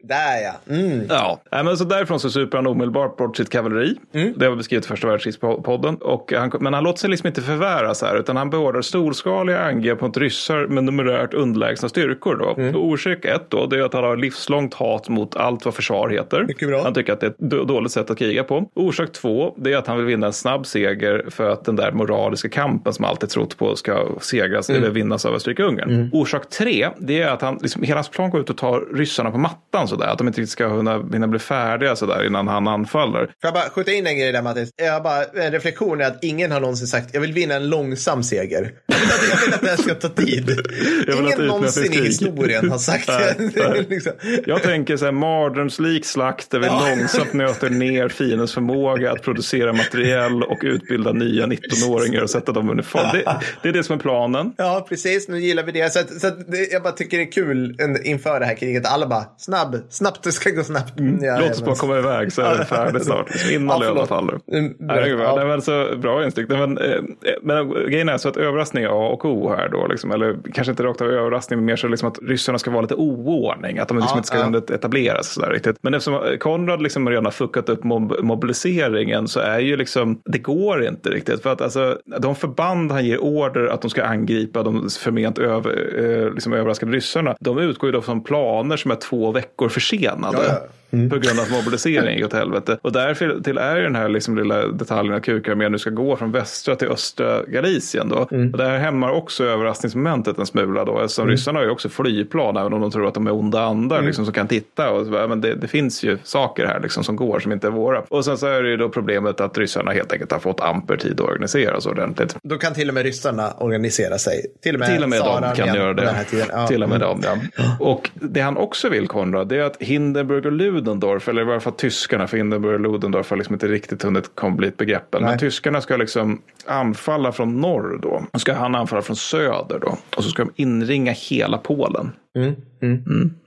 Där ja. Mm. Ja, nej, men så därifrån så super han omedelbart bort sitt kavalleri. Det har vi beskrivit i första världskrigspodden. Och han, men han låter sig liksom inte förvärras här, utan han beordrar storskaliga angrepp mot ryssar med numerärt underlägsna styrkor. Då. Och orsak ett då, det är att han har livslångt hat mot allt vad försvar heter. Han tycker att det är ett dåligt sätt att kriga på. Orsak två, det är att han vill vinna en snabb seger för att den där moraliska kampen som alltid trott på ska segras eller vinnas av Österrike-Ungern. Orsak tre, det är att han, liksom, hela hans plan går ut och tar ryssarna på mattan sådär. Att de inte riktigt ska hinna, hinna bli färdiga sådär innan han anfaller. Får jag bara skjuta in en grej där Mattis? Jag bara, en reflektion är att ingen har någonsin sagt jag vill vinna en långsam seger. Jag vill att det här ska ta tid. vill att Ingen någonsin i historien har sagt Nej, det. liksom. Jag tänker så här mardrömslik slakt där vi långsamt nöter ner fiendens förmåga att producera materiell och utbilda nya 19-åringar och sätta dem i uniform. Det, det är det som är planen. Ja, precis. Nu gillar vi det. Så, att, så att det, jag bara tycker det är kul inför det här kriget. Alla bara, snabb, snabbt, det ska gå snabbt. Mm, ja, Låt oss bara komma iväg så är det färdigt snart. Innan Ja, förlåt. faller. Mm, Nej, ja. Nej, men så bra instinkt. Nej, Men, eh, men grejen är så att överraskning är A och O här då. Liksom, eller kanske inte rakt av överraskning, men mer så liksom att ryssarna ska vara lite oordning. Att de liksom Ja, inte ska ja. etableras sådär riktigt. Men eftersom Konrad liksom redan har fuckat upp mob- mobiliseringen så är ju liksom, det går inte riktigt. För att alltså, de förband han ger order att de ska angripa de förment över, eh, liksom överraskade ryssarna, de utgår ju då från planer som är två veckor försenade. Ja, ja. På grund av att mobilisering gick åt helvete. Och därför till är ju den här liksom lilla detaljen att kukarmén nu ska gå från västra till östra Galicien. Då. Och det här hämmar också överraskningsmomentet en smula. Då, eftersom ryssarna har ju också flygplan, även om de tror att de är onda andar liksom, som kan titta. Och så, men det, det finns ju saker här liksom, som går som inte är våra. Och sen så är det ju då problemet att ryssarna helt enkelt har fått amper tid att organisera sig ordentligt. Då kan till och med ryssarna organisera sig. Till och med, Till och med de kan göra det. Ja. Till och med de, ja. Och det han också vill, Konrad, det är att Hindenburg och Ludendorff, eller i varje fall tyskarna, för Hindenburg och Ludendorff har liksom inte riktigt hunnit komma bli ett begrepp än. Men tyskarna ska liksom anfalla från norr då. Och ska han anfalla från söder då. Och så ska de inringa hela Polen. Mm.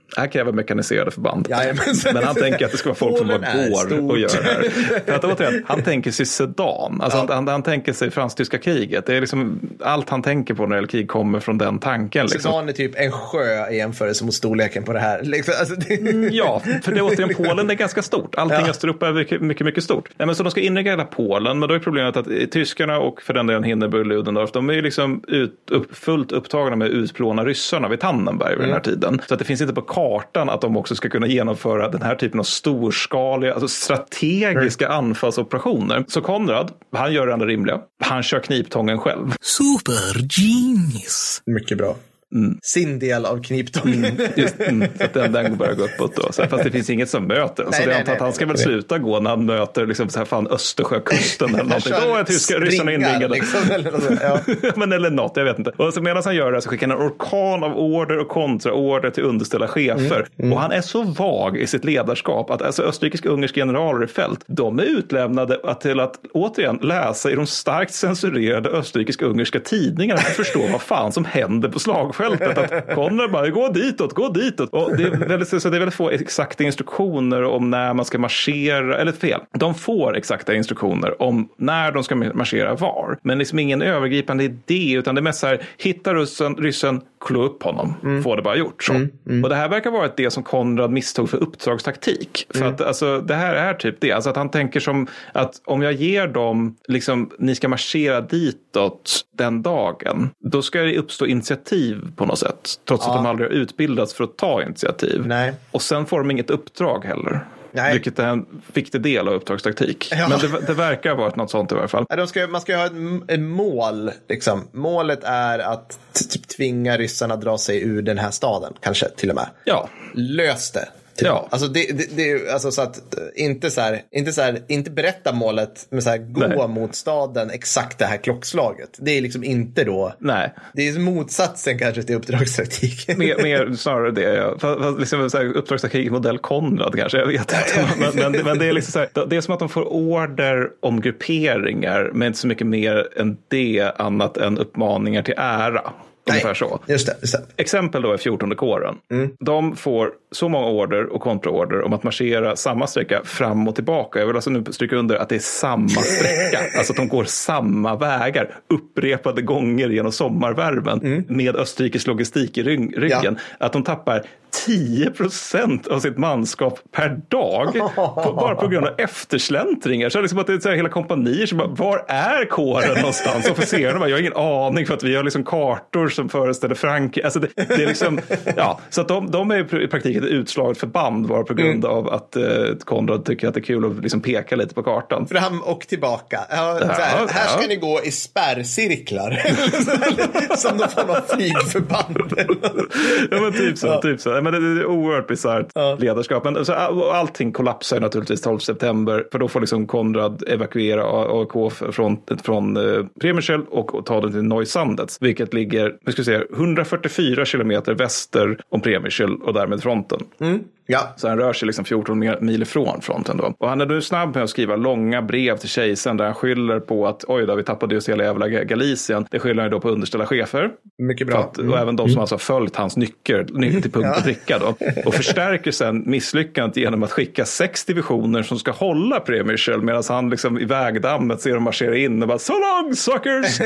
Det här kräver mekaniserade förband. Jajamensan. Men han tänker att det ska vara folk som bara går och gör det här. För att, återigen, han tänker sig Sedan. Alltså han, han, han tänker sig fransk-tyska kriget. Det är liksom, allt han tänker på när det gäller krig kommer från den tanken. Liksom. Sudan är typ en sjö i jämförelse mot storleken på det här. Liksom, alltså, det... Ja, för det är återigen Polen är ganska stort. Allting Ja. Östeuropa är mycket, mycket, mycket stort. Nej, men så de ska inringa hela Polen, men då är problemet att eh, tyskarna och för den delen Hindenburg och Ludendorff, de är ju liksom ut, upp, fullt upptagna med att utplåna ryssarna vid Tannenberg vid den här tiden. Så att det finns inte på kartan att de också ska kunna genomföra den här typen av storskaliga, alltså strategiska anfallsoperationer. Så Konrad, han gör det enda rimliga. Han kör kniptången själv. Super genius. Mycket bra. Sin del av kniptången. Just, mm, så att den, den börjar gå uppåt då. Så här, fast det finns inget som möter. Nej, så det är att han ska nej. väl sluta gå när han möter liksom, så här, fan, Östersjökusten eller någonting. Då är tyska ryssarna inringade. Liksom, eller något ja. Men eller något, jag vet inte. Och så medan han gör det så skickar han en orkan av order och kontraorder till underställda chefer. Mm, Och han är så vag i sitt ledarskap att alltså, österrikisk-ungerska generaler i fält, de är utlämnade att, till att återigen läsa i de starkt censurerade österrikisk-ungerska tidningarna för att förstå vad fan som händer på slagfältet. Att Konrad bara, gå ditåt, gå ditåt. Och det, är väldigt, så det är väldigt få exakta instruktioner om när man ska marschera, eller fel, de får exakta instruktioner om när de ska marschera var. Men liksom ingen övergripande idé, utan det är mest så här, hitta ryssen, ryssen klå upp honom, få det bara gjort. Så. Och det här verkar vara det som Konrad misstog för uppdragstaktik. För att alltså, det här är typ det, alltså att han tänker som att om jag ger dem, liksom, ni ska marschera ditåt den dagen, då ska det uppstå initiativ på något sätt. Trots att de aldrig har utbildats för att ta initiativ. Nej. Och sen får de inget uppdrag heller. Nej. Vilket är en viktig del av uppdragstaktik. Ja. Men det, det verkar varit något sånt i varje fall. De ska, man ska ju ha ett, ett mål. Liksom. Målet är att typ tvinga ryssarna dra sig ur den här staden. Kanske till och med. Ja, Lös det. Typ. Ja. Alltså, det, det, det, alltså så att eh, inte så här, inte så här, inte berätta målet, men så här, gå Nej. mot staden exakt det här klockslaget. Det är liksom inte då, Nej, det är motsatsen kanske till uppdragstaktik. mer, mer snarare det. Ja. Fast, fast liksom så här, uppdragstaktik modell Konrad kanske. Jag vet inte. Men, men, men det är liksom så här, det är som att de får order om grupperingar, men inte så mycket mer än det annat än uppmaningar till ära. Ungefär så. Just det, just det. Exempel då är 14 kåren. De får så många order och kontraorder om att marschera samma sträcka fram och tillbaka. Jag vill alltså nu stryka under att det är samma sträcka. alltså att de går samma vägar upprepade gånger genom sommarvärmen med Österrikes logistik i rygg- ryggen. Att de tappar 10 procent av sitt manskap per dag på, bara på grund av eftersläntringar. Så det är liksom att det är så hela kompanier som bara, var är kåren någonstans? Officerarna bara, jag har ingen aning för att vi har liksom kartor som föreställer Frankrike. Alltså det, det är liksom, ja, så att de, de är i praktiken utslaget förband bara på grund av att eh, Konrad tycker att det är kul att liksom peka lite på kartan. Fram och tillbaka. Ja, här, Ja, här ska ja. ni gå i spärrcirklar. Som de får något flygförband. Ja, men typ så. Typ så. Men det det är oerhört bisarrt ledarskap. Men så, all- allting kollapsar ju naturligtvis 12 september. För då får liksom Konrad evakuera AIK från, från eh, Premierschel och, och ta den till Neusandets. Vilket ligger vi ska se, 144 kilometer väster om Premierschel och därmed fronten. Ja, Så han rör sig liksom 14 mi- mil ifrån fronten då. Och han är nu snabb med att skriva långa brev till kejsaren där han skyller på att oj då, vi tappade just hela jävla Ga- Galicien. Det skyller han ju då på underställda chefer. mycket bra. att, och även de som alltså har följt hans nycker ny- till punkt och pricka då. Och förstärker sen misslyckandet genom att skicka sex divisioner som ska hålla Premierschel medan han liksom i vägdammet ser dem marschera in och bara so long suckers!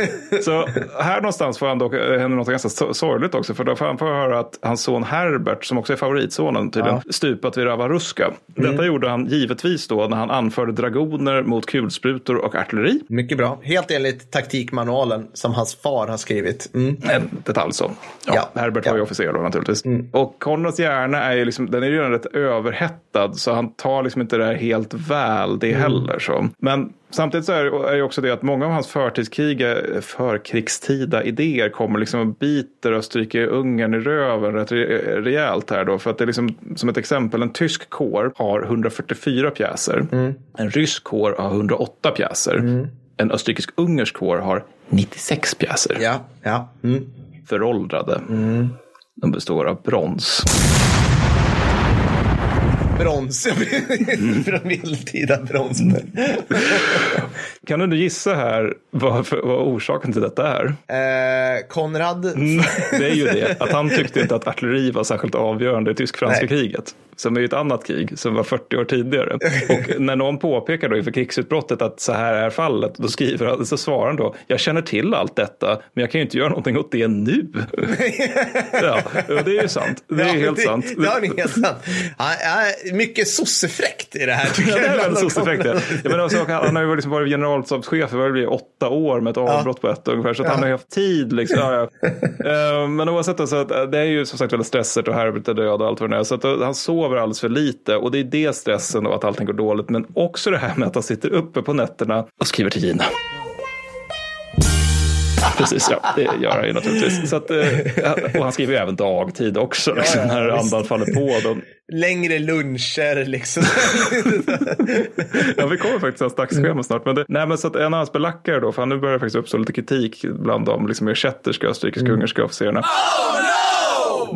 Så här någonstans får han dock eh, hända något ganska so- sorgligt också för då får han får höra att hans son Herbert som också är favoritsonen tydligen stupat vid Ravaruska. Detta gjorde han givetvis då när han anförde dragoner mot kulsprutor och artilleri. Mycket bra. Helt enligt taktikmanualen som hans far har skrivit. Mm. En detalj så. Ja, Ja. Herbert var ju Ja. officer då naturligtvis. Och Konrads hjärna är ju liksom, den är ju redan rätt överhettad så han tar liksom inte det här helt väl det heller. Så. Men samtidigt så är det- det också det att många av hans förtidskriga, förkrigstida idéer kommer liksom och biter Österrike-Ungern i röven rätt re- rejält här då. För att det är liksom, som ett exempel, en tysk kår har 144 pjäser. En rysk kår har 108 pjäser. En österrikisk-ungersk kår har 96 pjäser Ja, ja. Mm. föråldrade. De består av brons. Brons. Från medeltida brons. Kan du gissa här vad, vad orsaken till detta är? Eh, Konrad. Det är ju det, att han tyckte inte att artilleri var särskilt avgörande i tysk-franska kriget. Som är ett annat krig som var 40 år tidigare. Och när någon påpekar då inför krigsutbrottet att så här är fallet, då skriver han, så svarar han då, jag känner till allt detta, men jag kan ju inte göra någonting åt det nu. ja, och det är ju sant. Det är ju helt det, sant. Det har ni helt sant. Ja, ja, mycket sossefräckt i det här. tycker Ja, det är bland väl de sosseffekt. Konrad. Jag menar, också, han har ju liksom varit generalstabschef i vad det blir, åtta år med ett avbrott på ett ungefär. Så att han har ju haft tid. Liksom. Ja, ja. Eh, Men oavsett, alltså, att det är ju som sagt väldigt stressigt och Herbert är död och allt vad det är. Så att eh, han sover alldeles för lite. Och det är det stressen och att allting går dåligt. Men också det här med att han sitter uppe på nätterna och skriver till Gina. Precis, ja. Det gör han ju naturligtvis. Så att, eh, och han skriver ju även dagtid också. Liksom, ja, när visst. andan faller på. Dem. Längre luncher liksom. Ja, vi kommer faktiskt till hans dagsschema snart. Men, det, nej, men så att en av hans belackare då, för nu börjar faktiskt uppstå lite kritik bland de liksom, mer kätterska österrikiska ungerska officerarna.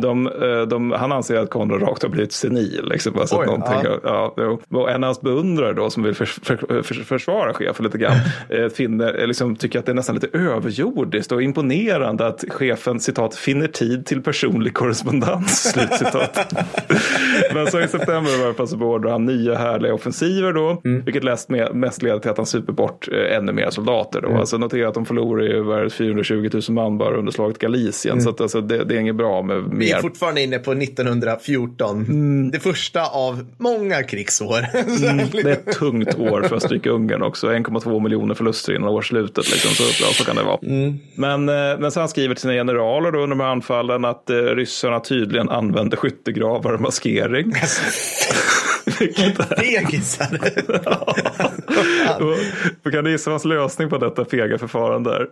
De, eh, de, han anser att Konrad rakt har blivit senil. Liksom, bara så att Oj, någon ja. ja, en av hans beundrare då, som vill förs för, för, försvara chefen lite grann, eh, finner, eh, liksom, tycker att det är nästan lite överjordiskt och imponerande att chefen citat, finner tid till personlig korrespondens. Men så i september var det på så beordrar han nya härliga offensiver då, Mm. vilket läst med, mest leder till att han super bort eh, ännu mer soldater. Då. Mm. Alltså notera att de förlorar ju över 420 000 man bara under slaget Galicien. Så att, alltså, det, det är inget bra med Mm. Vi är fortfarande inne på 1914. Det första av många krigsår. Det är ett tungt år för Österrike-Ungern också. 1,2 miljoner förluster innan årsslutet. Liksom. Så, ja, så kan det vara. Men, eh, men han skriver till sina generaler då under de här anfallen att eh, ryssarna tydligen använde skyttegravar och maskering. Fegisar. Och, kan du gissa vad hans lösning på detta fega förfarande är?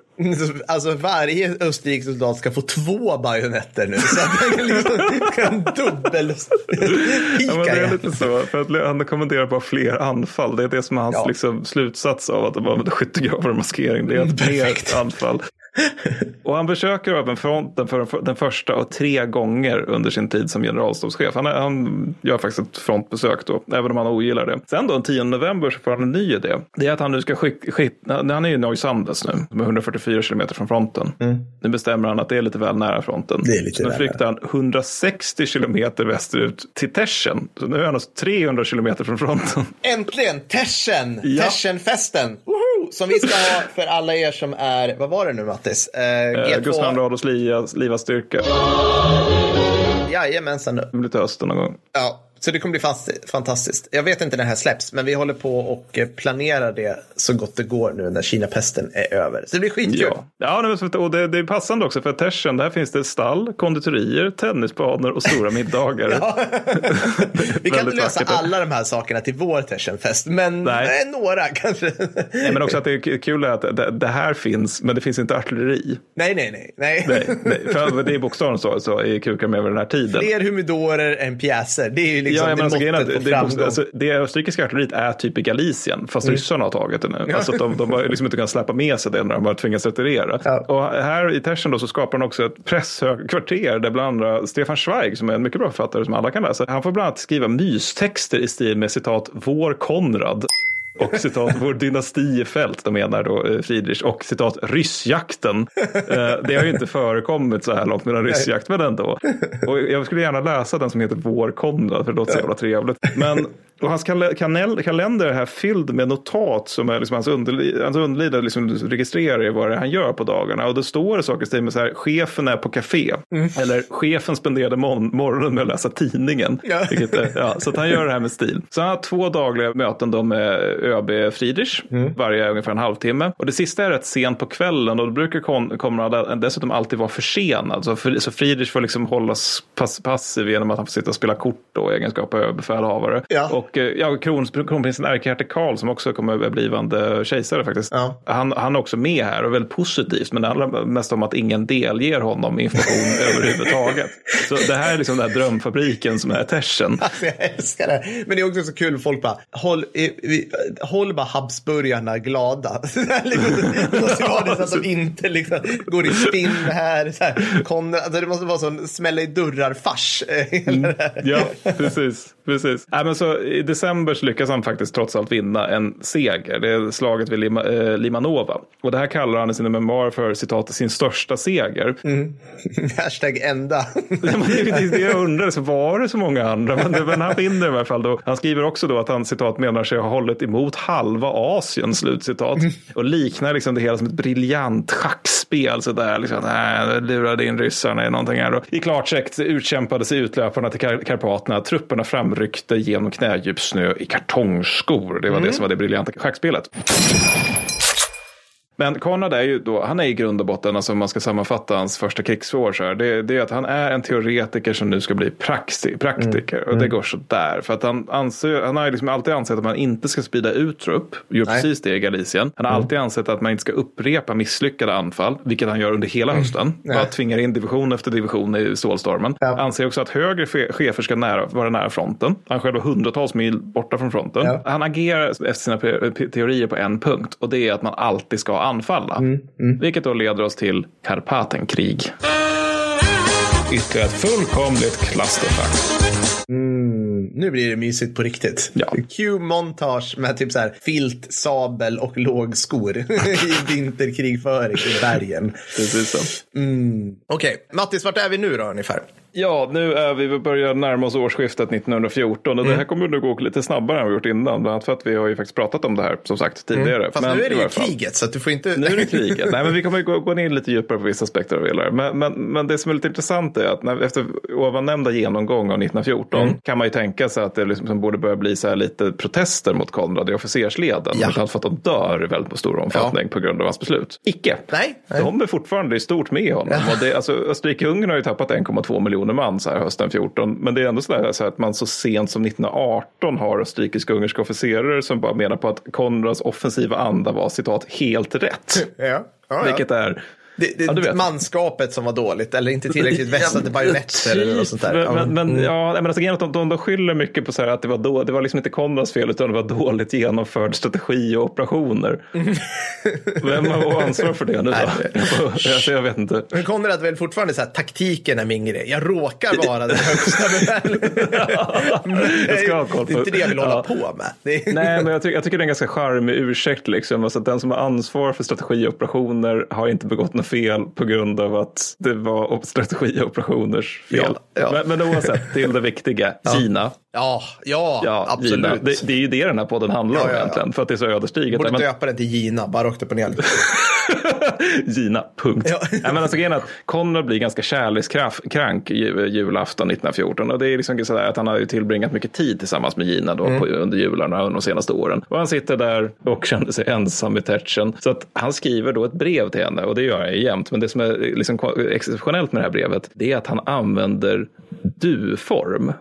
Alltså varje österrikisk soldat ska få två bajonetter nu. Så att den liksom kan dubbel Ja, men det är lite så. För att han kommenderar bara fler anfall. Det är det som är hans Ja. liksom, slutsats av att de använder skyttegravar och maskering. Det är ett Perfekt. mer anfall. Och han besöker även fronten för den första och tre gånger under sin tid som generalstabschef. Han, är- han gör faktiskt ett frontbesök då, även om han ogillar det. Sen då den 10 november så får han en ny idé. Det är att han nu ska skicka, skicka han är ju i Neusandes nu, med 144 kilometer från fronten. Nu bestämmer han att det är lite väl nära fronten. Mm. Det är lite så nu flyktar han 160 kilometer västerut till Teschen. Så nu är han alltså 300 kilometer från fronten. Äntligen! Tersen! Ja. Tersenfesten! Woho! Som vi ska ha för alla er som är, vad var det nu Mattis? Eh, Eh, G2. Gustav Rados Livas, Livas styrka. Jajamensan. Det blir till hösten någon gång. Ja, så det kommer bli fast- fantastiskt. Jag vet inte när det här släpps, men vi håller på och eh, planerar det så gott det går nu när Kina-pesten är över. Så det blir skitkul. Ja, ja och det, det är passande också för Tersen, där finns det stall, konditorier, tennisbanor och stora middagar. Vi kan inte lösa vackert. alla de här sakerna till vår Tersenfest, men Nej. eh, några kanske. Nej, men också att det är kul är att det, det här finns, men det finns inte artilleri. nej, nej, nej. nej. Nej, nej, för det är bokstavligen så, så i kukar med över den här tiden. Fler humidorer än pjäser. Det är ju liksom Ja, men alltså, det grejen är måttet att på det, framgång. alltså, det österrikiska artilleriet är typ i Galicien, fast ryssarna har tagit det nu. Alltså, att de, de har liksom inte kunnat släppa med sig det när de har tvingats retirera. Ja. Och här i Tersen då så skapar han också ett presshögkvarter där bland andra Stefan Zweig, som är en mycket bra författare som alla kan läsa, han får bland annat skriva mystexter i stil med citat vår Konrad. Och citat, vår dynasti i fält, de menar då eh, Friedrich, och citat, ryssjakten. Eh, det har ju inte förekommit så här långt med en ryssjakt, men ändå. Och jag skulle gärna läsa den som heter Vår Konrad, för det låter så jävla trevligt. Men, och hans kanel- kalender är här fylld med notat som är liksom hans, underli- hans underlidare liksom registrerar vad det är han gör på dagarna. Och då står det saker i stil med så här, chefen är på café. Eller chefen spenderade mon- morgonen med att läsa tidningen. Ja. Är, ja, så han gör det här med stil. Så han har två dagliga möten då med ÖB Friedrich, varje ungefär en halvtimme. Och det sista är rätt sent på kvällen och då brukar Kon- Konrad dessutom alltid vara försenad. Så, för, så Friedrich får liksom hållas pass, passiv genom att han får sitta och spela kort då, i egenskap av överbefälhavare. Ja. Och eh, ja, kron, kronprinsen Erkehjerte Karl som också kommer att bli blivande kejsare faktiskt. Ja. Han, han är också med här och väldigt positivt. Men det handlar mest om att ingen delger honom information överhuvudtaget. Så det här är liksom den här drömfabriken som är Tersen. Alltså, jag älskar det. Men det är också så kul, folk bara, håll, håll bara habsburgarna glada. det måste vara det så att de inte liksom går i spinn här. Så här. Konrad, alltså det måste vara sån smälla i dörrar-fars. här. Ja, precis. precis. Nej, men så, I december så lyckas han faktiskt trots allt vinna en seger. Det är slaget vid Lima, eh, Limanova. Och det här kallar han i sina memoarer för citat sin största seger. Hashtag enda. Det jag undrar, så var det så många andra? Men, det, men han vinner i alla fall. Då. Han skriver också då att han citat menar sig ha hållit emot halva Asien, slutcitat. Och liknar liksom det hela som ett briljant schackspel. Så där, liksom, äh, lurade in ryssarna i någonting här. Och I klartext utkämpades utlöparna till Kar- Karpaterna. Trupperna framryckte genom knädjup snö i kartongskor. Det var det som var det briljanta schackspelet. Men Konrad är ju då, han är i grund och botten, alltså om man ska sammanfatta hans första krigsår så här, det, det är att han är en teoretiker som nu ska bli praxi, praktiker. Och det går så där. För att han, anser, han har ju liksom alltid ansett att man inte ska sprida ut trupp. Gör Nej. precis det i Galicien. Han har alltid ansett att man inte ska upprepa misslyckade anfall, vilket han gör under hela hösten. Bara tvingar in division efter division i stålstormen. Ja. Anser också att högre che- chefer ska nära, vara nära fronten. Han själv är hundratals mil borta från fronten. Ja. Han agerar efter sina teorier på en punkt och det är att man alltid ska anfalla. Mm, Vilket då leder oss till Karpatenkrig. Ytterligare ett fullkomligt clusterfuck. Mm, nu blir det mysigt på riktigt. Ja. Q-montage med typ så här filt, sabel och lågskor i vinterkrigföring i bergen. Precis så. Okej, Mattis, vart är vi nu då ungefär? Ja, nu är vi, vi börjar närma oss årsskiftet 1914 och Mm. det här kommer nu gå lite snabbare än vi gjort innan. Bland annat för att vi har ju faktiskt pratat om det här som sagt tidigare. Mm. Fast Men nu är det ju kriget så att du får inte... Nu är det kriget. Nej, men vi kommer gå, gå ner lite djupare på vissa aspekter av det. Men, men, men det som är lite intressant är att när, efter ovannämnda genomgång av 1914 Mm. kan man ju tänka sig att det liksom, som borde börja bli så här lite protester mot Konrad i officersleden. Ja. Ja. För att de dör i väldigt stor omfattning på grund av hans beslut. Icke. Nej, nej. De är fortfarande i stort med honom. Och det, alltså, Österrike-Ungern har ju tappat 1,2 miljoner miljoner man så här hösten 14. Men det är ändå så, där, så att man så sent som 1918 har österrikisk-ungerska officerare som bara menar på att Konrads offensiva anda var citat helt rätt. Ja. Ja, ja. Vilket är Det, det, Ja, manskapet som var dåligt eller inte tillräckligt vässade bajonetter eller något sånt där. Men, Ja. men, men, Mm. ja, men alltså, de, de, de skyller mycket på så här att det var, då, det var liksom inte Konrads fel utan det var dåligt genomförd strategi och operationer. Vem har ansvar för det nu då? Alltså, jag vet inte. Men Konrad väl fortfarande så här, taktiken är min grej. Jag råkar vara den högsta befälet. Jag ska ha koll det är inte det jag vill hålla Ja. på med. Är... Nej, men jag, tycker jag tycker det är en ganska charmig ursäkt. Liksom. Alltså, att den som har ansvar för strategioperationer har inte begått något fel på grund av att det var op- strategioperationers fel. Ja, ja. Men, men oavsett, till det viktiga. Kina. Ja, ja, Ja, absolut. Gina. Det, det är ju det den här podden handlar Ja, om ja, ja. egentligen. För att det är så ödesdigert. Borde Men- döpa den till Gina, bara rakt upp och ner. Gina, punkt. Ja. Nej, men alltså, grejen att Konrad blir ganska kärlekskrank ju- julafton 1914. Och det är liksom sådär att han har ju tillbringat mycket tid tillsammans med Gina då, Mm. på, under jularna under de senaste åren. Och han sitter där och kände sig ensam i tätchen. Så att han skriver då ett brev till henne och det gör ju jämt. Men det som är liksom exceptionellt med det här brevet det är att han använder du-form.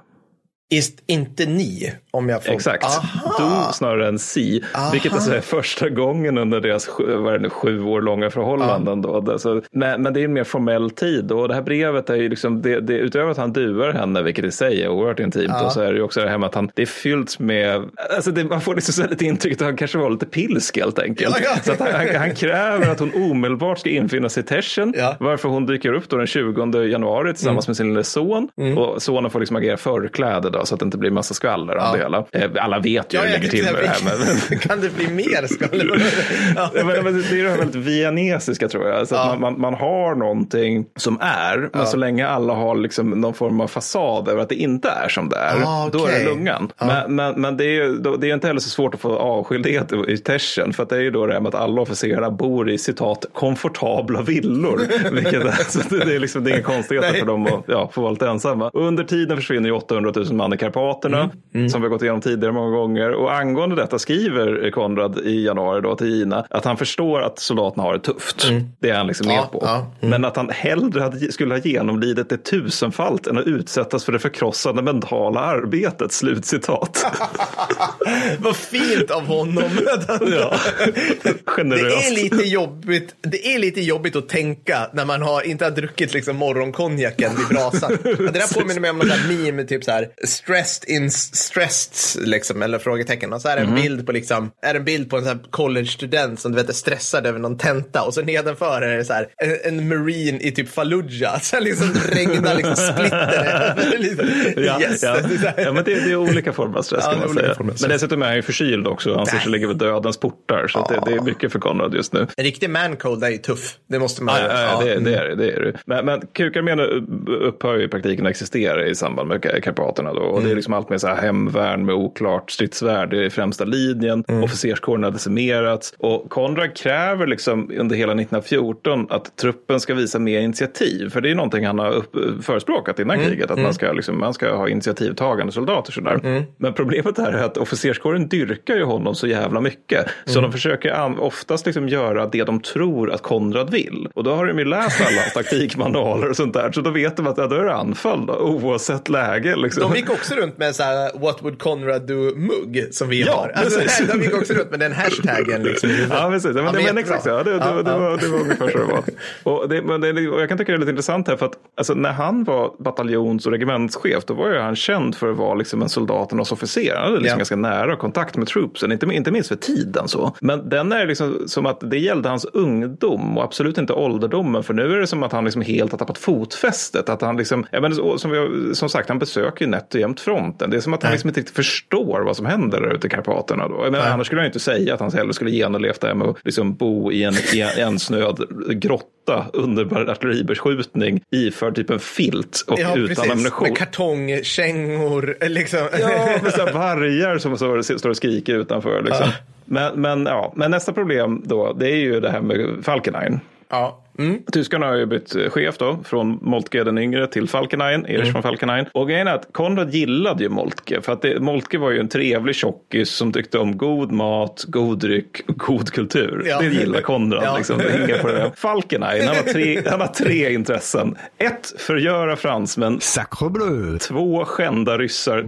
Ist inte ni, om jag får... Exakt. Aha. Do snarare än si. Vilket alltså är första gången under deras sju, vad är det, nu, sju år långa förhållanden. Då. Det- Så, men, men det är en mer formell tid. Och det här brevet är ju liksom, det, det, utöver att han duar henne, vilket i sig är oerhört intimt, och så är det ju också det här med att han, det är fyllt med, alltså det, man får liksom så lite intryck att han kanske var lite pilsk helt enkelt. Ja, ja. Så att han, han, han kräver att hon omedelbart ska infinna sig i Teschen, Ja. Mm. varför hon dyker upp då den 20 januari tillsammans med sin lille son. Och sonen får liksom agera förkläde då, så att det inte blir massa skvaller om det hela. Eh, Alla vet ju hur det ligger till med det här. Men, Kan det bli mer skvaller? ja. Men, men det är det här väldigt vianesiska tror jag. Så Ja. man, man, man har någonting som är, men så länge alla har liksom någon form av fasad över att det inte är som det är, Ah, då är det lungan. Men, men, men det är ju då- det är inte heller så svårt att få avskildhet i- Teschen, för att det är ju då det här med att alla officerarna bor i citat komfortabla villor. Vilket är, så det, är liksom det är inga konstigheter för dem att ja, få vara lite ensamma. Under tiden försvinner ju 800 000 man i Karpaterna, Mm. som vi har gått igenom tidigare många gånger. Och angående detta skriver Konrad i januari då till Gina att han förstår att soldaterna har det tufft. Det är han liksom Mm. Ja, med på. ja, Men att han hellre hade, skulle ha genomlidit det tusenfalt än att utsättas för det förkrossande mentala arbetet. Slutcitat. Vad fint av honom. ja. Det Generöst. är, lite jobbigt, det är lite jobbigt att tänka när man har, inte har druckit liksom morgonkonjaken vid brasan. Det där påminner mig om någon meme, typ så här stressed in stressed, liksom, eller frågetecken. Och så är det en Mhm. bild på liksom, är en bild på en här college-student som du vet är stressad över någon tenta och så nedanför är det så här en, en marine i typ Fallujah. Så här liksom regnar liksom splitter. liksom, Ja, yes. ja. Ja, men det, det är olika former av stress Ja, kan man säga. Men dessutom är han ju förkyld också. Han ser sig ligga vid dödens portar. Så att det, det är mycket för Konrad just nu. En riktig mancold är ju tuff. Det måste man Ja, ja, ja, det, ja. det är det. det, är det. Men, men kukarmén upphör ju i praktiken att existera i samband med Karpaterna. Då. Och det är liksom allt med så här hemvärn med oklart stridsvärde i främsta linjen. Officerskåren har decimerats. Och Konrad kräver liksom under hela 1914 att truppen ska visa mer initiativ. För det är någonting han har upp, förespråkat innan kriget. Att man, ska liksom, man ska ha initiativtagande soldater. Sådär. Men problemet är att officerskåren dyrkar ju honom så jävla mycket. Så de försöker oftast liksom göra det de tror att Konrad vill. Och då har de ju läst alla taktikmanualer och sånt där. Så då vet de att ja, då är det anfall då, oavsett läge. Liksom. De gick också runt med så här, what would Conrad do mugg som vi Ja, har. Alltså, precis. de gick också runt med den hashtaggen. Liksom. Ja, precis. Ja, men, Ja, det, men men jättebra. exakt, ja, det, det, Ja, det, ja. Var, det var ungefär så det var. Och, det, men det, och jag kan tycka det är lite intressant här för att alltså, när han var bataljons och regementschef då var ju han känd för att vara liksom en soldaternas officer. Han hade liksom ganska nära kontakt med troopsen, inte, inte minst för tiden så. Men den är liksom som att det gällde hans ungdom och absolut inte ålderdomen för nu är det som att han liksom helt har tappat fotfästet. Att han liksom, ja, men så- som, vi som sagt, han besöker ju nätt och jämnt fronten. Det är som att han liksom inte riktigt förstår vad som händer där ute i Karpaterna. Då. Jag menar, annars skulle ju inte säga att han hellre skulle genomlevt det här med att liksom bo i en en- ensnöad grotta under artilleribeskjutning iförd typ en filt och Ja, utan precis. ammunition. Med kartongkängor. Liksom. Ja, med så här vargar som står och skriker utanför. Liksom. Ja. Men, men, ja. men nästa problem då, det är ju det här med Falkenhayn. ja. Mm. Tyskarna har ju bytt eh, chef då, från Moltke den yngre till Falkenhayn, Erich mm. von Falkenhayn. Och grejen är att Konrad gillade ju Moltke, för att det, Moltke var ju en trevlig tjockis som tyckte om god mat, god dryck och god kultur. Ja. Det gillar Konrad. Ja. Liksom, det på det. Falkenhayn, han har, tre, han har tre intressen. Ett, förgöra fransmän. Sacre. Två, skända ryssar.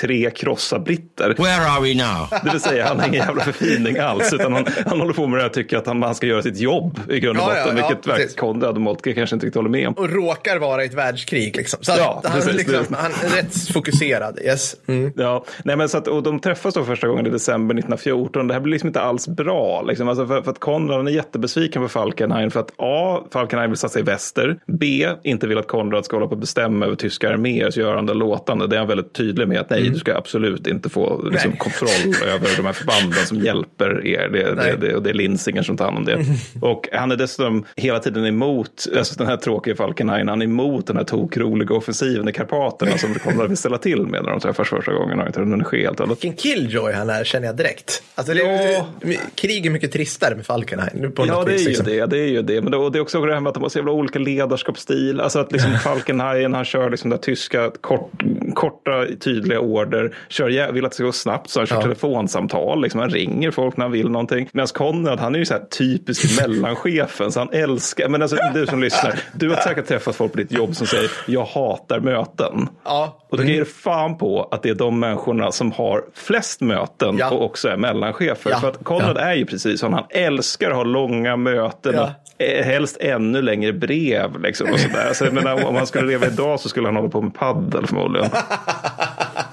Tre, krossa britter. Where are we now? Det vill säga, han har ingen jävla förfining alls, utan han, han håller på med det här och tycker att han, han ska göra sitt jobb i grund och Ja, ja, botten, ja, vilket verkar Konrad och Moltke kanske inte riktigt håller med om. Och råkar vara i ett världskrig liksom. Så Ja, han, precis. liksom, han är rätt fokuserad. Yes. Mm. Ja, nej men så att, och de träffas då första gången i december 1914. Det här blir liksom inte alls bra. Liksom. Alltså för, för att Konrad är jättebesviken på Falkenhayn för att A. Falkenhayn vill sig i väster. B. Inte vill att Konrad ska hålla på att bestämma över tyska arméer så gör han det låtande. Det är han väldigt tydlig med att nej, du ska absolut inte få liksom, kontroll över de här förbanden som hjälper er. Det, det, det, och det är Linsinger som tar hand om det. Och han är dessutom hela tiden emot, alltså den här tråkiga Falkenhayn, han är emot den här tokroliga offensiven i Karpaterna som Konrad vill ställa till med när de träffas första gången. Vet inte hur den sker helt och. Vilken killjoy han är känner jag direkt. Alltså, det, Ja. det, krig är mycket tristare med Falkenhayn. nu På Ja, det är vis, ju liksom. det. Det är ju det. Men det, och det är också det här med att de har så jävla olika ledarskapsstil. Alltså att liksom Falkenhayn, han kör liksom där tyska kort, korta, tydliga order. Kör, vill att det ska gå snabbt, så han kör Ja. telefonsamtal. Liksom, han ringer folk när han vill någonting. Medan Konrad, han är ju så här typisk mellanchefen. Så han älskar, men alltså du som lyssnar, du har säkert träffat folk på ditt jobb som säger jag hatar möten. Ja. Och då kan jag ge fan på att det är de människorna som har flest möten Ja. och också är mellanchefer. Ja. För att Konrad är ju precis som han älskar att ha långa möten Ja. och eh, helst ännu längre brev. Liksom, och sådär. Så menar, om han skulle leva idag så skulle han hålla på med paddel förmodligen.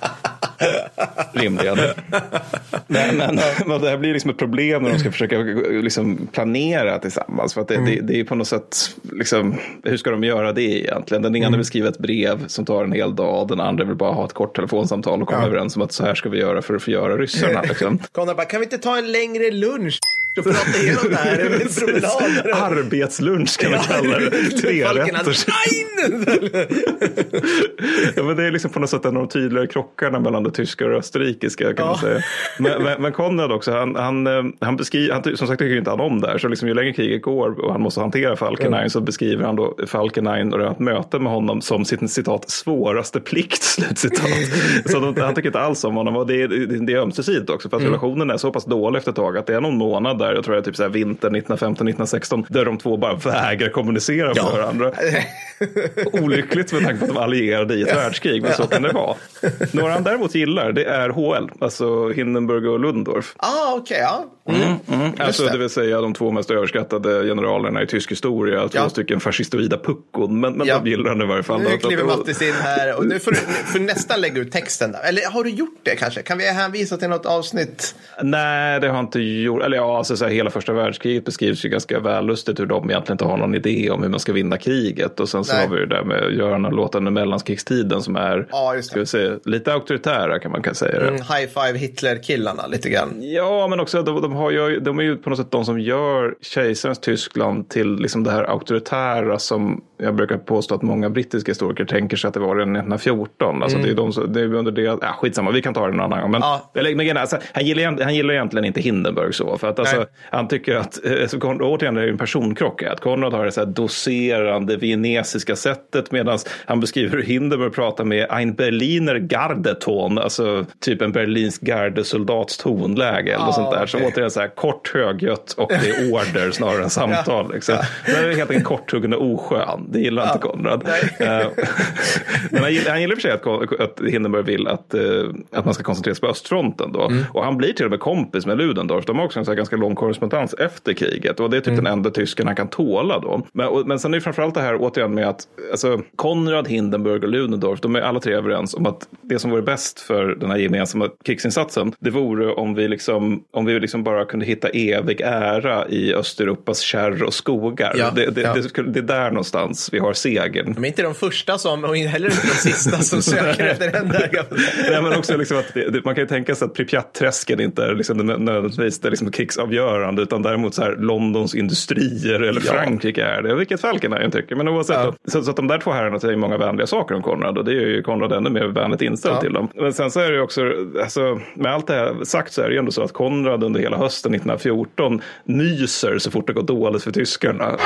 Rimligen. Nej, men, men det här blir liksom ett problem när de ska försöka liksom, planera tillsammans. För att det, det, det är på något sätt, liksom, hur ska de göra det egentligen? Den ena vill skriva ett brev som tar en hel dag, den andra vill bara ha ett kort telefonsamtal och komma Ja. överens om att så här ska vi göra för att förgöra ryssarna. Liksom. Konrad bara, kan vi inte ta en längre lunch och prata igenom det här över? Arbetslunch kan man kalla det. Tre rätter. Ja, men det är liksom på något sätt en av de tydligare krockarna mellan det tyska och det österrikiska kan man Ja. säga. Men, men, men Konrad också, han, han, eh, han beskriver, han, som sagt tycker inte han om det här. Så liksom, ju längre kriget går och han måste hantera Falkenhayn så beskriver han då Falkenhayn och ett möte med honom som sitt citat svåraste plikt. Slutcitat. så de, han tycker inte alls om honom och det är, det, är ömsesidigt också för att relationen är så pass dålig efter ett tag att det är någon månad där, jag tror det är typ så här vintern 1915-1916, där de två bara vägrar kommunicera med Ja. varandra. Olyckligt med tanke på att de allierade i ett världskrig, men så kan det vara. Några han däremot gillar, det är HL, alltså Hindenburg och Ludendorff. Ah, okej, ja. Mm. Alltså, det. det. vill säga de två mest överskattade generalerna i tysk historia, två Ja. stycken fascistoida puckon, men, men Ja. de gillar han i varje fall. Nu kliver att- Mattis in här och nu får du får nästan lägga ut texten. Där. Eller har du gjort det kanske? Kan vi hänvisa till något avsnitt? Nej, det har jag inte gjort. Eller ja, alltså, så här, hela första världskriget beskrivs ju ganska vällustigt hur de egentligen inte har någon idé om hur man ska vinna kriget. Och sen så Nej. har vi det där med Göran och låten under mellankrigstiden som är Ja, ska vi säga, lite auktoritära kan man kan säga. det. Mm, high five Hitler-killarna lite grann. Ja, men också de, de, har ju, de är ju på något sätt de som gör kejsarens Tyskland till liksom det här auktoritära som jag brukar påstå att många brittiska historiker tänker sig att det var redan 1914. Alltså det är de som, det är under det, ja, skitsamma, vi kan ta det någon annan gång. Men, Ja. men alltså, han, gillar, han gillar egentligen inte Hindenburg så, för att alltså, han tycker att, eh, så, återigen det är en personkrock, att Konrad har det så här doserande viennesiska sättet medan han beskriver hur Hindenburg pratar med ein Berliner Gardeton, alltså typ en berlinsk gardesoldats tonläge eller Ja, sånt där. Så okej. återigen så här kort högljutt och det är order snarare än samtal. Liksom. Det är helt enkelt korthuggen och oskön. Det gillar inte Konrad. Eh, Men han gillar, han gillar för sig att, att Hindenburg vill att, eh, att man ska koncentrera sig på östfronten. Då. Mm. Och han blir till och med kompis med Ludendorff. De har också en så ganska lång korrespondens efter kriget. Och det är typ Mm. den enda tysken han kan tåla då. Men, och, men sen är det framförallt det här återigen med att alltså, Konrad, Hindenburg och Ludendorff, de är alla tre överens om att det som vore bäst för den här gemensamma krigsinsatsen, det vore om vi, liksom, om vi liksom bara kunde hitta evig ära i Östeuropas kärr och skogar. Ja, det, det, ja. det, det är där någonstans vi har segern. De är inte de första som, och heller inte de sista som söker efter den där. Nej, men också liksom att man kan ju tänka sig att Pripyat-träsken inte är liksom nödvändigtvis det liksom krigsavgörande utan däremot så här Londons industrier eller Ja. Frankrike är det. Vilket Falkenhayn tycker. Men oavsett. Ja. Så, så att de där två herrarna säger många vänliga saker om Konrad och det är ju Konrad ännu mer vänligt inställd till dem. Men sen så är det ju också, alltså, med allt det här sagt så är det ju ändå så att Konrad under hela hösten 1914 nyser så fort det går dåligt för tyskarna.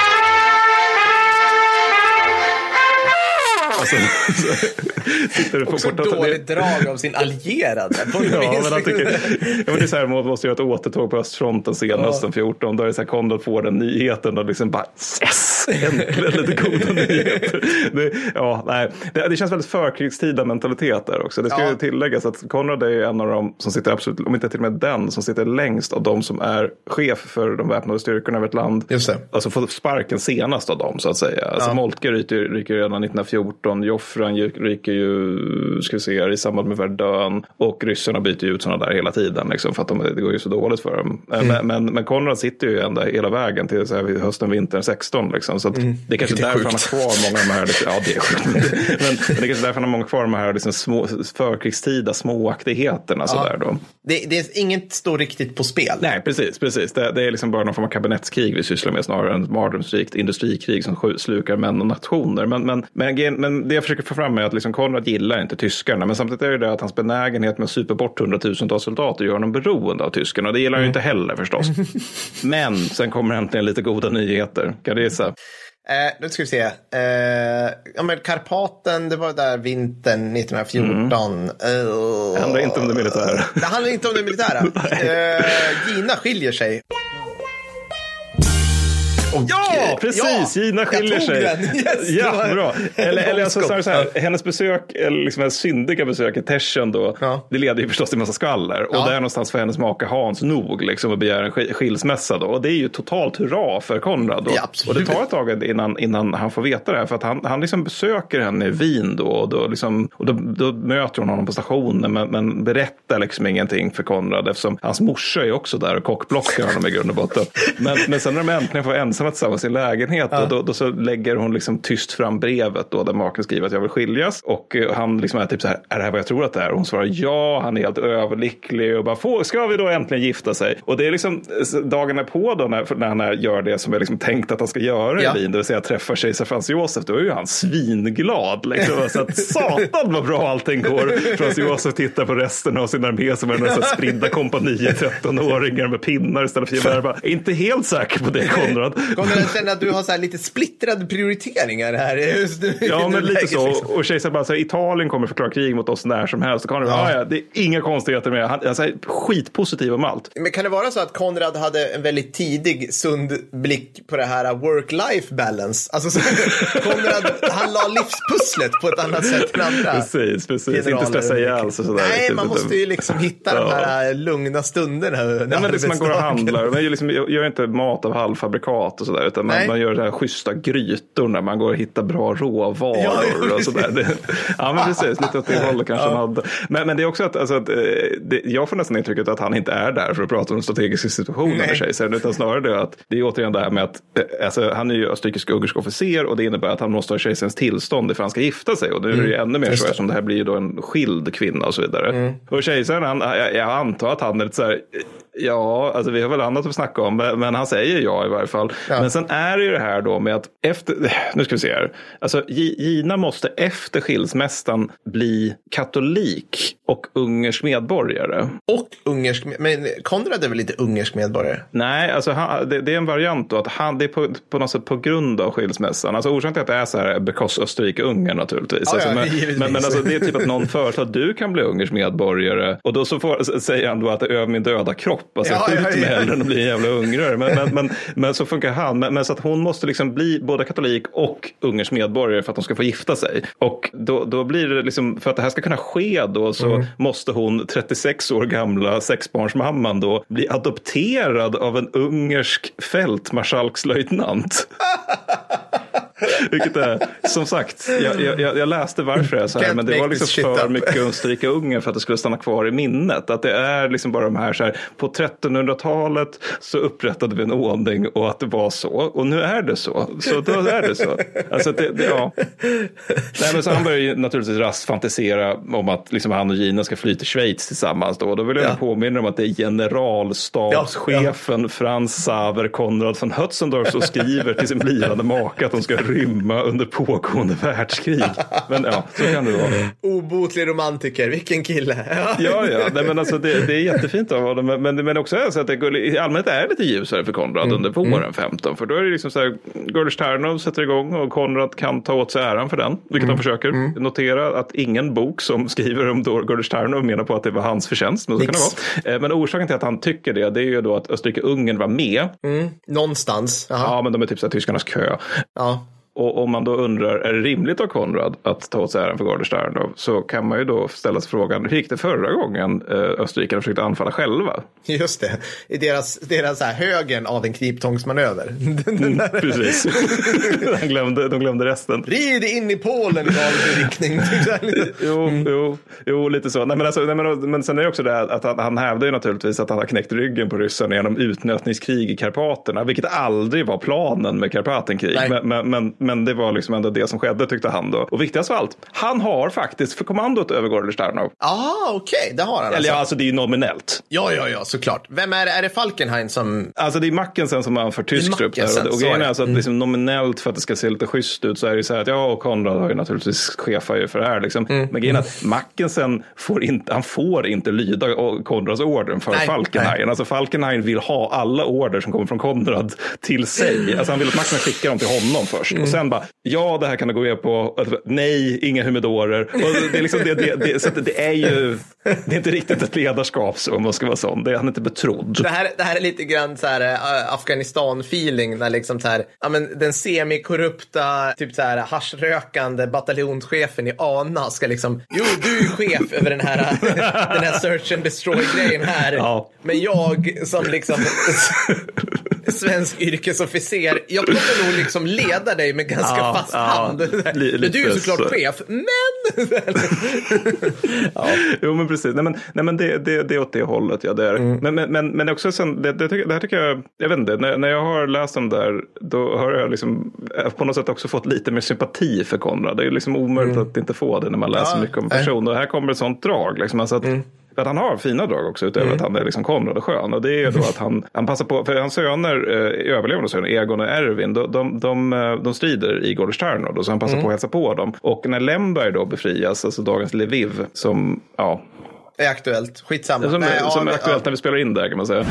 Alltså, så, sitter på Också dåligt drag av sin allierade. På Ja, men han tycker, ja, men det är så här, man måste göra ett återtåg på östfronten sen hösten 14. Då är det så här, Konrad får den nyheten och liksom bara yes, äntligen lite goda nyheter. Det, ja, nej, det, det känns väldigt förkrigstida mentalitet där också. Det ska Ja. ju tilläggas att Konrad är en av dem som sitter absolut, om inte till och med den, som sitter längst av de som är chef för de väpnade styrkorna över ett land. Just det. Alltså får sparken senast av dem så att säga. Alltså Ja. Moltke ryker, ryker redan 1914, Joffran ju- ryker ju, ska vi se, i samband med Verdun och ryssarna byter ju ut sådana där hela tiden liksom, för att de, det går ju så dåligt för dem. Eh, Mm. Men, men, men Konrad sitter ju ända hela vägen till så här, hösten, vintern 16 liksom. Så att det är kanske Mm. Vilket är därför han har kvar många av de här, ja det är sjukt. men, men det är kanske därför han har många kvar de här liksom, små, förkrigstida småaktigheterna sådär då. Det, det är inget står riktigt på spel. Nej, precis. precis. Det, det är liksom bara någon form av kabinettskrig vi sysslar med snarare än ett mardrömsrikt industrikrig som slukar män och nationer. Men, men, men, gen- men det jag försöker få fram är att liksom Konrad gillar inte tyskarna. Men samtidigt är det det att hans benägenhet med att supa bort hundratusentals soldater gör honom beroende av tyskarna. Och det gillar han ju inte heller förstås. men sen kommer äntligen lite goda nyheter. Kan du gissa? Eh, nu ska vi se. Eh, ja, men Karpaten, det var där vintern 1914. Mm. Det handlar inte om det militära. Det handlar inte om det militära. eh, Gina skiljer sig. Och, Ja, precis. ja, Gina skiljer sig. Yes, ja, bra. Eller, eller alltså, så här, hennes besök, eller liksom hennes syndiga besök i Teschen då, Ja. det leder ju förstås till massa skvaller. Och Ja. där någonstans får hennes make Hans nog liksom och begär en sk- skilsmässa då. Och det är ju totalt hurra för Konrad. Då. Ja, och det tar ett tag innan, innan han får veta det här. För att han, han liksom besöker henne i Wien då. Och, då, liksom, och då, då möter hon honom på stationen. Men, men berättar liksom ingenting för Konrad. Eftersom hans morsa är också där och kockblockar honom i grund och botten. Men, men sen när de äntligen får vara ensamma tillsammans i sin lägenhet. Då, då, då så lägger hon liksom tyst fram brevet då, där maken skriver att jag vill skiljas. Och eh, han liksom är typ så här, är det här vad jag tror att det är? Och hon svarar ja, han är helt överlycklig och bara, ska vi då äntligen gifta sig? Och det är liksom eh, dagarna på då när, när han gör det som är liksom tänkt att han ska göra Ja. i Wien, det vill säga träffa kejsar Frans Josef, då är ju han svinglad. Liksom. Så att satan vad bra allting går. Frans Josef tittar på resten av sin armé som är så här spridda kompanier, 13-åringar med pinnar istället för gevär. Inte helt säker på det Konrad. Konrad, jag känner att du har så här lite splittrade prioriteringar här just nu. Ja, men lite så. liksom. Och kejsaren bara, så här, Italien kommer förklara krig mot oss när som helst. Konrad, ja. ja, det är inga konstigheter med det. Han är så här, skitpositiv om allt. Men kan det vara så att Konrad hade en väldigt tidig sund blick på det här work-life balance? Alltså, så, Konrad, han la livspusslet på ett annat sätt än andra. Precis, precis. Inte generaler. stressa ihjäl sig sådär. Nej, man måste ju liksom hitta de här lugna stunderna. Ja, men liksom man går och handlar. Man gör, liksom, gör inte mat av halvfabrikat och sådär. Utan man, man gör så här schyssta grytor när man går och hittar bra råvaror Ja, ja, och sådär. Ja, men precis. Lite åt det hållet kanske han hade. Men, men det är också att, alltså, att eh, det, jag får nästan intrycket att han inte är där för att prata om strategiska situationen Nej. med kejsaren. Utan snarare det att det är återigen det här med att eh, alltså, han är ju österrikisk-ungersk officer och det innebär att han måste ha kejsarens tillstånd ifall han ska gifta sig. Och nu är det ju ännu mer så eftersom det här blir ju då en skild kvinna och så vidare. Och kejsaren, han, jag, jag antar att han är lite så här, ja, alltså vi har väl annat att snacka om, men han säger ja i varje fall. Ja. Men sen är det ju det här då med att efter, nu ska vi se här, alltså Gi- Gina måste efter skilsmässan bli katolik och ungersk medborgare. Och ungersk, men Konrad är väl inte ungersk medborgare? Nej, alltså han, det, det är en variant då att han, det är på, på något sätt på grund av skilsmässan. Alltså orsaken till att det är så här är because Österrike-Ungern naturligtvis. Ja, alltså, ja, men, givetvis. men, men alltså, det är typ att någon föreslår att du kan bli ungersk medborgare. Och då så får, säger han då att det är över min döda kropp. Alltså Ja, skjut ja, mig ja. hellre än att bli en jävla ungrare. Men, men, men, men så funkar han. Men, men så att hon måste liksom bli både katolik och ungersk medborgare för att de ska få gifta sig. Och då, då blir det liksom, för att det här ska kunna ske då så Mm. Måste hon, 36 år gamla sexbarnsmamman då, bli adopterad av en ungersk fältmarskalkslöjtnant. Vilket är, som sagt, jag, jag, jag läste varför det är så här, Can't men det var liksom för up. mycket Österrike-Ungern för att det skulle stanna kvar i minnet. Att det är liksom bara de här, så här, på 1300-talet så upprättade vi en ordning och att det var så. Och nu är det så. Så då är det så. Alltså det, det, ja. Nej, men så han börjar ju naturligtvis raskt fantisera om att liksom han och Gina ska fly till Schweiz tillsammans. Då. Då vill jag Ja. påminna om att det är generalstabschefen Frans Saver Konrad von Hötzendorf som skriver till sin blivande make att de ska rymma under pågående världskrig. Men ja, så kan det vara. Obotlig romantiker, vilken kille. Ja. Ja, nej, men alltså det, det är jättefint av honom. Men, men, också så att det i allmänhet är det lite ljusare för Konrad under våren 15. För då är det liksom så här, Gurlish Ternov sätter igång och Konrad kan ta åt sig äran för den. Vilket han försöker. Notera att ingen bok som skriver om Gurlish Ternov menar på att det var hans förtjänst. Men, så kan det vara. Eh, men orsaken till att han tycker det, det är ju då att Österrike-Ungern var med. Någonstans. Jaha. Ja, men de är typ så här tyskarnas kö. Ja. Och om man då undrar, är det rimligt av Konrad att ta åt sig äran för Gordon Sternov? Så kan man ju då ställa sig frågan, hur gick det förra gången eh, österrikarna försökte anfalla själva? Just det. I deras, deras här, högen av en kniptångsmanöver. Mm, precis. de, glömde, de glömde resten. Rid in i Polen i valfri riktning. Här lite. Jo, jo, jo, lite så. Nej, men, alltså, nej, men, men sen är det också det att han, han hävdar ju naturligtvis att han har knäckt ryggen på ryssarna genom utnötningskrig i Karpaterna, vilket aldrig var planen med Karpatenkrig. Men, men, men, men det var liksom ändå det som skedde tyckte han då. Och viktigast av allt, han har faktiskt för kommandot över Gordon Sternov. Ah, okej, det har han Eller alltså. ja, alltså det är ju nominellt. Ja, ja, ja, såklart. Vem är det? Är det Falkenhayn som... Alltså det är Mackensen som anför tysk Det är trupp där. Och, grejen är alltså att Mm. liksom nominellt för att det ska se lite schysst ut så är det så här att ja, och Konrad har ju naturligtvis chefar ju för det här. Liksom. Mm. Men grejen är att Mackensen får inte, han får inte lyda Konrads orden för Nej, Falkenhayn. nej. Alltså Falkenhayn vill ha alla order som kommer från Konrad till sig. Alltså han vill att Mackensen skickar dem till honom först. Mm. Sen bara, ja det här kan du gå med på. Nej, inga humidorer. Och det, är liksom det, det, det, så det är ju, det är inte riktigt ett ledarskap så, om man ska vara sån. Det är han inte betrodd. Det här, det här är lite grann så här äh, Afghanistan-feeling när liksom så här, ja, men den semikorrupta, typ så här haschrökande bataljonschefen i ANA ska liksom, jo du är chef över den här, den här search and destroy-grejen här. Ja. Men jag som liksom svensk yrkesofficer, jag kommer nog liksom leda dig med ganska Ja, fast ja, hand. li- Men du är ju såklart så. chef, men... Jo men precis, nej men, nej, men det, det, det är åt det hållet. Ja, det är. Mm. Men, men, men, men också sen, det, det, det här tycker jag, jag vet inte, när, när jag har läst om det här, då har jag liksom på något sätt också fått lite mer sympati för Konrad. Det är liksom omöjligt att inte få det när man läser Mm. Ja, mycket om en nej. Mm. person. Och här kommer ett sånt drag. Liksom, alltså att, för att han har fina drag också utöver att han är liksom Konrad och skön. Och det är ju då att han, han passar på, för hans söner, eh, överlevande söner, Egon och Erwin, de, de, de, eh, de strider i Gordestjärnor. Så han passar på att hälsa på dem. Och när Lemberg då befrias, alltså dagens Lviv, som, ja, är aktuellt, skitsamma. som, Nej, ja, som är men- aktuellt när vi spelar in där kan man säga.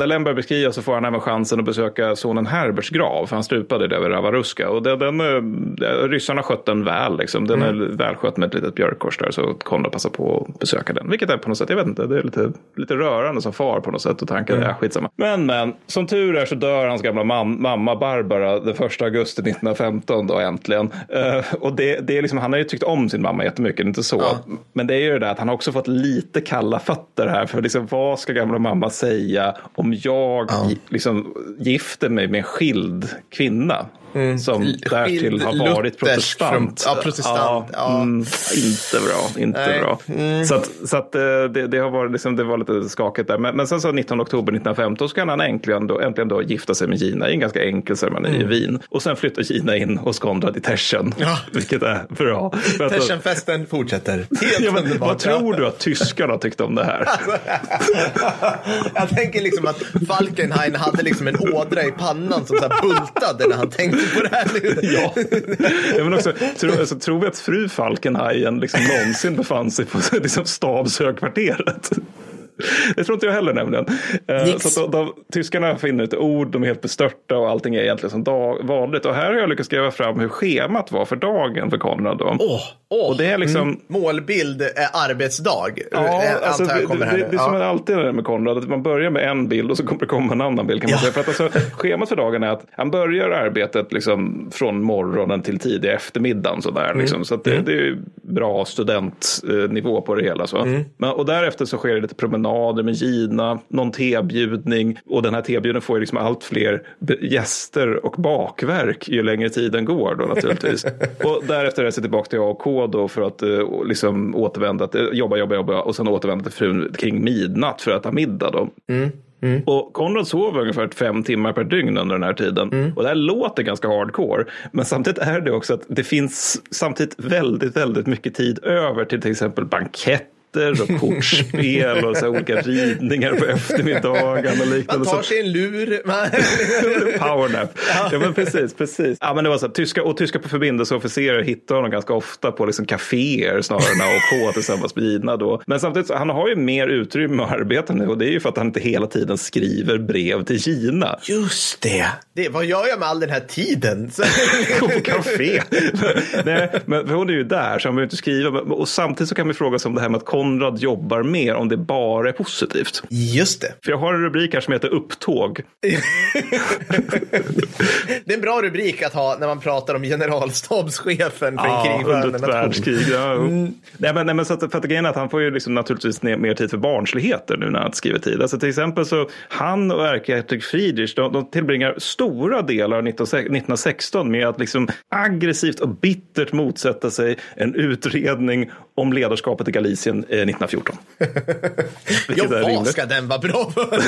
När Lemberg beskrivs så får han även chansen att besöka sonen Herberts grav. För han stupade där vid Ravaruska. Och den, den, eh, ryssarna skött den väl. Liksom. Den är välskött med ett litet björkkors där. Så Konrad passar på att besöka den. Vilket är på något sätt, jag vet inte, det är lite, lite rörande som far på något sätt. Och tanken är skitsamma. Men men, som tur är så dör hans gamla mam, mamma Barbara den 1 augusti 1915 då äntligen. Eh, och det, det är liksom, han har ju tyckt om sin mamma jättemycket, det är inte så. Men det är ju det där att han har också fått lite kalla fötter här. För liksom, vad ska gamla mamma säga om jag gi- liksom, gifter mig med en skild kvinna? Som därtill har varit protestant. från- ja, protestant, ja. Mm, inte bra, inte Nej. bra. Så, att, så att, eh, det, det, har varit, liksom, det var lite skakigt där. Men, men sen så 19 oktober 1915 så kan han äntligen då, äntligen då gifta sig med Gina i en ganska enkel ceremoni i Wien. Och sen flyttar Gina in hos Konrad i Teschen. Mm. Ja. Vilket är bra. Teschenfesten fortsätter. Helt Ja, men, underbart. vad tror du att tyskarna tyckte om det här? Jag tänker liksom att Falkenhayn hade liksom en ådra i pannan som så här bultade när han tänkte på det här. Ja. ja men också, tro, alltså, tror vi att fru Falkenhajen liksom någonsin befann sig på liksom, stabshögkvarteret? Det tror inte jag heller nämligen. Eh, Nix. Så att de, de, tyskarna finner ett ord, de är helt bestörta och allting är egentligen som dag, vanligt. Och här har jag lyckats skriva fram hur schemat var för dagen för Konrad. Då. Åh, åh. Och det är liksom... Målbild är arbetsdag. Ja, eh, alltså, antar jag det, det, det, det är som Ja. alltid det är med Konrad, att man börjar med en bild och så kommer det komma en annan bild. Kan man Ja. säga. För att alltså, schemat för dagen är att han börjar arbetet liksom från morgonen till tidig eftermiddagen. Sådär, Mm. liksom. Så det, det är bra studentnivå på det hela. Så. Mm. Men, och därefter så sker det lite promenader med Gina, någon tebjudning. Och den här tebjudningen får ju liksom allt fler gäster och bakverk ju längre tiden går då naturligtvis. och därefter reser jag tillbaka till AK då för att eh, liksom återvända, till, jobba, jobba, jobba och sen återvända till frun kring midnatt för att äta middag då. Och Konrad sov ungefär fem timmar per dygn under den här tiden. Och det här låter ganska hardcore. Men samtidigt är det också att det finns samtidigt väldigt, väldigt mycket tid över till till exempel banketter katter och kortspel och så olika ridningar på eftermiddagen och liknande. Man tar sig en lur. Powernap. Ja men precis, precis. Ja men det var så här, tyska, och tyska förbindelseofficerare hittar honom ganska ofta på liksom kaféer snarare än på tillsammans med Gina då. Men samtidigt, så, han har ju mer utrymme att arbeta nu och det är ju för att han inte hela tiden skriver brev till Gina. Just det. det. Vad gör jag med all den här tiden? Gå på café. Nej, men hon är ju där så han behöver inte skriva. Och samtidigt så kan vi fråga oss om det här med att Konrad jobbar mer, om det bara är positivt. Just det. För jag har en rubrik här som heter Upptåg. Det är en bra rubrik att ha när man pratar om generalstabschefen för en Ja, krigförande under ett nation. världskrig. Ja, nej, men, nej, men så att, för att grejen är att han får ju liksom naturligtvis mer tid för barnsligheter nu när han skriver tid. Alltså till exempel så han och ärkehertig Friedrich de, de tillbringar stora delar av 1916 med att liksom aggressivt och bittert motsätta sig en utredning om ledarskapet i Galicien eh, 1914. Ja, Vilket är vad ska den vara bra för?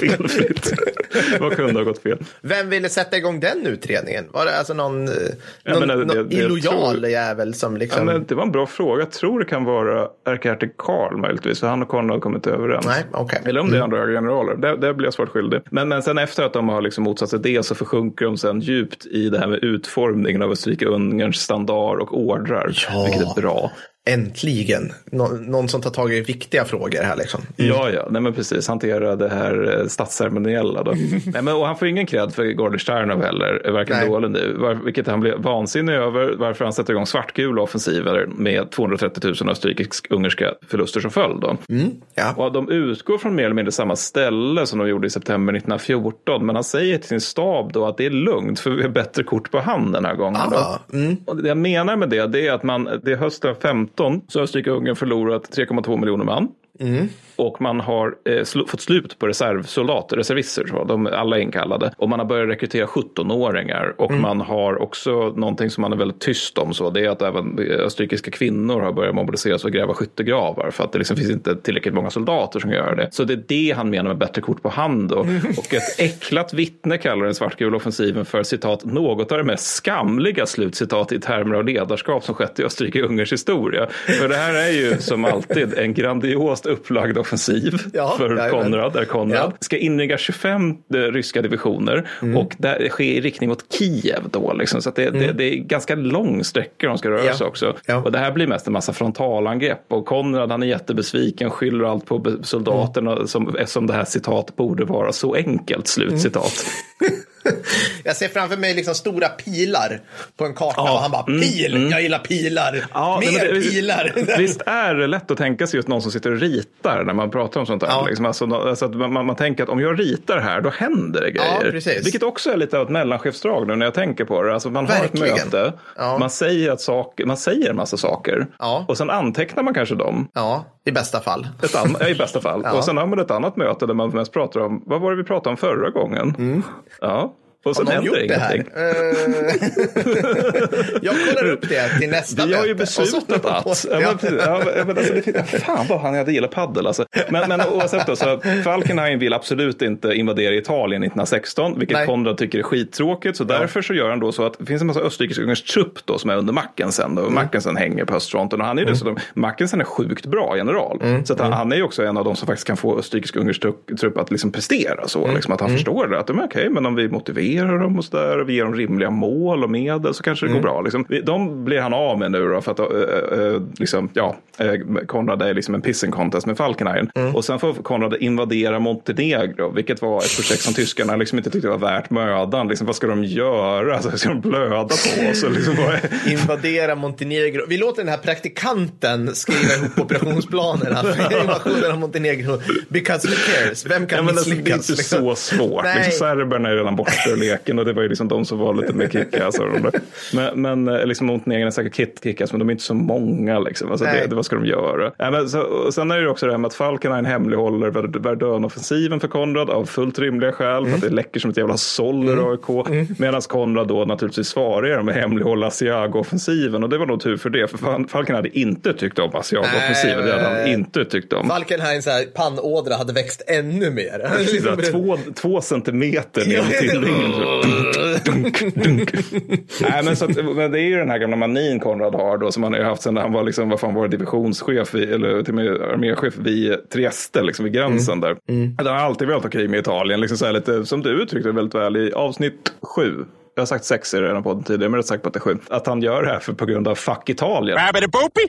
Felfritt. Vad kunde ha gått fel? Vem ville sätta igång den utredningen? Var det alltså någon, eh, Ja, någon, det- någon det- illojal tror- jävel som Ja, liksom... men det var en bra fråga. Jag tror det kan vara ärkehertig Karl möjligtvis. För han och Konrad har kommit överens. Nej, okej. Eller om det är andra höga generaler. Det, det blir jag svårt skyldig. Men, men sen efter att de har liksom motsatt sig det så försjunker de sen djupt i det här med utformningen av Österrike-Ungerns standard och ordrar. Ja. Vilket är bra. Äntligen. Nå, någon som tar tag i viktiga frågor här liksom. Ja, ja, nej men precis. Hantera det här eh, statsceremoniella då. nej, men, och han får ingen cred för Gordestjärnov heller, varken då eller nu. Var, vilket han blev vansinnig över, varför han sätter igång svartgula offensiver med 230 000 österrikisk-ungerska förluster som följd. Då. Ja. Och de utgår från mer eller mindre samma ställe som de gjorde i september 1914. Men han säger till sin stab då att det är lugnt för vi har bättre kort på hand den här gången. Mm. Och det jag menar med det, det är att man, det är hösten 15 så har Österrike-Ungern förlorat 3,2 miljoner man. Och man har eh, sl- fått slut på reservsoldater, reservister, så de alla är inkallade. Och man har börjat rekrytera 17-åringar. Och man har också någonting som man är väldigt tyst om. Så det är att även eh, österrikiska kvinnor har börjat mobiliseras och gräva skyttegravar. För att det liksom finns inte tillräckligt många soldater som gör det. Så det är det han menar med bättre kort på hand. Då. Och ett äcklat vittne kallar den svartgula offensiven för citat något av det mest skamliga slutcitat i termer av ledarskap som skett i Österrike-Ungerns historia. För det här är ju som alltid en upplagd offensiv Ja, för jajamän. Konrad, där Konrad Ja. Mm. ska inringa 25 ryska divisioner och det sker i riktning mot Kiev då. Liksom. Så det, det, det är ganska lång sträcka de ska röra Mm. Ja. sig också. Och det här blir mest en massa frontalangrepp och Konrad han är jättebesviken, skyller allt på soldaterna Mm. som, eftersom det här citat borde vara så enkelt, slutcitat. Jag ser framför mig liksom stora pilar på en karta Ja, och han bara pil, jag gillar pilar, nej, mer det- pilar. Visst är det lätt att tänka sig just någon som sitter och ritar när man pratar om sånt här. Ja. Liksom, alltså, alltså man, man, man tänker att om jag ritar här då händer det grejer. Ja. Vilket också är lite av ett mellanchefsdrag nu när jag tänker på det. Alltså, man har Verkligen. ett möte, Ja. man, säger att saker, man säger en massa saker Ja. och sen antecknar man kanske dem. I bästa fall. Ett an- I bästa fall. Ja. Och sen har man ett annat möte där man mest pratar om, vad var det vi pratade om förra gången? Ja. Och sen Mm. Händer gjort det här? ingenting. Eh, jag kollar upp det till nästa Vi har ju möte. Och så- beslutat att. Ja, Ja. men, ja, men, alltså, det, fan vad han hade gillat paddel alltså. Men, men oavsett då, så Falkenhayn vill absolut inte invadera Italien 1916, vilket Nej. Konrad tycker är skittråkigt. Så därför så gör han då så att det finns en massa österrikisk-ungersk trupp då som är under Mackensen. Då. Mackensen hänger på östfronten och han är ju dessutom, Mackensen är sjukt bra general. Så att han, han är ju också en av de som faktiskt kan få österrikisk-ungersk trupp, trupp att liksom prestera så. Liksom, att han förstår det, att okej, men om vi motiverar dem och så där och vi ger dem rimliga mål och medel så kanske det går bra. Liksom. De blir han av med nu då för att äh, äh, liksom, ja, Konrad är liksom en pissing contest med Falkenhayn. Och sen får Konrad invadera Montenegro, vilket var ett projekt som tyskarna liksom inte tyckte var värt mödan. Liksom, vad ska de göra? Alltså, ska de blöda på oss? Liksom, är... Invadera Montenegro. Vi låter den här praktikanten skriva ihop operationsplanerna för invasionen av Montenegro. Because who cares? Vem kan Ja, men alltså, det är misslyckas? inte liksom? så svårt. Liksom, serberna är redan borta leken och det var ju liksom de som var lite mer kickass. där. Men, men eh, liksom, Montenegro är säkert kit- kickass, men de är inte så många. Liksom. Alltså, det, det, vad ska de göra? Ja, men, så, och sen är det också det här med att Falkenhayn hemlighåller Verd- Verdun-offensiven för Konrad av fullt rimliga skäl. För att det läcker som ett jävla såll ur AIK. Medan Konrad då naturligtvis svarar att hemlighålla Asiago-offensiven. Och det var nog tur för det. För Fal- Falkenhayn hade inte tyckt om Asiago-offensiven. Det hade han inte tyckt om. Här, pannådra hade växt ännu mer. Liksom, två, två centimeter ner till ryggen. Dunk, dunk. Nej, men, så att, men det är ju den här gamla manin Konrad har då som han har haft sedan han var liksom, vad fan var det, divisionschef i, eller till och med arméchef vid Trieste, liksom vid gränsen där. Han har alltid velat ha krig med Italien, liksom så lite, som du uttryckte väldigt väl i avsnitt sju. Jag har sagt sex i den podden tidigare, men jag är rätt säker på att det är sju. Att han gör det här för, på grund av fuck Italien.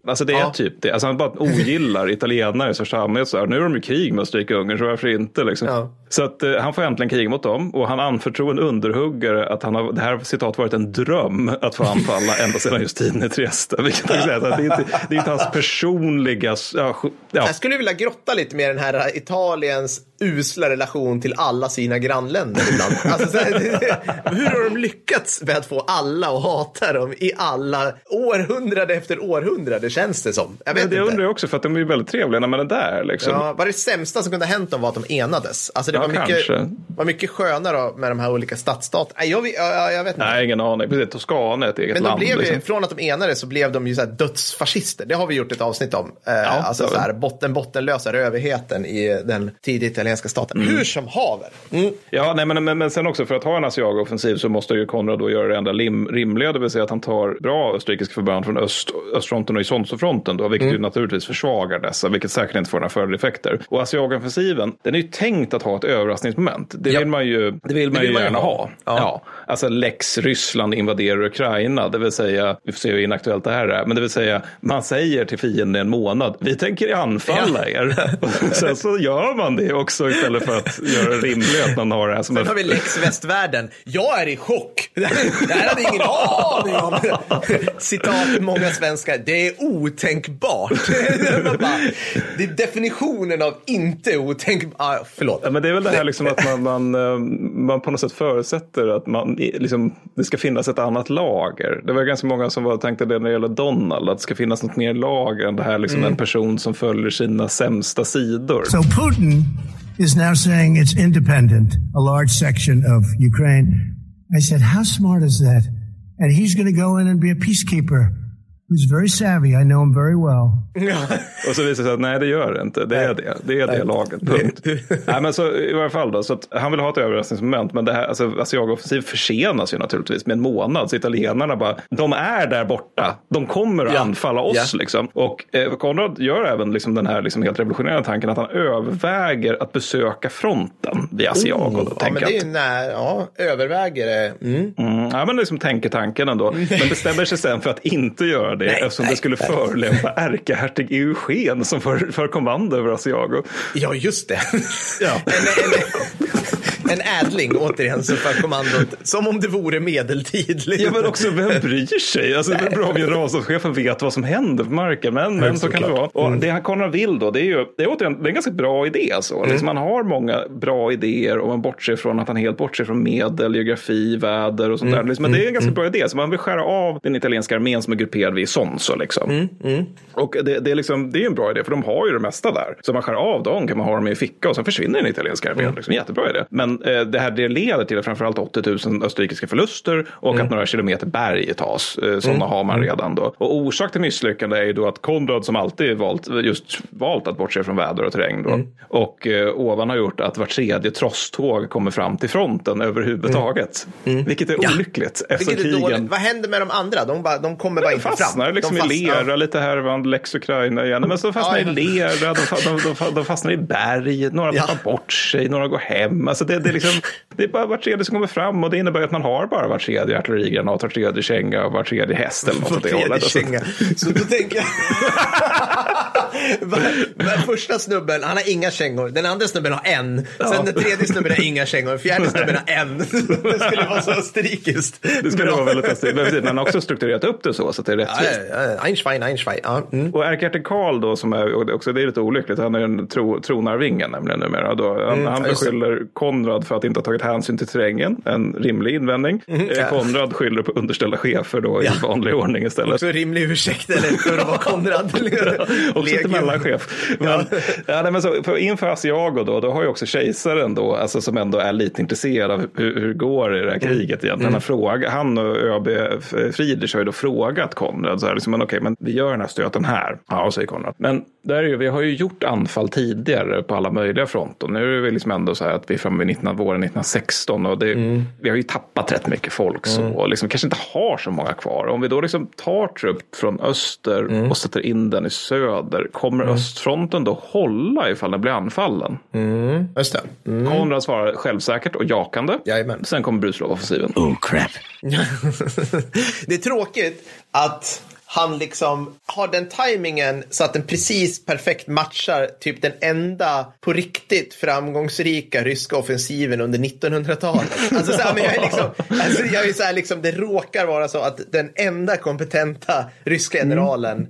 Alltså det är typ det. Alltså han bara ogillar italienare i största allmänhet. Nu är de i krig med Österrike-Ungern, så varför inte? Liksom. Ja. Så att eh, han får äntligen krig mot dem och han anförtror en underhuggare att han har, det här citat varit en dröm att få anfalla ända sedan just tiden i Trieste. Vilket jag säga, att det, är inte, det är inte hans personliga... Ja, ja. Jag skulle vilja grotta lite med den här Italiens usla relation till alla sina grannländer ibland. Alltså, så här, hur har de lyckats med att få alla att hata dem i alla århundrade efter århundrade känns det som. Jag vet Men det inte. undrar jag också för att de är väldigt trevliga när man är där. Liksom. Ja, vad det sämsta som kunde ha hänt dem var att de enades. Alltså det Ja, var, mycket, kanske. var mycket skönare med de här olika stadsstaterna. Nej, Jag, jag, jag vet inte. Nej, ingen aning. Precis, Toscana är ett eget Men land. blev liksom. från att de enades så blev de ju så här dödsfascister. Det har vi gjort ett avsnitt om. Eh, alltså det har så vi. här, botten, bottenlösa rövigheten i den tidiga italienska staten. Mm. Hur som haver. Mm. Ja, nej, men, men, men sen också för att ha en Asiago-offensiv så måste ju Konrad då göra det enda lim, rimliga, det vill säga att han tar bra österrikiska förband från öst, östfronten och Isonzofronten, då, vilket Mm. ju naturligtvis försvagar dessa, vilket säkert inte får några följdeffekter. Och Asiago-offensiven, den är ju tänkt att ha ett överraskningsmoment. Det Ja. vill man ju, det vill man vill ju man gärna ha. ha. Ja. Ja. Alltså lex Ryssland invaderar Ukraina, det vill säga, vi får se hur inaktuellt det här är, men det vill säga, man säger till fienden en månad, vi tänker anfalla er. Och sen så gör man det också istället för att göra det rimligt att man har det här som Sen en har vi lex västvärlden. Jag är i chock. Det här hade jag ingen aning om. Citat många svenskar. Det är otänkbart. Det är definitionen av inte otänkbart. Ah, förlåt. Ja, men det är väl det här liksom att man, man, eh, man på något sätt förutsätter att man, liksom, det ska finnas ett annat lager. Det var ganska många som var, tänkte det när det gäller Donald, att det ska finnas något mer lager än det här liksom en person som följer sina sämsta sidor. So Putin is now saying it's independent, a large section of Ukraine. I said, how smart is that? And he's going to go in and be a peacekeeper who's very savvy. I know him very well. Och så visar det sig att nej, det gör det inte. Det är det. Det är det laget. Punkt. nej, men så, I varje fall då, så att han vill ha ett överraskningsmoment. Men det här, alltså, Asiago-offensiv försenas ju naturligtvis med en månad. Så italienarna bara, de är där borta. De kommer att Ja. anfalla oss. Ja. Liksom. Och eh, Konrad gör även liksom, den här liksom, helt revolutionerande tanken att han överväger att besöka fronten vid Asiago. Oh, ja, men det är när, ja, överväger det. Mm. Mm, ja, men liksom tänker tanken ändå. Men bestämmer sig sen för att inte göra det Nej, eftersom nej, det skulle nej. förolämpa ärkehertig Eugen som för, för kommando över Asiago. Ja, just det. Ja. en, en, en ädling återigen som för kommandot. Som om det vore medeltid. Ja, men också vem bryr sig? Alltså, det är bra om generalstabschefen vet vad som händer på marken. Men, men så kan det vara. såklart. Mm. Och det han Konrad vill då, det är ju det är återigen, det är en ganska bra idé. Alltså. Mm. Liksom, man har många bra idéer och man bortser från att han helt bortser från medel, geografi, väder och sånt Mm. där. Liksom, men det är en ganska bra idé. Så man vill skära av den italienska armén som är grupperad vid Sonso. Liksom. Mm, Och det, det, är liksom, det är en bra idé, för de har ju det mesta där. Så man skär av dem, kan man ha dem i ficka och sen försvinner den italienska armén. Liksom, jättebra idé. Men eh, det här det leder till framförallt 80 000 österrikiska förluster och att några kilometer berg tas. Eh, sådana har man redan då. Och orsak till misslyckande är ju då att Konrad som alltid valt, just valt att bortse från väder och terräng då. Och eh, ovan har gjort att var tredje trosståg kommer fram till fronten överhuvudtaget. Vilket är olyckligt efter Vilket är krigen. Vad händer med de andra? De, bara, de kommer bara inte fram. fastnar liksom de i lera lite här, vann Lex Ukraina igen. Men så fastnar Ja, i lera, de, de, de fastnar i berg, några Ja. tappar bort sig, några går hem. Alltså det, det, är liksom, det är bara var tredje som kommer fram och det innebär att man har bara var tredje artillerigranat, var tredje känga och var tredje häst eller något åt det hållet. Känga. Så då tänker jag... Första snubben, han har inga kängor. Den andra snubben har en. Sen den tredje snubben har inga kängor. Den fjärde snubben har en. Det skulle vara så österrikiskt. det skulle Bra. vara väldigt häftigt. Men Man har också strukturerat upp det så, så att det är Ja, rättvist. ja, ja. Einstein, Einstein. Ja. Mm. Och ärkehertig Karl då, som är, också, det är lite olyckligt, han är en tro, tronarvingen nämligen numera. Då. Han, han Mm, ja, det. beskyller Konrad för att inte ha tagit hänsyn till terrängen, en rimlig invändning. Mm, ja. Konrad skyller på underställda chefer då i vanlig ordning istället. Också rimlig ursäkt eller för att vara Konrad. Också lite mellanchef. Men, ja. nej, men så, för inför Asiago då, då har ju också kejsaren då, alltså som ändå är lite intresserad av hur, hur går det i det här kriget egentligen. Han, fråga, han och ÖB Friedrich har ju då frågat Konrad, så här, liksom, men okej, men vi gör den här stöten här. Ja, säger Konrad. Men där är ju, vi har ju gjort anfall tidigare på alla möjliga fronter. Nu är vi liksom ändå så här att vi är framme vid räknat våren 1916 och det, vi har ju tappat rätt mycket folk så och liksom kanske inte har så många kvar. Om vi då liksom tar trupp från öster och sätter in den i söder, kommer östfronten då hålla ifall den blir anfallen? Just det. Konrad svarar självsäkert och jakande. Jajamän. Sen kommer Brusilov-offensiven. Oh, crap. det är tråkigt att han liksom har den tajmingen så att den precis perfekt matchar typ den enda på riktigt framgångsrika ryska offensiven under 1900-talet. Alltså, så här, men jag är liksom, alltså, jag är så här, liksom, det råkar vara så att den enda kompetenta ryska generalen,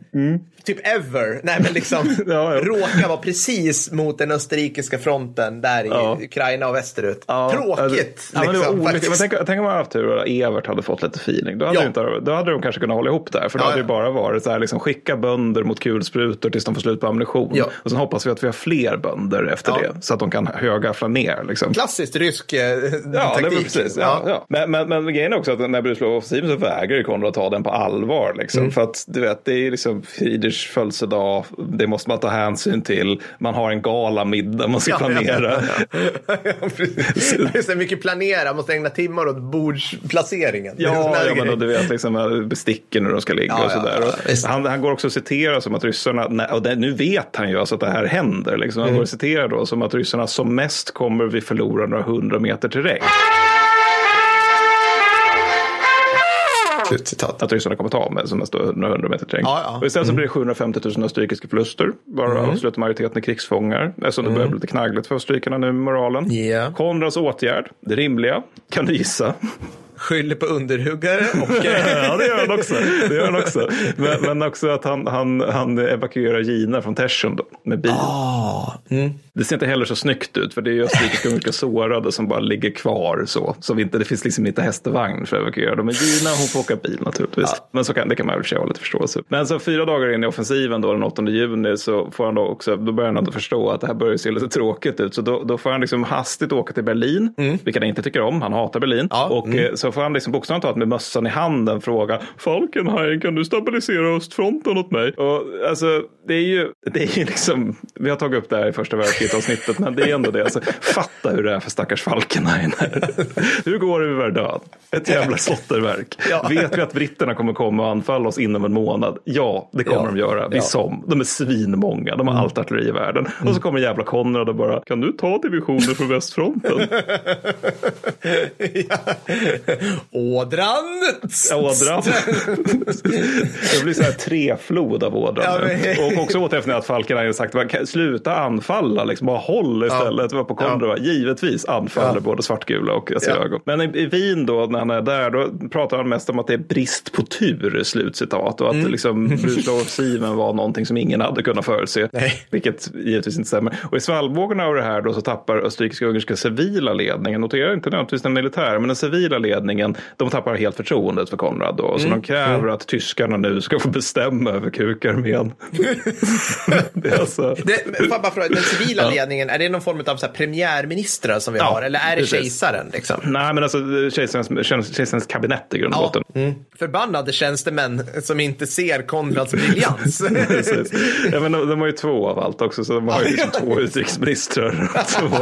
typ ever, nej men liksom, Ja, ja. råkar vara precis mot den österrikiska fronten där i Ja. Ukraina och västerut. Tråkigt. Ja, men det var liksom, men tänk, tänk om man hade haft tur och Evert hade fått lite feeling. Då hade, Ja. inte, då hade de kanske kunnat hålla ihop där. För då hade bara varit så här, liksom, skicka bönder mot kulsprutor tills de får slut på ammunition. Ja. Och sen hoppas vi att vi har fler bönder efter Ja. det. Så att de kan högaffla ner. Liksom. Klassiskt rysk eh, Ja, det taktik. var precis. Ja, ja. Men, men, men grejen är också att när Brusilov-offensiven så vägrar Konrad ta den på allvar. Liksom. Mm. För att du vet, det är liksom Friedrichs födelsedag, det måste man ta hänsyn till. Man har en galamiddag man ska planera. Det är så mycket planera, måste ägna timmar åt bordsplaceringen. Ja, ja men och du vet liksom besticken hur de ska ligga och ja, sådär. Och han, han går också att citera som att ryssarna, och det, nu vet han ju alltså att det här händer. Liksom. Mm. Han går att citera då som att ryssarna som mest kommer vi förlora några hundra meter terräng. Slutcitat. Att ryssarna kommer ta med som mest då några hundra meter terräng. Ja, ja. Och istället så blir det 750 000 österrikiska förluster. Bara Mm. avslutar majoriteten är krigsfångar. Eftersom det börjar bli lite knaggligt för österrikarna nu med moralen. Ja. Konrads åtgärd, det rimliga, kan du gissa? Skyller på underhuggare och... ja, det gör han också. Det gör han också. Men, men också att han, han, han evakuerar Gina från då, med bil. Ah, mm. Det ser inte heller så snyggt ut, för det är ju österrikiska mycket sårade som bara ligger kvar så. så vi inte, det finns liksom inte häst och vagn för att evakuera dem. Men Gina hon får åka bil naturligtvis. Men så kan, det kan man väl köra lite förståelse. Men så fyra dagar in i offensiven då, den 8 juni, så får han då också, då börjar han ändå förstå att det här börjar se lite tråkigt ut. Så då, då får han liksom hastigt åka till Berlin, vilket han inte tycker om. Han hatar Berlin. Mm. Ja, Och eh, så får han liksom bokstavligt talat med mössan i handen fråga Falkenhayn, kan du stabilisera östfronten åt mig? Och alltså, det är ju, det är ju liksom, vi har tagit upp det här i första världskriget-avsnittet, men det är ändå det. Alltså, fatta hur det är för stackars Falkenhayn. hur går det med Verdun? Ett jävla slotterverk. Ja. Vet vi att britterna kommer komma och anfalla oss inom en månad? Ja, det kommer Ja. de göra. Vi Ja. som. De är svinmånga, de har allt artilleri i världen. Och så kommer jävla Konrad och bara, kan du ta divisioner från västfronten? Ådran! Ådran. det blir så här treflod av ådran. Ja, Och också återefter att Falkenhayn har sagt "Man kan- sluta anfalla, liksom, bara håll istället. Ja. På Konrad, givetvis anfaller Ja. både svartgula och ser Ja. Men i, i Wien då, när han är där, då pratar han mest om att det är brist på tur, slutcitat. Och att Mm. liksom, Brusilov-offensiven var någonting som ingen hade kunnat förutse. Nej. Vilket givetvis inte stämmer. Och i svallvågorna av det här då så tappar österrikiska-ungerska civila ledningen, notera inte nödvändigtvis den militära, men den civila ledningen, de tappar helt förtroendet för Konrad då. Så de kräver att tyskarna nu ska få bestämma över kukarmén. det är alltså... Det, bara fråga, den civila ledningen, är det någon form av så premiärministrar som vi Ja, har? Eller är det precis. kejsaren? Liksom? Nej, men alltså kejsarens, kejsarens kabinett i grund och botten. Förbannade tjänstemän som inte ser Konrads briljans. Ja, men de, de har ju två av allt också, så de har ju liksom två utrikesministrar. Två.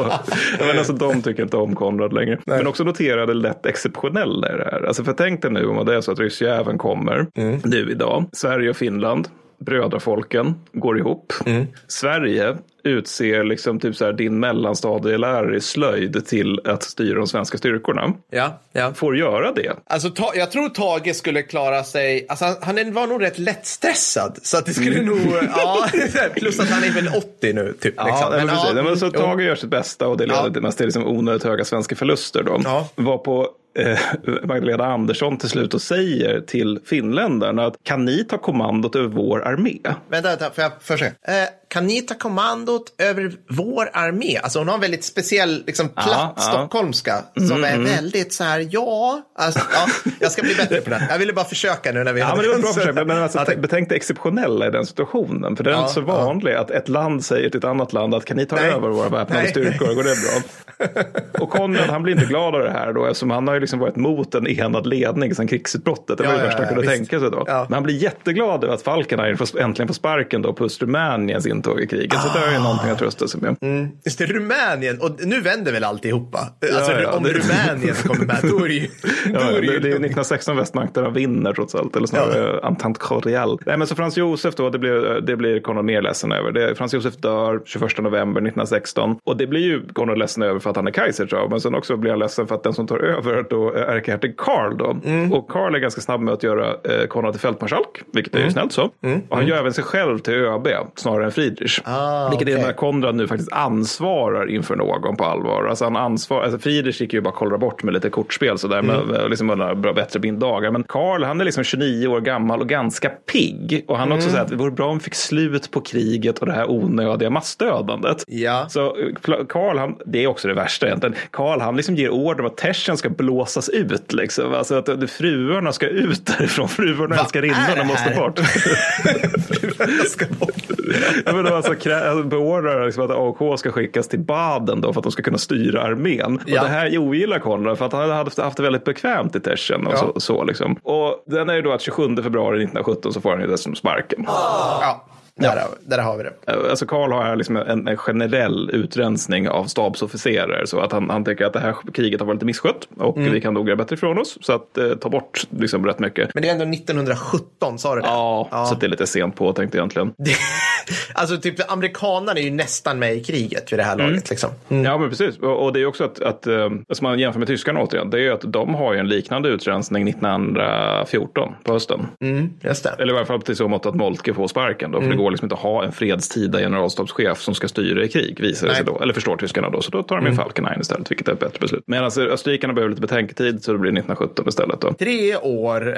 Ja, men alltså, de tycker inte om Konrad längre. Men också notera det lätt exceptionella i det här. Alltså, för tänk dig nu om det är så att ryssjäveln kommer nu idag. Sverige och Finland, brödrafolken, går ihop. Sverige utser liksom typ så här, din mellanstadielärare i slöjd till att styra de svenska styrkorna. ja, ja. Får göra det. Alltså, ta, jag tror Tage skulle klara sig, alltså, han, han är- var nog rätt lättstressad. Så att det skulle nog, ja, plus att han är väl 80 nu. Typ, Ja, liksom. men, precis. ja, men så jo. Tage gör sitt bästa och det leder Ja. till mest till liksom onödigt höga svenska förluster. Då. Ja. Var på eh, Magdalena Andersson till slut och säger till finländarna att kan ni ta kommandot över vår armé? Vänta, vänta, får jag försöka? Eh, kan ni ta kommandot över vår armé? Alltså hon har en väldigt speciell, liksom platt ja. stockholmska som är väldigt så här, ja, alltså, ja, jag ska bli bättre på det. Jag ville bara försöka nu när vi Ja, hade men det var bra försök. Men alltså, Ja, tänk- betänk det exceptionella i den situationen. För det är Ja, inte så vanligt att ett land säger till ett annat land att kan ni ta Nej. över våra väpnade Nej. styrkor? Går det bra? Och Konrad han blir inte glad av det här då eftersom han har ju liksom varit mot en enad ledning sedan krigsutbrottet. Det var Ja, det ja, värsta han ja, kunde visst. tänka sig då. Ja. Men han blir jätteglad över att Falkenhayn äntligen får sparken då plus Rumäniens intåg i kriget. Så det är ju någonting att trösta sig med. Just det, Rumänien. Och nu vänder väl alltihopa? Alltså ja, om det- Rumänien kommer med, då är det ju... Ja, det, det är ju ju 1916 västmakterna vinner trots allt, eller snarare ja. Entente Cordial. Nej, men så Frans Josef då, det blir, det blir Konrad mer ledsen över. Det, Frans Josef dör 21 november 1916 och det blir ju Konrad ledsen över för att han är kaiser tror jag, men sen också blir han ledsen för att den som tar över då är ärkehertig Karl då. Mm. Och Karl är ganska snabb med att göra eh, Konrad till fältmarskalk, vilket Mm. är ju snällt så. Och han gör även sig själv till ÖB snarare än Friedrich. Ah, vilket okej. är när Konrad nu faktiskt ansvarar inför någon på allvar. Alltså han ansvar, alltså Friedrich gick ju bara kollra bort med lite kortspel sådär, Mm. med liksom några bra, bättre binddagar. Men Karl, han är liksom 29 år gammal och ganska pigg. Och han Mm. också säger att det vore bra om vi fick slut på kriget och det här onödiga massdödandet. Ja. Så eh, Karl, han, det är också det värsta egentligen. Karl, han liksom ger order om att Teschen ska blåsas ut. Liksom. Alltså att fruarna ska ut därifrån. Fruarna och älskarinnorna det måste bort. Jag ska bort. Jag menar, alltså, alltså, beordrar liksom att AK ska skickas till Baden då för att de ska kunna styra armén. Ja. Och det här ogillar Konrad för att han hade haft, det väldigt bekvämt i Teschen. Och, Ja. så, så liksom. och den är ju då att 27 februari 1917 så får han ju dessutom sparken. Ja, där, har, där har vi det. Eh, Alltså Karl har här liksom en, en generell utrensning av stabsofficerare så att han, han tycker att det här kriget har varit lite misskött och Mm. vi kan nog göra bättre ifrån oss. Så att eh, ta bort liksom rätt mycket. Men det är ändå 1917, sa du det? Ja, så att det är lite sent på tänkte jag egentligen. alltså typ amerikanerna är ju nästan med i kriget vid det här laget. Liksom. Ja, men precis. Och, och det är också att, att eh, som man jämför med tyskarna återigen, det är ju att de har ju en liknande utrensning 1914 på hösten. Mm, just det. Eller i varje fall till så mått att Moltke får sparken då, för det går liksom inte att ha en fredstida generalstabschef som ska styra i krig, visar det sig då. Eller förstår tyskarna då, så då tar de in Falkenhayn istället, vilket är ett bättre beslut. Medan österrikarna behöver lite betänketid, så det blir 1917 istället då. Tre år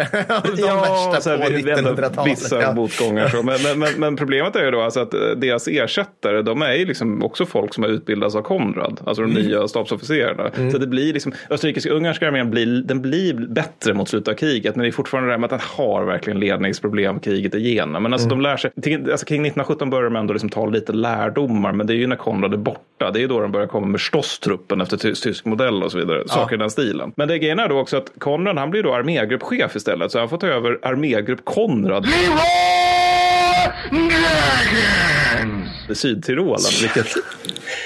de så värsta här, på vi- vi ändå 1900-talet. Vissa Ja. motgångar. Så. Men, men, men, men problemet är ju då alltså att eh, deras ersättare, de är ju liksom också folk som har utbildats av Konrad, alltså de nya stabsofficerarna. Så det blir liksom, österrikisk-ungerska armén blir, den blir bättre mot slutet av kriget, men det är fortfarande det här med att den har verkligen ledningsproblem kriget igenom. Men alltså de lär sig, alltså kring 1917 börjar de ändå liksom ta lite lärdomar, men det är ju när Konrad är borta, det är ju då de börjar komma med Stoss-truppen efter tysk, modell och så vidare, saker i den stilen. Men det grejen är då också att Konrad, han blir då armégruppchef istället, så han får ta över armégrupp Konrad i Sydtyrolen, vilket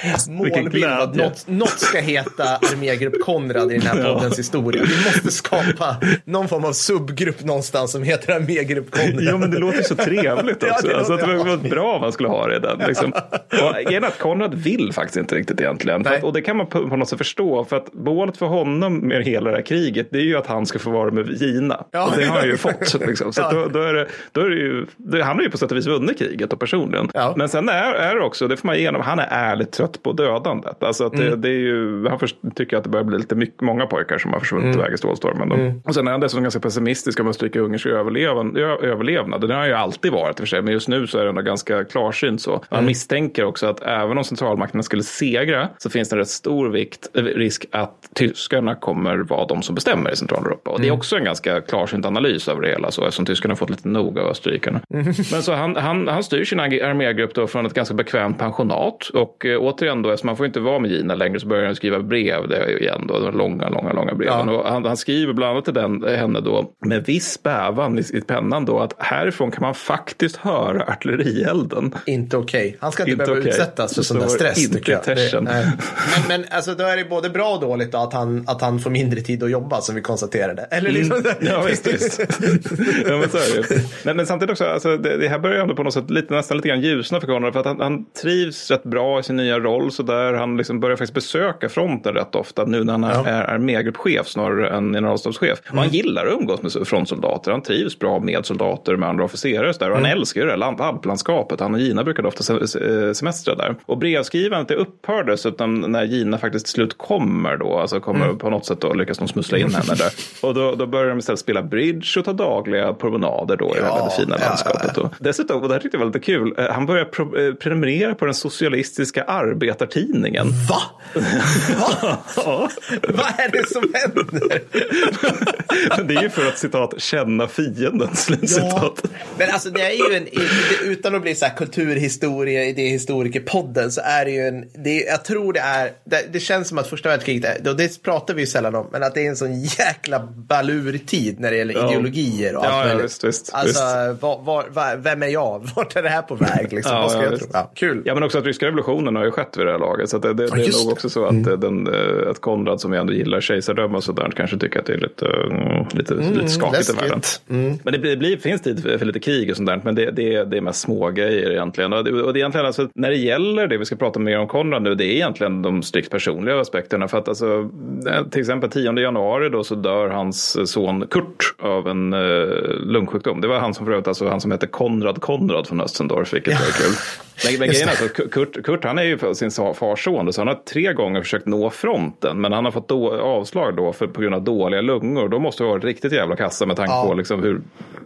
Vilken Målbild att glädje. något, något ska heta armégrupp Konrad i den här poddens historia. Vi måste skapa någon form av subgrupp någonstans som heter armégrupp Konrad. Ja, men det låter så trevligt Ja, också. det alltså, att det var bra om man skulle ha det i den. Liksom. Och att Konrad vill faktiskt inte riktigt egentligen. Att, och det kan man på, på något sätt förstå. För att målet för honom med hela det här kriget, det är ju att han ska få vara med Gina. Ja. Och det har han ju fått. Liksom. Så att då, då är det, då är det ju, det, han har ju på sätt och vis vunnit kriget och personligen. Ja. Men sen är, är det också, det får man ge igenom, han är ärligt trött på dödandet. Alltså att det, Mm. det är ju, han först, tycker att det börjar bli lite mycket, många pojkar som har försvunnit Mm. iväg i stålstormen. Då. Och sen är han dessutom ganska pessimistisk om Österrike-Ungerns överlevan, ö- överlevnad. Det har han ju alltid varit i och för sig, men just nu så är det ändå ganska klarsynt så. Han misstänker också att även om centralmakterna skulle segra så finns det en rätt stor vikt, eh, risk att tyskarna kommer vara de som bestämmer i Centraleuropa. Och det är också en ganska klarsynt analys av det hela, så, eftersom tyskarna har fått lite nog av österrikarna. Men så han, han, han styr sin armégrupp då från ett ganska bekvämt pensionat. Och eh, återigen då, eftersom man får inte vara med Gina längre så börjar han skriva brev det igen då, de långa, långa, långa breven. Ja. Och han, han skriver bland annat till den, henne då med viss bävan i, i pennan då att härifrån kan man faktiskt höra artillerielden. Inte okej. Han ska inte, Inte behöva okej. utsättas för Så sån där det stress. inte jag. Nej. men, men alltså, då är det både bra och dåligt då, att, han, att han får mindre tid att jobba som vi konstaterade. Eller liksom, Mm. Ja, visst, visst. ja, men så är det. Men, men samtidigt också, alltså, det, det här börjar ändå på något sätt lite, nästan lite grann ljusna för Konrad. För att han, han trivs rätt bra i sin nya roll. Så där han liksom börjar faktiskt besöka fronten rätt ofta. Nu när han är, är armégruppchef snarare än generalstabschef. Och han gillar att umgås med frontsoldater. Han trivs bra med soldater, med andra officerare. och Så där. Och han älskar ju det här land- alplandskapet. Han och Gina brukade ofta se- se- semestra där. Och brevskrivandet det upphörde. Så att de, när Gina faktiskt till slut kommer då, alltså kommer på något sätt då lyckas de smussla in henne där. Och då, då börjar de istället spela bridge och ta dagliga promenader då i det Ja, väldigt fina ja, landskapet. Då. Dessutom, och det här tyckte jag var lite kul, eh, han börjar pro, eh, prenumerera på den socialistiska arbetartidningen. Va? Va? Vad är det som händer? Men det är ju för att citat känna fienden. Slutcitat. Men alltså det är ju en, utan att bli så här kulturhistoria, idéhistorikerpodden så är det ju en, det, jag tror det är, det, det känns som att första världskriget, och det pratar vi ju sällan om, men att det är en sån jäkla balurtid när det gäller Ja. ideologier och allt Ja, ja, visst, visst, alltså, visst. Var, var, var, vem är jag? Vart är det här på väg? Liksom? Ja, Vad ska ja, jag tro? Ja, kul. Ja, men också att ryska revolutionen har ju skett vid det här laget. Så det, det, det just är nog det. också så att, eh, den, eh, att Konrad som vi ändå gillar kejsardöme och sådär kanske tycker att det är lite, mm, lite, lite skakigt i världen. Men det blir, blir, finns tid för, för lite krig och sånt där. Men det, det, det är mest små grejer egentligen. Och det, och det är egentligen alltså, när det gäller det vi ska prata mer om Konrad nu, det är egentligen de strikt personliga aspekterna. För att alltså, eh, till exempel 10 januari då så dör hans son Kurt av en eh, lungsjukdom. Det var han som för övrigt, alltså han som hette Konrad Konrad från Östendorf, vilket var kul. Men, men grejen är alltså, att Kurt, Kurt han är ju sin sa- fars son, så han har tre gånger försökt nå fronten, men han har fått då, avslag då för, på grund av dåliga lungor. Då måste det vara riktigt jävla kassa med tanke Ja. på liksom hur,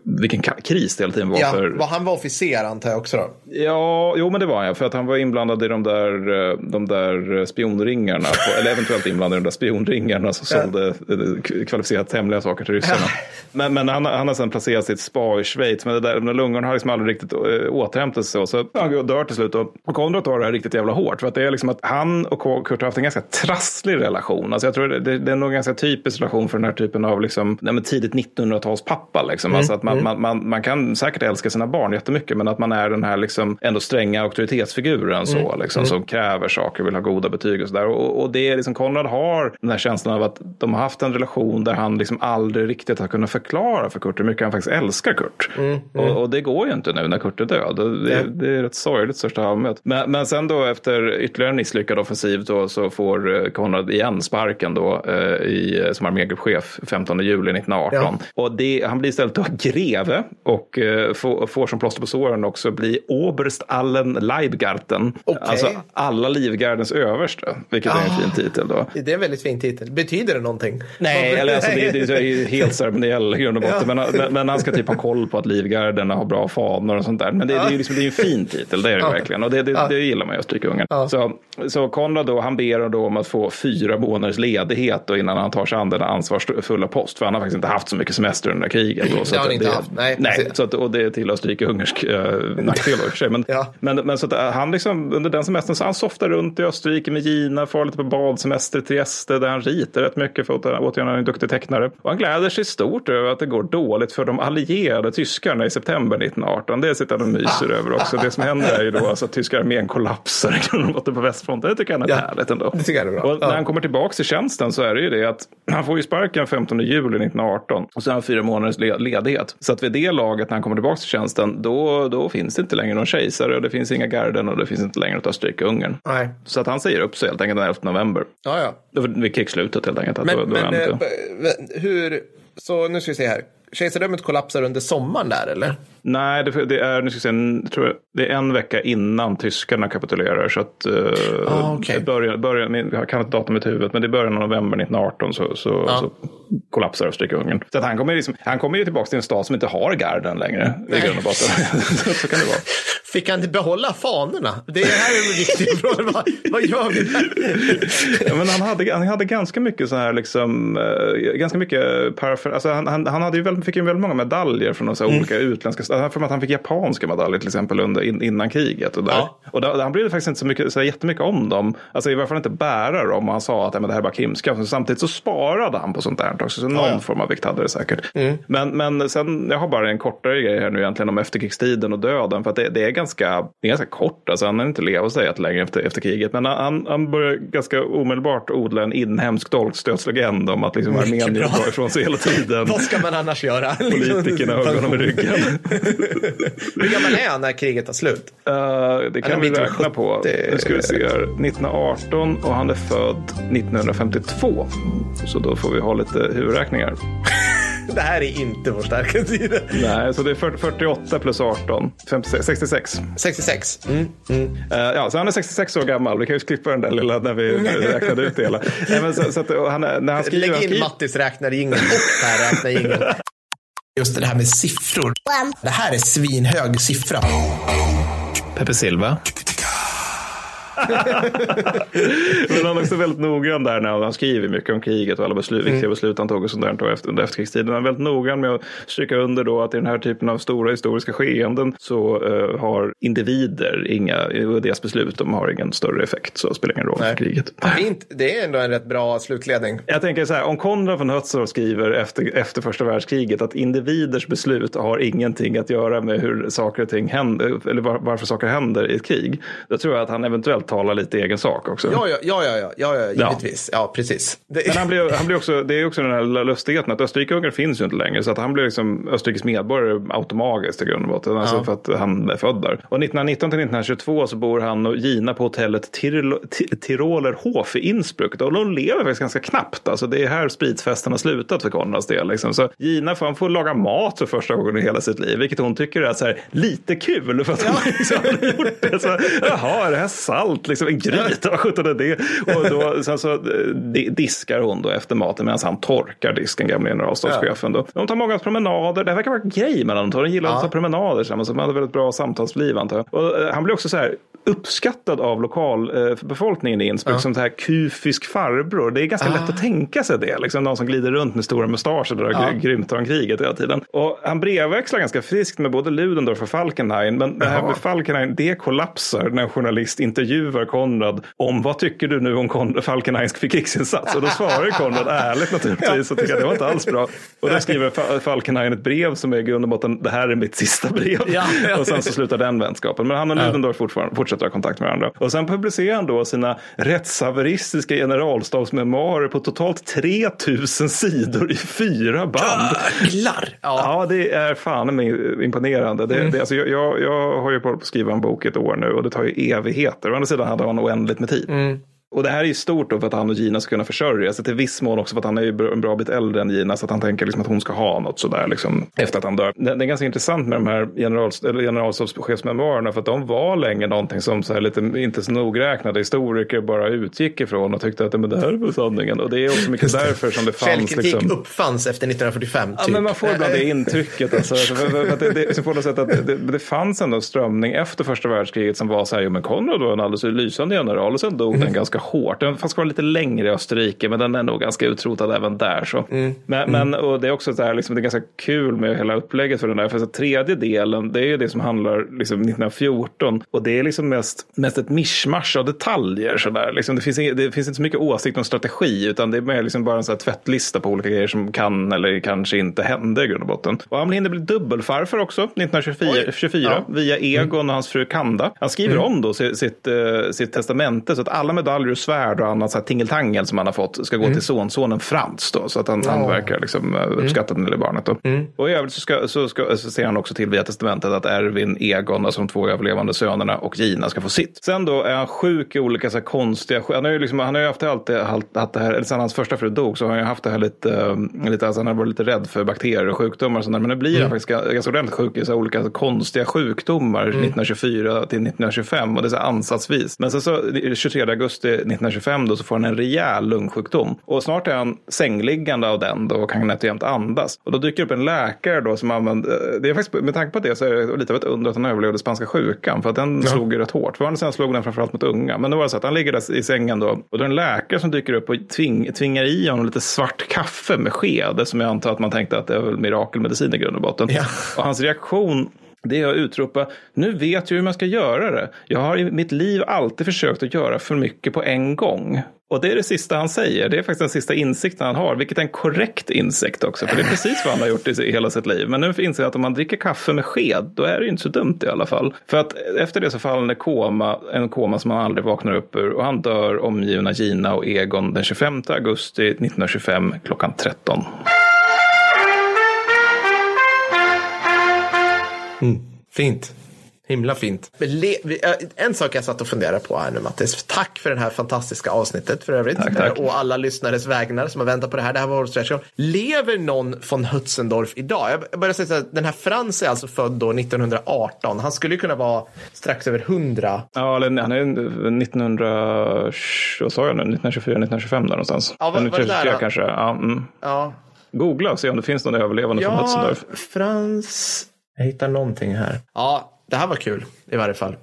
vilken kris det hela tiden var Ja, för... vad han var officer antar jag också då. Ja, jo men det var han, för att han var inblandad i de där, eh, de där spionringarna, på, eller eventuellt inblandad i de där spionringarna som sålde eh, kvalificerat hemliga saker till ryssarna. Men, men han, han har sen placerat sitt spa i Schweiz, men det där, de där lungorna har liksom aldrig riktigt återhämtat sig. Och så han dör till slut. Och, och Konrad tar det här riktigt jävla hårt, för att det är liksom att han och Kurt har haft en ganska trasslig relation. Alltså jag tror det, det, det är nog en ganska typisk relation för den här typen av liksom, nej, tidigt 1900-talspappa. Liksom. Alltså att man, man, man, man kan säkert älska sina barn jättemycket, men att man är den här liksom ändå stränga auktoritetsfiguren så, liksom, som kräver saker, vill ha goda betyg och sådär. Och, och det är liksom, Konrad har den här känslan av att de har haft en relation där han liksom aldrig riktigt har kunnat förklara för Kurt hur mycket han faktiskt älskar Kurt. Och, och det går ju inte nu när Kurt är död. Det, det är rätt sorgligt största allmänhet. Men, men sen då efter ytterligare en misslyckad offensiv då, så får eh, Konrad igen sparken då eh, i, som armégruppchef 15 juli 1918. Ja. Och det, han blir istället då greve och eh, får, som plåster på såren också bli Oberst allen Leibgarten. Okej. Alltså alla livgardens överste, vilket är en fin titel då. Det är en väldigt fin titel. Betyder det någonting? Nej, eller alltså, det, det är helt ceremoniell i grund och botten. Men, men, men han ska typ ha koll på att livgarderna har bra fanor och sånt där. Men det, det är liksom, det är en fin titel, det är det Ja. verkligen. Och det, det, Ja. det gillar man ju, Österrike-Ungern. Ja. Så, så Konrad då, han ber då om att få fyra månaders ledighet då innan han tar sig an den ansvarsfulla post. För han har faktiskt inte haft så mycket semester under kriget. Då, så Det har Nej, precis. så att, och det är till Österrike-Ungersk eh, nackdel då i och för sig. Men, Ja. men, men så att eh, han liksom, under den semestern så han softar runt i Österrike med Gina, far lite på badsemester till Trieste där han ritar rätt mycket för att återigen han är en duktig tecknare. Och han gläder sig stort över att det går dåligt för de allierade tyskarna i september 1918. Det sitter han och myser över också. Det som händer är ju då alltså att tyska armén kollapsar på västfronten. Det tycker han är Ja, härligt ändå. det tycker jag är bra. Och när han kommer tillbaka till tjänsten så är det ju det att han får ju sparken 15 juli 1918 och så har han fyra månaders le- Så att vid det laget när han kommer tillbaka till tjänsten då, då finns det inte längre någon kejsare och det finns inga garden och det finns inte längre något Österrike-Ungern. Nej. Så att han säger upp sig helt enkelt den 11 november. Ja, ja. Vid krigsslutet helt enkelt. Men, då, då men eh, inte... b- hur... Så nu ska vi se här. Kejsardömet kollapsar under sommaren där eller? Nej, det, det är, nu ska jag säga, en- tror jag, det är en vecka innan tyskarna kapitulerar. Så att, eh, Ah, okej. början, början, jag kan inte datumet i huvudet, men det är början av november 1918 så, så, Ja. så kollapsar Österrike-Ungern. Så han, kommer liksom, han kommer ju tillbaka till en stad som inte har garden längre. I grund och botten. så, kan det vara. Fick han inte behålla fanorna? Det här är en viktig fråga. Vad, vad gör vi där? Ja, men han, hade, han hade ganska mycket så här liksom, eh, ganska mycket alltså han, han, han hade ju väl, fick ju väldigt många medaljer från så här Mm. olika utländska, alltså för att han fick japanska medaljer till exempel under, in, innan kriget. Och, där. Ja. och då, han brydde faktiskt inte så, mycket, så jättemycket om dem, alltså i varje fall inte bära dem. Och han sa att "Nej, men det här är bara krimska. Så samtidigt så sparade han på sånt där också, så någon Ja, ja. form av vikt hade det säkert. Mm. Men, men sen, jag har bara en kortare grej här nu egentligen om efterkrigstiden och döden, för att det, det, är, ganska, det är ganska kort, alltså han har inte levt sig jättelänge efter, efter kriget. Men han, han börjar ganska omedelbart odla en inhemsk dolkstötslegend om att liksom Armenien drar ifrån sig hela tiden. Vad ska man annars göra? Politikerna ögonen i ryggen. Hur gammal är han när kriget tar slut? Uh, det kan vi räkna på. 70. Nu ska vi se här. 1918 och han är född 1952. Så då får vi ha lite huvudräkningar. Det här är inte vår starka sida. Nej, så det är 40, 48 plus 18. 56, 66. 66. Mm. Mm. Eh, ja, så han är 66 år gammal. Vi kan ju klippa den där lilla när vi räknade ut det hela. Nej, men så, så att, han, är- när han skriver... Lägg in skriver Mattis räknarjingel och Per räknarjingel. Just det här med siffror. Det här är svinhög siffra. Peppe Silva. Men han är också väldigt noggrann där när han skriver mycket om kriget och alla beslut, Mm. viktiga beslut han tog och sånt där efter, under efterkrigstiden. Han är väldigt noggrann med att stryka under då att i den här typen av stora historiska skeenden så eh, har individer inga, och deras beslut de har ingen större effekt så spelar ingen roll för kriget. Fint. Det är ändå en rätt bra slutledning. Jag tänker så här, om Konrad von Hötzow skriver efter, efter första världskriget att individers beslut har ingenting att göra med hur saker och ting händer, eller var, varför saker händer i ett krig, då tror jag att han eventuellt talar lite egen sak också. Ja, ja, ja, ja, ja, ja, ja givetvis. Ja, precis. Det, Men han blir, han blir också, det är också den här lustigheten att Österrike-Ungern finns ju inte längre. Så att han blir liksom Österrikes medborgare automatiskt i grund och botten. Alltså för att han är född där. Och 1919 till 1922 så bor han och Gina på hotellet Tirol, Ti- Tirolerhof i Innsbruck. Och de lever faktiskt ganska knappt. Alltså det är här spritsfesten har slutat för Konrads del. Liksom. Så Gina får, han får laga mat för första gången i hela sitt liv. Vilket hon tycker är så här, lite kul. För att hon liksom har gjort det. Så, Jaha, är det här salt? Liksom, en gryta, vad sjutton är det? Och då, sen så eh, di- diskar hon då efter maten medan han torkar disken, gamla generalstabschefen. Då. De tar många promenader. Det här verkar vara en grej mellan dem. De gillar att ta promenader tillsammans. De hade väldigt bra samtalsliv antar jag. Och, eh, han blir också så här uppskattad av lokalbefolkningen i Innsbruck som så här kufisk farbror. Det är ganska lätt att tänka sig det. Liksom någon som glider runt med stora mustascher och ja. grymtar om kriget hela tiden. Och han brevväxlar ganska friskt med både Ludendorff och Falkenhayn. Men det här med Falkenhayn, det kollapsar när en journalist intervjuar Konrad om vad tycker du nu om Kon- krigsinsats? Och då svarar Konrad ärligt naturligtvis och tycker att det var inte alls bra. Och då skriver Fa- Falkenhayn ett brev som är i grund och botten, det här är mitt sista brev. Ja, ja. Och sen så slutar den vänskapen. Men han och Ludendorff fortfarande fortsätter ha kontakt med varandra. Och sen publicerar han då sina rättshaveristiska generalstabsmemoarer på totalt 3000 sidor i fyra band. Jävlar! Ja. Ja, det är fan imponerande. Det, det, alltså, jag, jag, har ju på att skriva en bok ett år nu och det tar ju evigheter. Å andra sidan hade han oändligt med tid. Och det här är ju stort då för att han och Gina ska kunna försörja sig till viss mån också för att han är ju en bra bit äldre än Gina så att han tänker liksom att hon ska ha något sådär liksom efter att han dör. Det, det är ganska intressant med de här general, generalstabschefsmemoarerna för att de var länge någonting som så här lite inte så nogräknade historiker bara utgick ifrån och tyckte att men det här är väl sanningen. Och det är också mycket därför som det fanns Källkritik liksom. uppfanns efter 1945. Ja, typ. men man får ibland det intrycket. Alltså, för, för, för att det, det, så på något sätt att det, det fanns ändå en strömning efter första världskriget som var så här, jo men Konrad var en alldeles lysande general och sen dog den ganska hårt. Den fanns kvar lite längre i Österrike men den är nog ganska utrotad även där. Så. Men, men och det är också så här, liksom, det är ganska kul med hela upplägget för den där. För så tredje delen, det är ju det som handlar liksom 1914 och det är liksom mest, mest ett mischmasch av detaljer. Så där. Liksom, det, finns inget, det finns inte så mycket åsikt om strategi utan det är mer liksom bara en så här tvättlista på olika grejer som kan eller kanske inte hände i grund och botten. Och han hinner bli dubbelfarfar också 1924 24, via Egon och hans fru Kanda. Han skriver om då sitt, sitt, eh, sitt testamente så att alla medaljer svärd och annat så här tingeltangel som han har fått ska gå till sonsonen Frans då så att han, han verkar liksom eh, uppskatta den lilla barnet då. Och i övrigt så, ska, så, ska, så ser han också till via testamentet att Erwin, Egon, alltså de två överlevande sönerna och Gina ska få sitt. Sen då är han sjuk i olika så här konstiga, han har ju liksom, han har ju haft alltid haft det här, eller sen hans första fru dog så har han ju haft det här lite, eh, lite alltså han har varit lite rädd för bakterier och sjukdomar och sånt där. Men nu blir han faktiskt ga- ganska ordentligt sjuk i så här olika så konstiga sjukdomar 1924 till 1925 och det är så här ansatsvis. Men sen så 23 augusti 1925 då så får han en rejäl lungsjukdom och snart är han sängliggande av den då och kan och jämt andas. Och då dyker upp en läkare då som använder, det är faktiskt med tanke på det så är det lite av ett under att han överlevde spanska sjukan för att den slog ju rätt hårt. För sen slog den framförallt mot unga. Men då var det så att han ligger där i sängen då och då är det en läkare som dyker upp och tving, tvingar i honom lite svart kaffe med sked som jag antar att man tänkte att det är väl mirakelmedicin i grund och botten. Ja. Och hans reaktion det är att utropa, nu vet jag hur man ska göra det. Jag har i mitt liv alltid försökt att göra för mycket på en gång. Och det är det sista han säger. Det är faktiskt den sista insikten han har. Vilket är en korrekt insikt också. För det är precis vad han har gjort i hela sitt liv. Men nu inser jag att om man dricker kaffe med sked. Då är det ju inte så dumt i alla fall. För att eh, efter det så faller han i koma. En koma som han aldrig vaknar upp ur. Och han dör omgiven av Gina och Egon den 25 augusti 1925 klockan 13. Fint. Himla fint. Äh, en sak jag satt och funderade på här nu Mattis. Tack för det här fantastiska avsnittet för övrigt. Tack, tack. Eh, Och alla lyssnares vägnar som har väntat på det här. Det här var goal. Lever någon von Hötzendorf idag? Jag börjar säga så här, den här Frans är alltså född då 1918. Han skulle ju kunna vara strax över 100. Ja, eller han är 1900, vad sa jag nu, 1924, 1925 där någonstans. Ja, vad- vad är det där 1923 då? kanske. Ja, mm. Ja, Googla och se om det finns någon överlevande från ja Hötzendorf. Frans. Jag hittar någonting här. Ja, det här var kul i varje fall.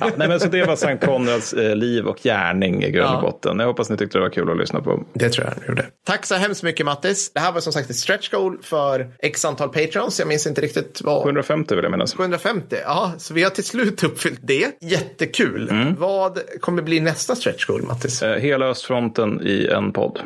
Ja, nej, men så det var Sankt Konrads eh, liv och gärning i grund och Ja. botten. Jag hoppas ni tyckte det var kul att lyssna på. Det tror jag han gjorde. Tack så hemskt mycket Mattis. Det här var som sagt ett stretch goal för x antal patrons. Jag minns inte riktigt vad. 750 vill jag minnas. 750, ja, så vi har till slut uppfyllt det. Jättekul. Vad kommer bli nästa stretch goal, Mattis? Eh, Hela östfronten i en podd.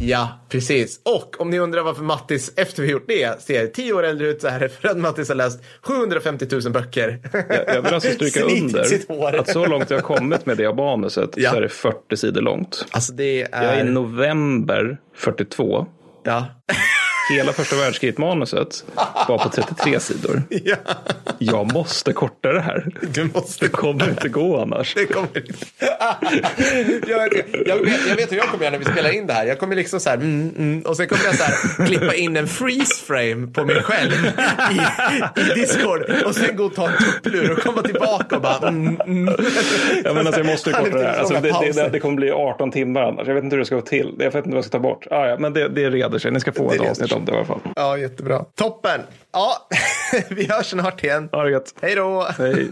Ja, precis. Och om ni undrar varför Mattis, efter vi gjort det, ser tio år äldre ut så är det för att Mattis har läst 750 000 böcker. Jag, jag vill alltså stryka under att så långt jag har kommit med det manuset Ja. så är det 40 sidor långt. Alltså det Jag är är... i november 42. Ja. Hela första världskriget-manuset var på 33 sidor. ja. Jag måste korta det här. Du måste Det kommer inte gå annars. Det kommer inte. jag, jag, vet, jag vet hur jag kommer göra när vi spelar in det här. Jag kommer liksom så här, mm, mm, och sen kommer jag så här klippa in en freeze frame på mig själv i, i Discord och sen gå och ta en tupplur och komma tillbaka och bara mm, mm. Ja, men alltså, jag måste korta det här. Alltså, det, det, det, det kommer bli 18 timmar annars. Jag vet inte hur det ska gå till. Jag vet inte vad jag ska ta bort. Ah, ja, men det, det reder sig. Ni ska få ett avsnitt. Om det i alla fall. Ja, jättebra. Toppen. Ja, vi hörs snart igen. Ha det gött. Hej då. Hej.